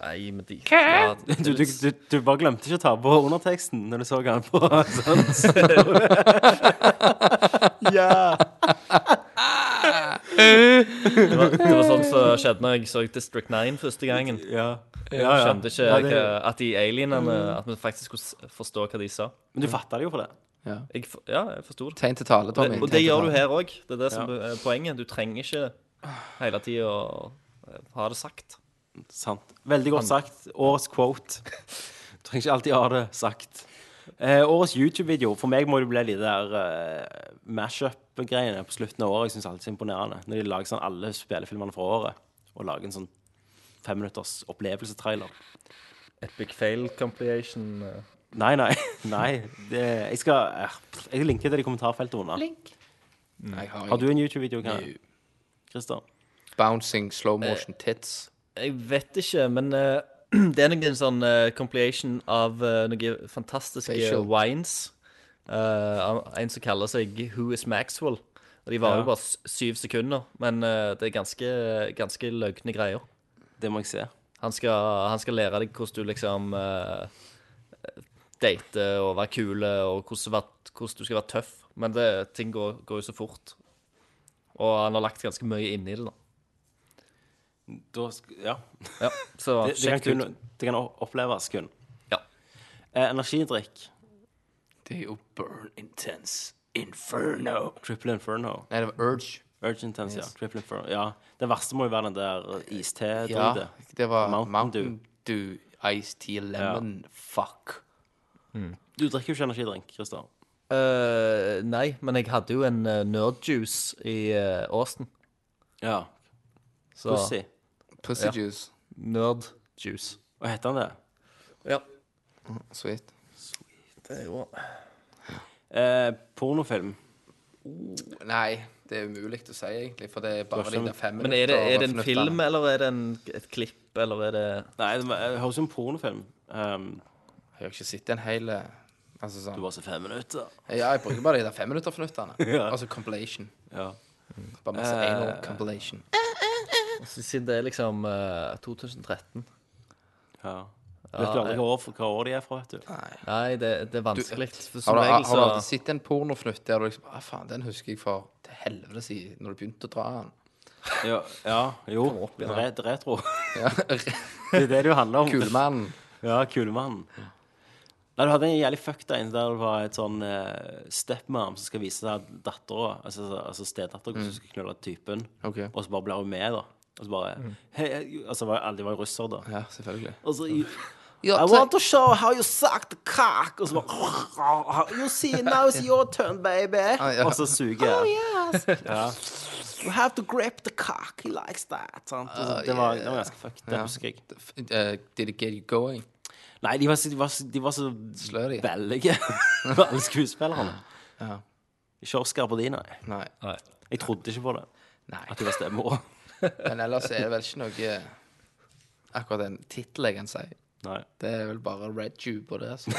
Nei, men de ja, Du, du, du, du bare glemte ikke å ta på underteksten når du så han på sånn. Ja. det, var, det var sånn som skjedde når jeg så District 9 første gangen. Ja. Jeg ja, ja. skjønte ikke Ja, det- at de alienene At vi faktisk skulle forstå hva de sa. Men du fatta det jo for det. Jeg, for- ja, jeg forsto det. Tegn til tale, Tommy. Og det Tegn til gjør du her òg. Det er det som er poenget. Du trenger ikke hele tida å ha det sagt. Sant. Veldig godt sagt. Årets quote. Du trenger ikke alltid ha det sagt. Eh, årets YouTube-video. For meg må det bli de der eh, mash-up-greiene på slutten av året. Jeg syns alltid det er imponerende. Når de lager sånn alle spillefilmene fra året, og lager en sånn femminutters opplevelsestrailer. Epic fail compilation. eh. Nei, nei. nei. Det, jeg skal eh, Jeg linker til det i kommentarfeltet under. Nei, jeg har, Har du en YouTube-video, kan Christer? Bouncing slow motion tits. Jeg vet ikke, men uh, det er noen sånn uh, compilation av uh, noen fantastiske Facial. wines. Uh, en som kaller seg Who is Maxwell. Og De varer Ja. jo bare syv sekunder, men det er ganske, ganske løgne greier. Det må jeg se. Han skal, han skal lære deg hvordan du liksom dater og være kul, og hvordan, hvordan du skal være tøff. Men det, ting går, går jo så fort. Og han har lagt ganske mye inn i det, da. Da, sk- ja. Ja, så Det, det, kan sjekk kun, ut. det kan oppleves kun. Ja. Eh, energidrikk. Det er jo Burn Intense Inferno. Triple Inferno. Nei, det var Urge. Urge Intense, ja. Triple Inferno. Ja. Det verste må jo være den der Ja, iste-drydet. det var Mountain Mountain, Dew, Ice Tea, Lemon, Fuck. Du drikker jo ikke energidrikk, Christer. Eh, nei, men jeg hadde jo en uh, nerdjuice i uh, Austin. Ja. Så Pussy. Pussy Ja. Juice. nerdjuice. Hva heter han det? Ja. Sweet. Sweet. Det er jo Eh, pornofilm. Nei, det er umulig å si, egentlig, for det er bare de fem fem Men er det, er det en minutter- film, eller er det en, et klipp, eller er det Nei, det høres ut som en pornofilm. Um, Jeg har ikke sett en hel altså sånn. du bare var så fem minutter. Ja, jeg bruker bare de der femminutterfnuttene. Ja. Altså compilation. Ja. Bare masse Eh. anal compilation. Så Siden det er liksom eh, 2013 ja. Vet du aldri hva år, hva år de er fra, vet du? Nei, det, det er vanskelig. For Har som du, regel har du aldri sett en pornofnutt der du liksom ah, faen, den husker jeg for til helvete siden, når du begynte å dra den? Ja, ja jo. er retro. Ja, Det er det det handler om. Kulemannen. Ja, Kulemannen. Nei, du hadde en jævlig fucked en der det var et sånn uh, stepmom som skal vise seg dattera, altså, altså stedattera, hvordan hun skal knulle typen, Ok. og så bare blir hun med, da. Og så bare hei, hei, Altså, var, alle var jo russere, da. Ja, selvfølgelig. Og så I want to show how you suck the cock. Og så bare You see, now it's your turn, baby. ja. Og så suger jeg. ja. You have to grip the cock. He likes that. Sant? Og så, det, var, det var ganske fucked. Det husker jeg. Uh, did it get you going? Nei, de var, så- de var, så- de var så Slutty. veldige, alle skuespillerne. Ja. Ikke Oscar på de, nei. Nei. Jeg trodde ikke på det. Nei. At de var stemora. Men ellers er det vel ikke noe Akkurat en tittel jeg kan si. Nei. Det er vel bare Red Tube og det. Så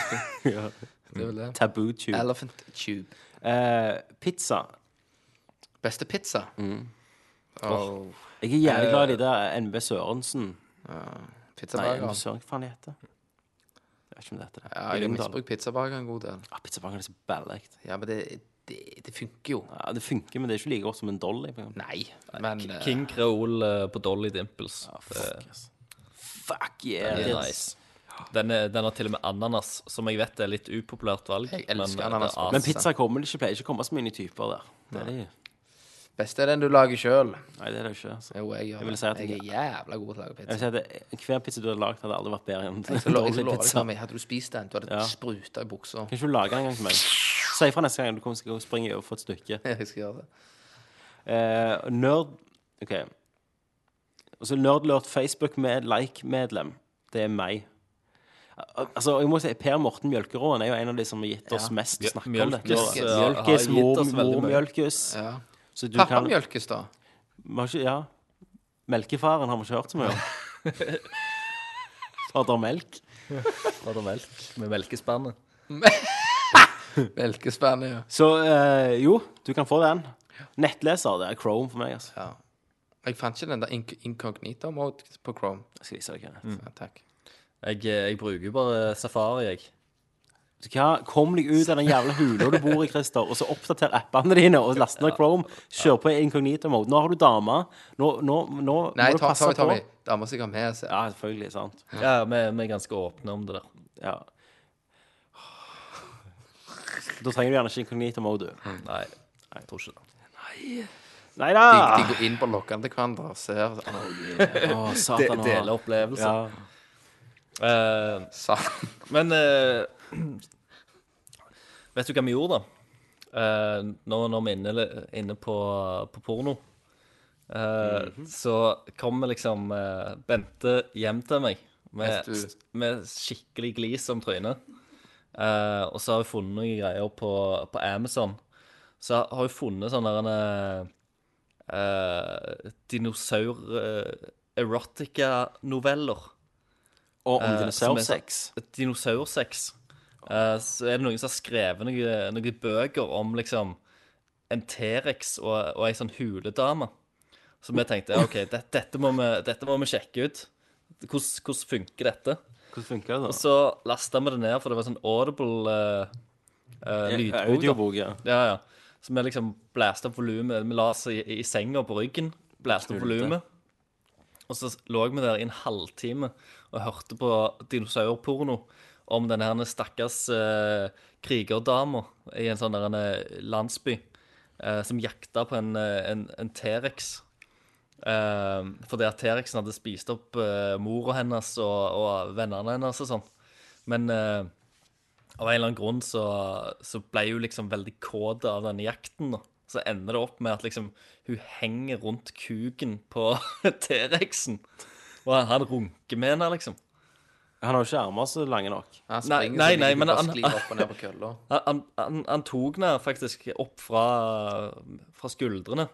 Ja. det er vel det. Taboo tube. Elephant Tube. Eh, pizza. Beste pizza? Mm. Oh. Jeg er jævlig glad i de der NB Sørensen. Nei, Pizzabakeren. NB Sørensen, hva faen heter Jeg vet ikke om det heter det. Ja, I jeg har Lyngdal. misbrukt pizzabaker en god del. Ja, pizzabaker er så ballig. Ja, men det, det, det funker jo. Ja, det funker, men det er ikke like godt som en Dolly. en. Nei, men eh, King Creole eh, på Dolly Dimples. Ja, Fuck yeah. Den er nice. Den, er, den har til og med ananas, som jeg vet er litt upopulært valg. Jeg elsker men, eh, ananas. det er Men pizza kommer det ikke, pleier ikke å komme så mye typer der. Det er de. beste er den du lager sjøl. Nei, det er det jo ikke. Altså. Jo, jeg Jeg vil si at- Jeg er jævla god til å lage Jeg vil pizza. si at det, Hver pizza du hadde lagd, hadde aldri vært bedre enn love deg, pizza. Hadde du spist den, du hadde Ja. spruta i buksa. Kan ikke du lage den en gang til meg? Si ifra neste gang du kommer å springe over for et stykke. Jeg skal gjøre det. Eh, nerd OK. Og så Nerdlurt Facebook med like-medlem. Det er meg. Altså, jeg må si Per Morten Mjølkeråen er jo en av de som har gitt oss Ja. mest snakk om dette. Mjølkes, gitt mor, mormjølkes. Ja. Så Pappa kan mjølkes, da. Har ikke, ja. Melkefaren har vi ikke hørt så mye om. Fader melk. Fader melk med melkespannet. Melkespannet, ja. Så eh, jo, du kan få den. Nettleser, det er Chrome for meg. altså. ja. Jeg fant ikke den der inc incognito-mode på Chrome. Jeg skal vise deg hva. Ja, takk. Jeg, eh, jeg bruker jo bare Safari, jeg. Vet du hva? Kom deg ut av den jævla hula du bor i, Christer, og så oppdater appene dine og last ned Chrome. Kjør på incognito-mode. Nå har du dame. Nå, nå, nå Nei, må du ta, passe Tommy, Tommy. på. Dama ha med seg. Ja, selvfølgelig. Sant. Ja, vi, vi er ganske åpne om det der. Ja. Da trenger du gjerne ikke incognito-mode. du. Nei, jeg tror ikke det. Nei da! De, de går inn på lokkene til hverandre og ser Å, De, satan. deler opplevelser. Ja. Eh, Sa men eh, Vet du hva vi gjorde, da? Eh, nå når vi er inne, inne på, på porno, eh, så kommer liksom eh, Bente hjem til meg med, Vet du- med skikkelig glis om trynet. Eh, og så har hun funnet noen greier på, på Amazon. Så har hun funnet sånne der, eh, dinosaur eh, erotica-noveller. Og om Eh, er dinosaursex. sånn- Dinosaursex. Uh, så er det noen som har skrevet noen, noen bøker om liksom en T-rex og, og ei sånn huledame. Så vi tenkte OK, det, dette, må vi, dette må vi sjekke ut. Hvordan, hvordan funker dette? Hvordan funker det? da? Og så lasta vi det ned, for det var sånn audible uh, lydbok. da. Audiobok, ja. Ja, ja. Så vi liksom blæste opp volumet. Vi la oss i, i senga på ryggen, blæste opp volumet. Og så lå vi der i en halvtime og hørte på dinosaurporno om denne her stakkars uh, krigerdama i en sånn der en, landsby uh, som jakta på en, en, en T-rex. Eh, fordi at T-rexen hadde spist opp uh, mora hennes og, og vennene hennes og sånn. Men uh, av en eller annen grunn så, så ble hun liksom veldig kåt av denne jakten. da. Så ender det opp med at liksom hun henger rundt kuken på T-rexen. Og han, han runker med henne, liksom. Han har jo ikke armer så lange nok. Han Nei, nei, nei, men han, han, han tok henne faktisk opp fra, fra skuldrene.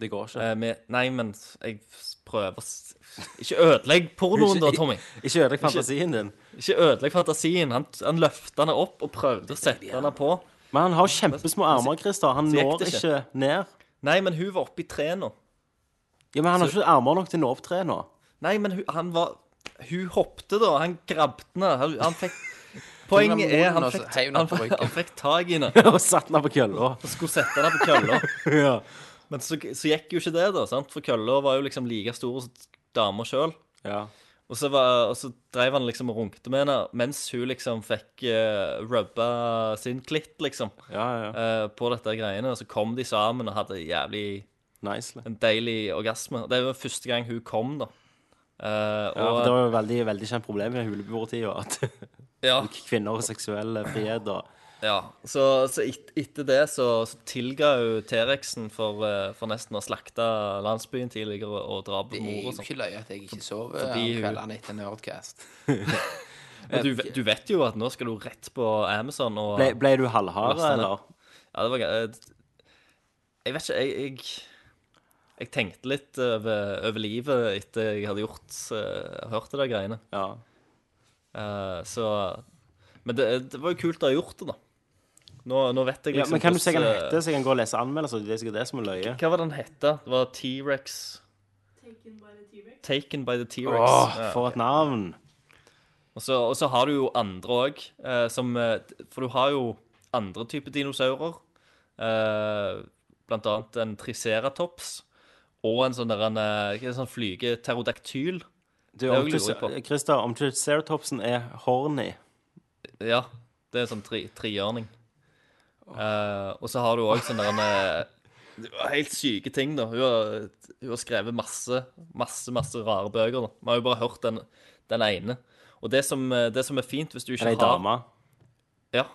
Det går ikke. Eh, med, nei, men jeg prøver å s- Ikke ødelegg pornoen, da, Tommy. Ikke ødelegg fantasien din. Ikke ødelegg fantasien. Han, han løfta henne opp og prøvde å sette henne på. Men han har kjempesmå armer, Christer. Han gikk når det ikke ned. Nei, men hun var oppi treet nå. Ja, Men han har ikke armer nok til å nå opp treet nå. Nei, men hun, han var Hun hoppte, da. Han grabbet henne. Han, han fikk Poenget er han fikk, han, han fikk tak i henne Og satt den på kølla. og skulle sette henne på kølla. Ja. Men så, så gikk jo ikke det, da. sant? For kølla var jo liksom like stor som dama sjøl. ja. Og så, var, og så drev han liksom og runkte med henne mens hun liksom fikk uh, rubba sin klitt, liksom, Ja, ja. Uh, på dette greiene. Og så kom de sammen og hadde jævlig Nice. en deilig orgasme. Det var første gang hun kom, da. Uh, Ja, for det var jo veldig, veldig kjent problem i huleboertida. At ja, kvinner og seksuell frihet og ja. Så, så et, etter det så, så tilga jo T-rexen for, eh, for nesten å slakte landsbyen tidligere og, og dra på Det er jo sånn. ikke løye at jeg ikke sover Fordi om kveldene etter Nerdcast. Men du, du vet jo at nå skal du rett på Amazon og Ble, ble du halvhard, eller? Ja, det var gøy. Jeg vet ikke, jeg, jeg, jeg tenkte litt over, over livet etter jeg hadde gjort uh, hørt det der greiene. Ja. Uh, så Men det, det var jo kult å ha gjort det, da. Nå, nå vet jeg ja. liksom Men kan du si hva den heter, så jeg kan gå og lese anmeldelser? Det er sikkert det som er løye. Hva var den hette? Det var T-rex Taken by the T-rex. Åh, Ja. for et navn! Og så, og så har du jo andre òg, eh, som eh, For du har jo andre typer dinosaurer. Eh, blant annet en triceratops og en sånn der en, det, sånn flygeterodaktyl. Du, om Christer, om Triceratopsen er horny Ja, det er sånn tri, Eh, og så har du òg sånne der en Helt syke ting, da. Hun har, hun har skrevet masse, masse masse rare bøker. da. Vi har jo bare hørt den, den ene. Og det som, det som er fint hvis du ikke har ei har dame. Ja.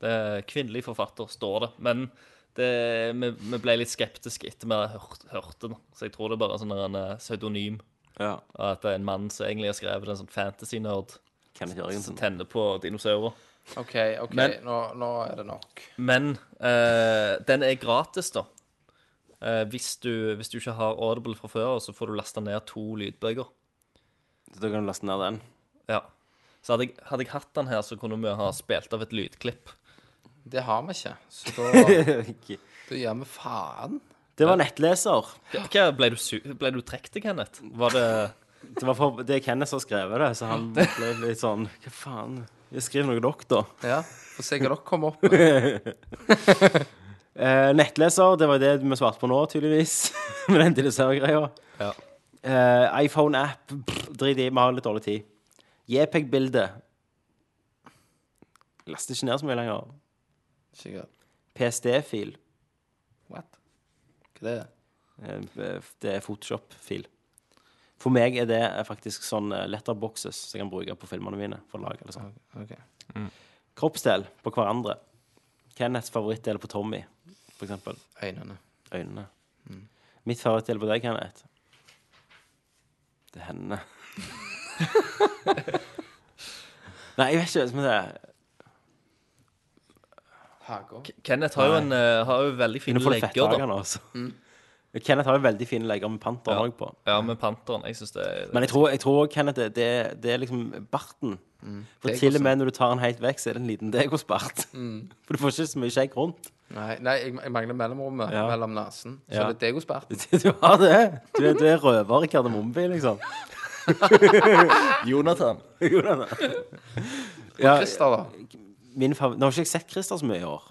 Det er kvinnelig forfatter, står det. Men det, vi, vi ble litt skeptiske etter vi hørte, hørt det. Så jeg tror det er bare sånn en eh, pseudonym. Ja. At det er en mann som egentlig har skrevet en sånn fantasy-nerd som tenner på dinosaurer. OK, ok, Men- nå, nå er det nok. Men eh, den er gratis, da. Eh, hvis, du, hvis du ikke har Audible fra før, så får du lasta ned to lydbøker. Så da kan du laste ned den. Ja. Så hadde jeg, hadde jeg hatt den her, så kunne vi ha spilt av et lydklipp. Det har vi ikke, så da, det da gjør vi faen. Det var nettleser. Hva, ble du, su ble du trekt, til, Kenneth? Var det Det var for, det er Kenneth som har skrevet det, så han ble litt sånn Hva faen? Skriv noe dere, da. Ja, Få se hva dere kommer opp med. Eh, nettleser, det var det vi svarte på nå, tydeligvis. Med den dinosaurgreia. Ja. Eh, iPhone-app, drit i, vi har litt dårlig tid. JPEG-bilde. Laster ikke ned så mye lenger. Sikkert. PSD-fil. What? Hva er det? Eh, Det er Photoshop-fil. For meg er det faktisk sånn eh, letterboxes som jeg kan bruke på filmene mine. For lag eller sånn. Ok. Kroppsdel på hverandre. Kenneths favorittdel på Tommy, for eksempel. Øynene. Øynene. Mitt favorittdel på deg, Kenneth, det er hendene. Nei, jeg vet ikke. hva det er Hager. Kenneth har jo, en, eh, har jo veldig fine Nå får du legger, da. altså. Kenneth har jo veldig fine legger med panteren Ja. òg på. Ja, med panteren. Jeg synes det er Men jeg tror, jeg tror Kenneth, det, det, det er liksom barten. For Degosen. til og med når du tar den helt vekk, så er det en liten degospart. For du får ikke så mye skjegg rundt. Nei, nei jeg, jeg mangler mellomrommet Ja. mellom nesen. Så Ja. det er degospert. Du har det. Du er, du er røver i Kardemommeby, liksom. Jonathan. Jo, da, da. Ja, Christer, da? min favor... Nå har ikke jeg sett Christer så mye i år.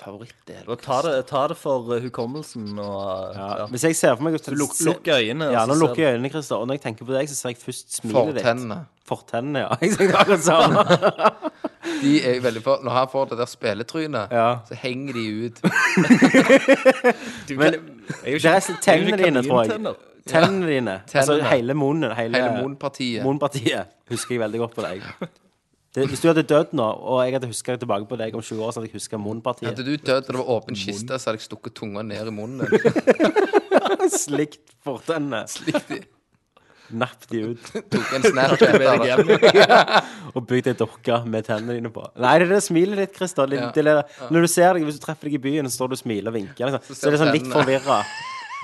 Favorittdel. Ta det, ta det for eh, hukommelsen og Ja. ja. Hvis jeg ser for meg Du luk, øynene. Ja, nå lukker jeg øynene, Christer. Og når jeg tenker på deg, så ser jeg først smilet ditt. Fortennene. Fortennene, ja. Jeg ser akkurat samme. De er veldig for, Når han får det der speletrynet, Ja. så henger de ut. du, Men er jo det er ikke- tennene jeg er jo dine, tror jeg. Tennene dine. Altså Tennene. hele munnen. Hele, Hele Mon-partiet. Mon-partiet husker jeg veldig godt på deg. Det, hvis du hadde dødd nå, og jeg hadde huska tilbake på deg om 20 år, så hadde jeg huska Mon-partiet. Hadde du dødd og det var åpen kiste, så hadde jeg stukket tunga ned i munnen din. Slikt fortennene. Slikt de Napp de ut. tok en Snapchat av deg det. Og bygd ei dokke med tennene dine på. Nei, det er det smilet ditt, Christer. Det, Ja. det det- Når du ser deg, Hvis du treffer deg i byen, så står du og smiler og vinker, liksom. så, er det sånn litt forvirra.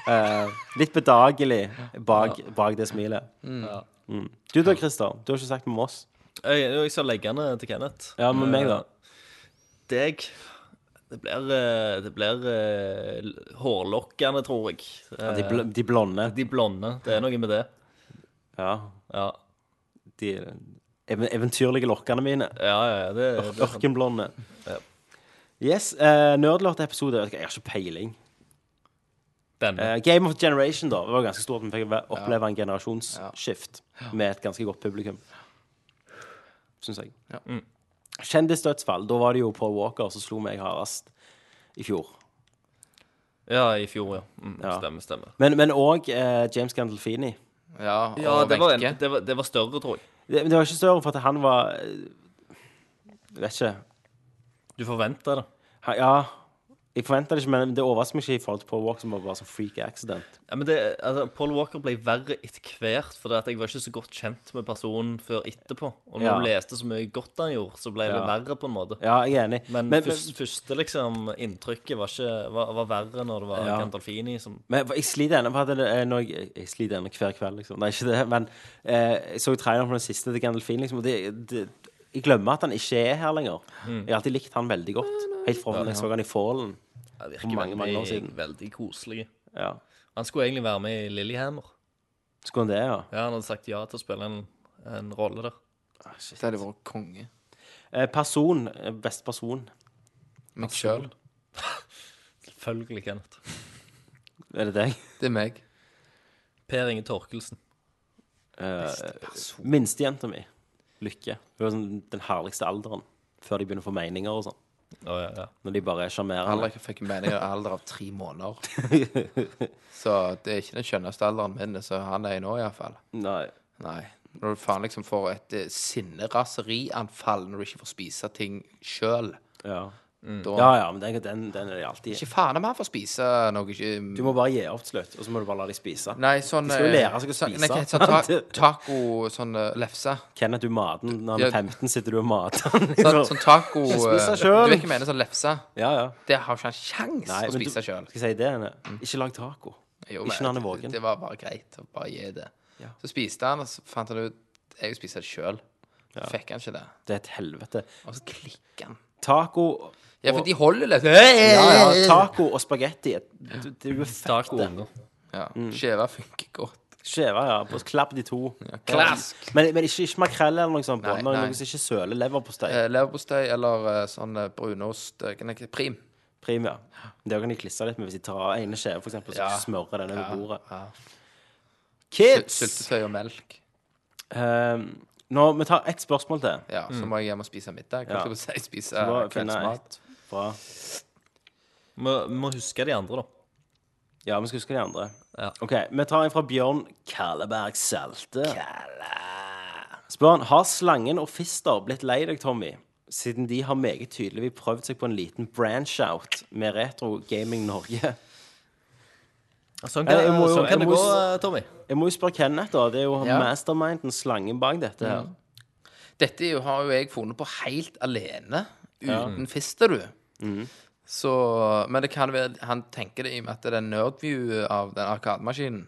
Uh, litt bedagelig bak, bak det smilet. Mm. Du da, Christer? Du har ikke sagt med oss. Jeg, jeg skal legge den til Kenneth. Ja, med meg, da. Eh, Deg Det blir, eh, det blir eh, hårlokkene, tror jeg. De, Eh, bl de blonde. de blonde. Det er noe med det. Ja. Ja, De ev eventyrlige lokkene mine. ja, ja det, det. Ørkenblonde. Ja. Yes. Uh, Nerdlort-episode. Jeg har ikke peiling. Eh, Game of Generation, da. Det var ganske stort. Vi fikk ve- oppleve en generasjonsskift med et ganske godt publikum. Syns jeg. Ja. Mm. Kjendisdødsfall. Da var det jo Paul Walker som slo meg hardest i fjor. Ja, i fjor, ja. Mm, Ja. Stemmer, stemmer. Men òg eh, James Gandolfini. Ja, Ja, det var, en, det, var, det var større, tror jeg. Det, men det var ikke større for at han var eh, Jeg vet ikke. Du forventa det. Ha, ja, jeg forventa det ikke, men det overrasker meg ikke i forhold til Paul Walker, som var bare sånn freak accident. Ja, men det, altså, Paul Walker ble verre etter hvert, for at jeg var ikke så godt kjent med personen før etterpå. Og når Ja. du leste så mye godt han gjorde, så ble det Ja. verre på en måte. Ja, jeg er enig. Men, men, først, første liksom, inntrykket var, ikke, var, var verre når det var Ja. Gandalfini som Men jeg sliter ennå på at det er når jeg, jeg sliter ennå hver kveld, liksom. Nei, ikke det, men eh, jeg så traileren på den siste til Gandalfini, liksom, og det, det, jeg glemmer at han ikke er her lenger. Jeg har alltid likt han veldig godt. Helt fra jeg så han i Fallen. Ja, virker For mange, mange år veldig, siden. veldig koselig. Ja. Han skulle egentlig være med i Lillehammer. Skulle han det, ja? Ja, Han hadde sagt ja til å spille en, en rolle der. Det hadde vært konge. Eh, person. Best person. Meg sjøl. Selvfølgelig, Kenneth. Er det deg? Det er meg. Per Inge Torkelsen. Eh, Minstejenta mi. Lykke. Hun er sånn den herligste alderen. Før de begynner å få meninger og sånn. Å, ja, ja. Når de bare er sjarmerende. Aldri fikk en mening av alder av tre måneder. Så det er ikke den skjønneste alderen min, så han er i nå, iallfall. Nei. Nei. Når du faen liksom får et eh, sinneraserianfall når du ikke får spise ting sjøl. Ja. Da ja, ja, men den, den, den er det alltid Ikke faen om han får spise noe ikke Du må bare gi opp til slutt, og så må du bare la dem spise. Nei, sånn De skal jo eh, lære seg å spise. Nei, hva heter sånn ta taco, sånn eh, lefse. Kenneth, du mater den. Når han er 15, sitter du og mater han. Sånn, sånn taco eh, Spise Du selv. vet hva jeg mener? Sånn lefse. Ja, ja. Det har ikke han Nei, å men du- spise sjøl. Skal jeg si det? Anne? Ikke lag taco. Ikke når han er våken. Det var bare greit å bare gi det. Ja. Så spiste han, og så fant han ut Jeg vil spise det sjøl. Fikk han ikke det. Det er et helvete. Og så klikker han. Taco Ja, for de holder litt. ja, ja, taco og spagetti. Du, du er jo fucked. unger. Ja, Skjeva funker godt. Skjeva, ja. På klapp de to. Klask. Men, men ikke, ikke makrell eller noe sånt. Nei, nei. noe som ikke søler leverpostei. Eh, Leverpostei eller eh, sånn eh, brunost eh, det, Prim. Prim, ja. Det kan de klisse litt med hvis de tar ene skjeve, for eksempel, så Ja. smører den over Ja, bordet. ja. Kids! Syltetøy og melk. Um, nå, vi tar ett spørsmål til. Ja, så må jeg hjem og spise middag. Mm. Ja. Si? Spise Så eh, vi Må, huske de andre, da. Ja, vi skal huske de andre. Ja. OK, vi tar en fra Bjørn Kalleberg Salte. Spør han har Slangen og Fister blitt lei deg, Tommy, siden de har meget tydelig prøvd seg på en liten branch-out med Retro Gaming Norge? Sånn kan, jeg må jo- sånn kan det gå, eh, Tommy. Jeg må jo spørre Kenneth, da. Det er jo Ja. masterminden, slangen bak dette her. Dette er jo, har jo jeg funnet på helt alene, uten Fisterud. Mm. Så Men det kan være han tenker det i og med at det er nerdview av den arkademaskinen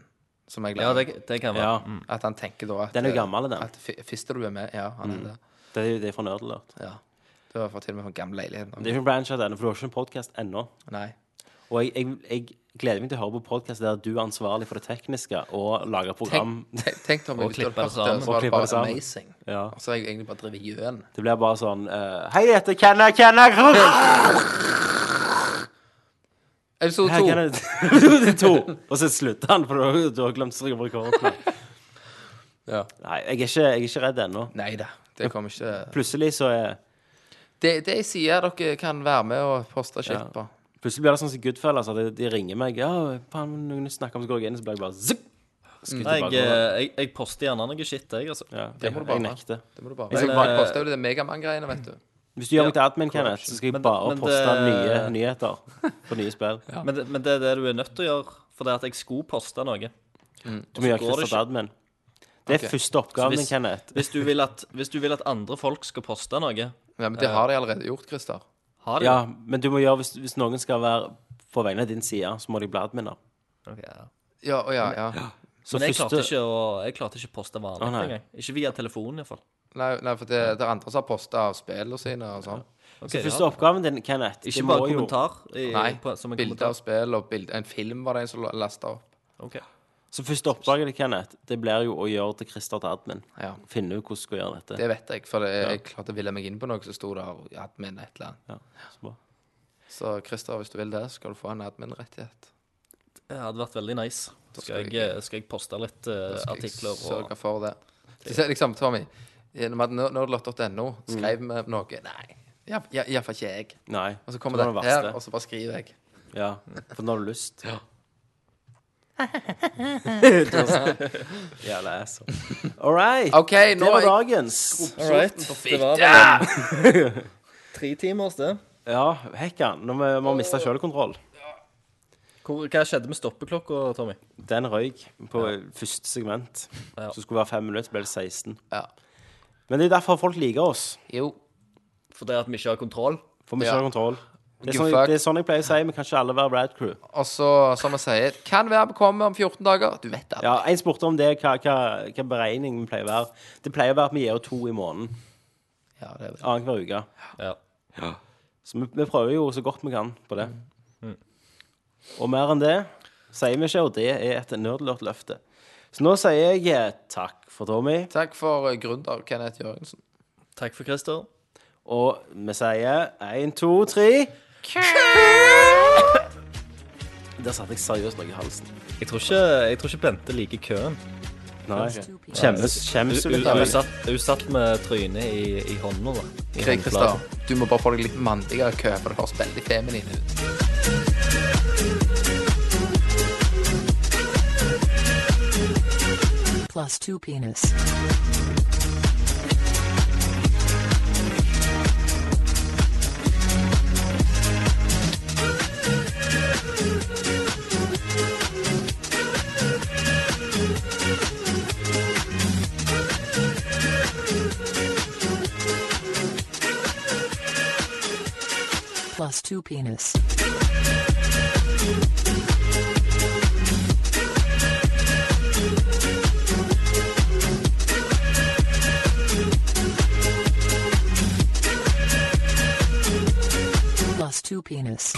som jeg Ja, lager. det, det kan være. Ja. Mm. At han tenker da at Den er jo gammel, den. At Fi- Fisterud er med. Ja, han er det. Det er jo det er fra Nerdalert. Ja. Det var for til og med fra gammel leilighet. Det er ikke en branch av ennå, for du har ikke en podkast ennå. Nei. Og jeg, jeg, jeg gleder meg til å høre på podkast der du er ansvarlig for det tekniske og lager program. Tenk, tenk Og klipper klippe det sammen. Og klippe det sammen. amazing. Ja. Så har jeg egentlig bare drevet gjøn. Det blir bare sånn uh, Hei, dette er Kenna Kenna Episode to. Er to. Og så slutter han, for du du har glemt å trykke på. Ja. Nei, jeg er ikke, jeg er ikke redd ennå. Nei da, det kommer ikke Plutselig så er Det, det jeg sier dere kan være med og poste shit Ja. på. Plutselig blir det sånn som Goodfellas, at de, de ringer meg. Ja, faen, noen snakker om så går jeg inn, så blir jeg bare zipp! Mm. Nei, jeg, jeg, jeg poster gjerne noe shit, jeg, altså. ja, Det må du jeg bare. nekter. Det må du bare. Jeg skal Jeg bare- poster jo det Megaman-greiene, vet du. Hvis du gjør meg til admin, Kenneth, så skal jeg bare men poste det- nye nyheter på nye spill. Men, det, men det er det du er nødt til å gjøre, for det er at jeg skulle poste noe. Du må gjøre Christer til admin. Det er okay. første oppgaven din, hvis- Kenneth. Hvis du vil at, hvis du vil at andre folk skal poste noe, Ja, men det har de allerede gjort, Christer. Har de Ja, men du må gjøre, hvis, hvis noen skal være på vegne av din side, så må de bli adminer. Ok, ja. Ja, ja, ja. Så Men jeg klarte, første ikke å, jeg klarte ikke å poste vanlig Å, nei. engang. Ikke via telefonen, iallfall. Nei, nei for det, det er andre som har posta av spillene sine og sånn. Okay, Så første oppgaven din, Kenneth Ikke bare må jo- kommentar i, Nei, på, som en bilde kommentar. av spill og bilde En film var det en som lasta opp. Ok. Så første oppdraget til Kenneth, det blir jo å gjøre til Christer til admin. Ja. Finne ut hvordan du skal gjøre dette. Det vet jeg, for det, jeg klarte å ville meg inn på noe, så sto det her admin et eller annet. Ja, så bra. Så Christer, hvis du vil det, skal du få en admin-rettighet. Det hadde vært veldig nice. Da Skal skal jeg, skal jeg poste litt artikler. Da skal jeg sørge og for det. Så liksom, Tommy, nerdlott.no skrev vi noe Nei, iallfall ikke jeg. Nei. Og så kommer det det her, og så bare skriver jeg. Ja, for nå har du lyst. Ja. Jævla asshole. All right. OK, Det nå var er jeg dagens. All right. Det var vel en tre timers, det. Ja, hekka. Nå må vi miste selvkontroll. Hvor, hva skjedde med stoppeklokka, Tommy? Den røyk på første segment. Ja. Så skulle det være fem minutter, så ble det 16. Ja. Men det er derfor folk liker oss. Jo. For det at vi ikke har kontroll? For vi Ja. ikke har kontroll. Det er, sånn, det er sånn jeg pleier å si. Vi kan ikke alle være Rad Crew. Og så, som jeg sier, kan være vi kommer om 14 dager. Du vet det. Ja, En spurte om det, hva, hva, hva beregning vi pleier å være. Det pleier å være at vi gir to i måneden. Ja, det er det. Annenhver uke. Ja. ja. Så vi, vi prøver jo så godt vi kan på det. Og mer enn det sier vi ikke, og det er et nerdlurt-løfte. Så nå sier jeg eh, takk for Tommy, Takk for eh, gründer Kenneth Jørgensen. Takk for Christer. og vi sier én, to, tre Der satte jeg seriøst noe i halsen. Jeg tror ikke, jeg tror ikke Bente liker køen. Nei. Skjemmes, skjemmes Hun, du litt av hun, det? satt, hun satt med trynet i, i hånda, da. I Greg Christer, håndflaten. du må bare få deg litt mandigere kø, for det høres veldig feminin ut. Plus two penis. Plus two penis. Plus two penis.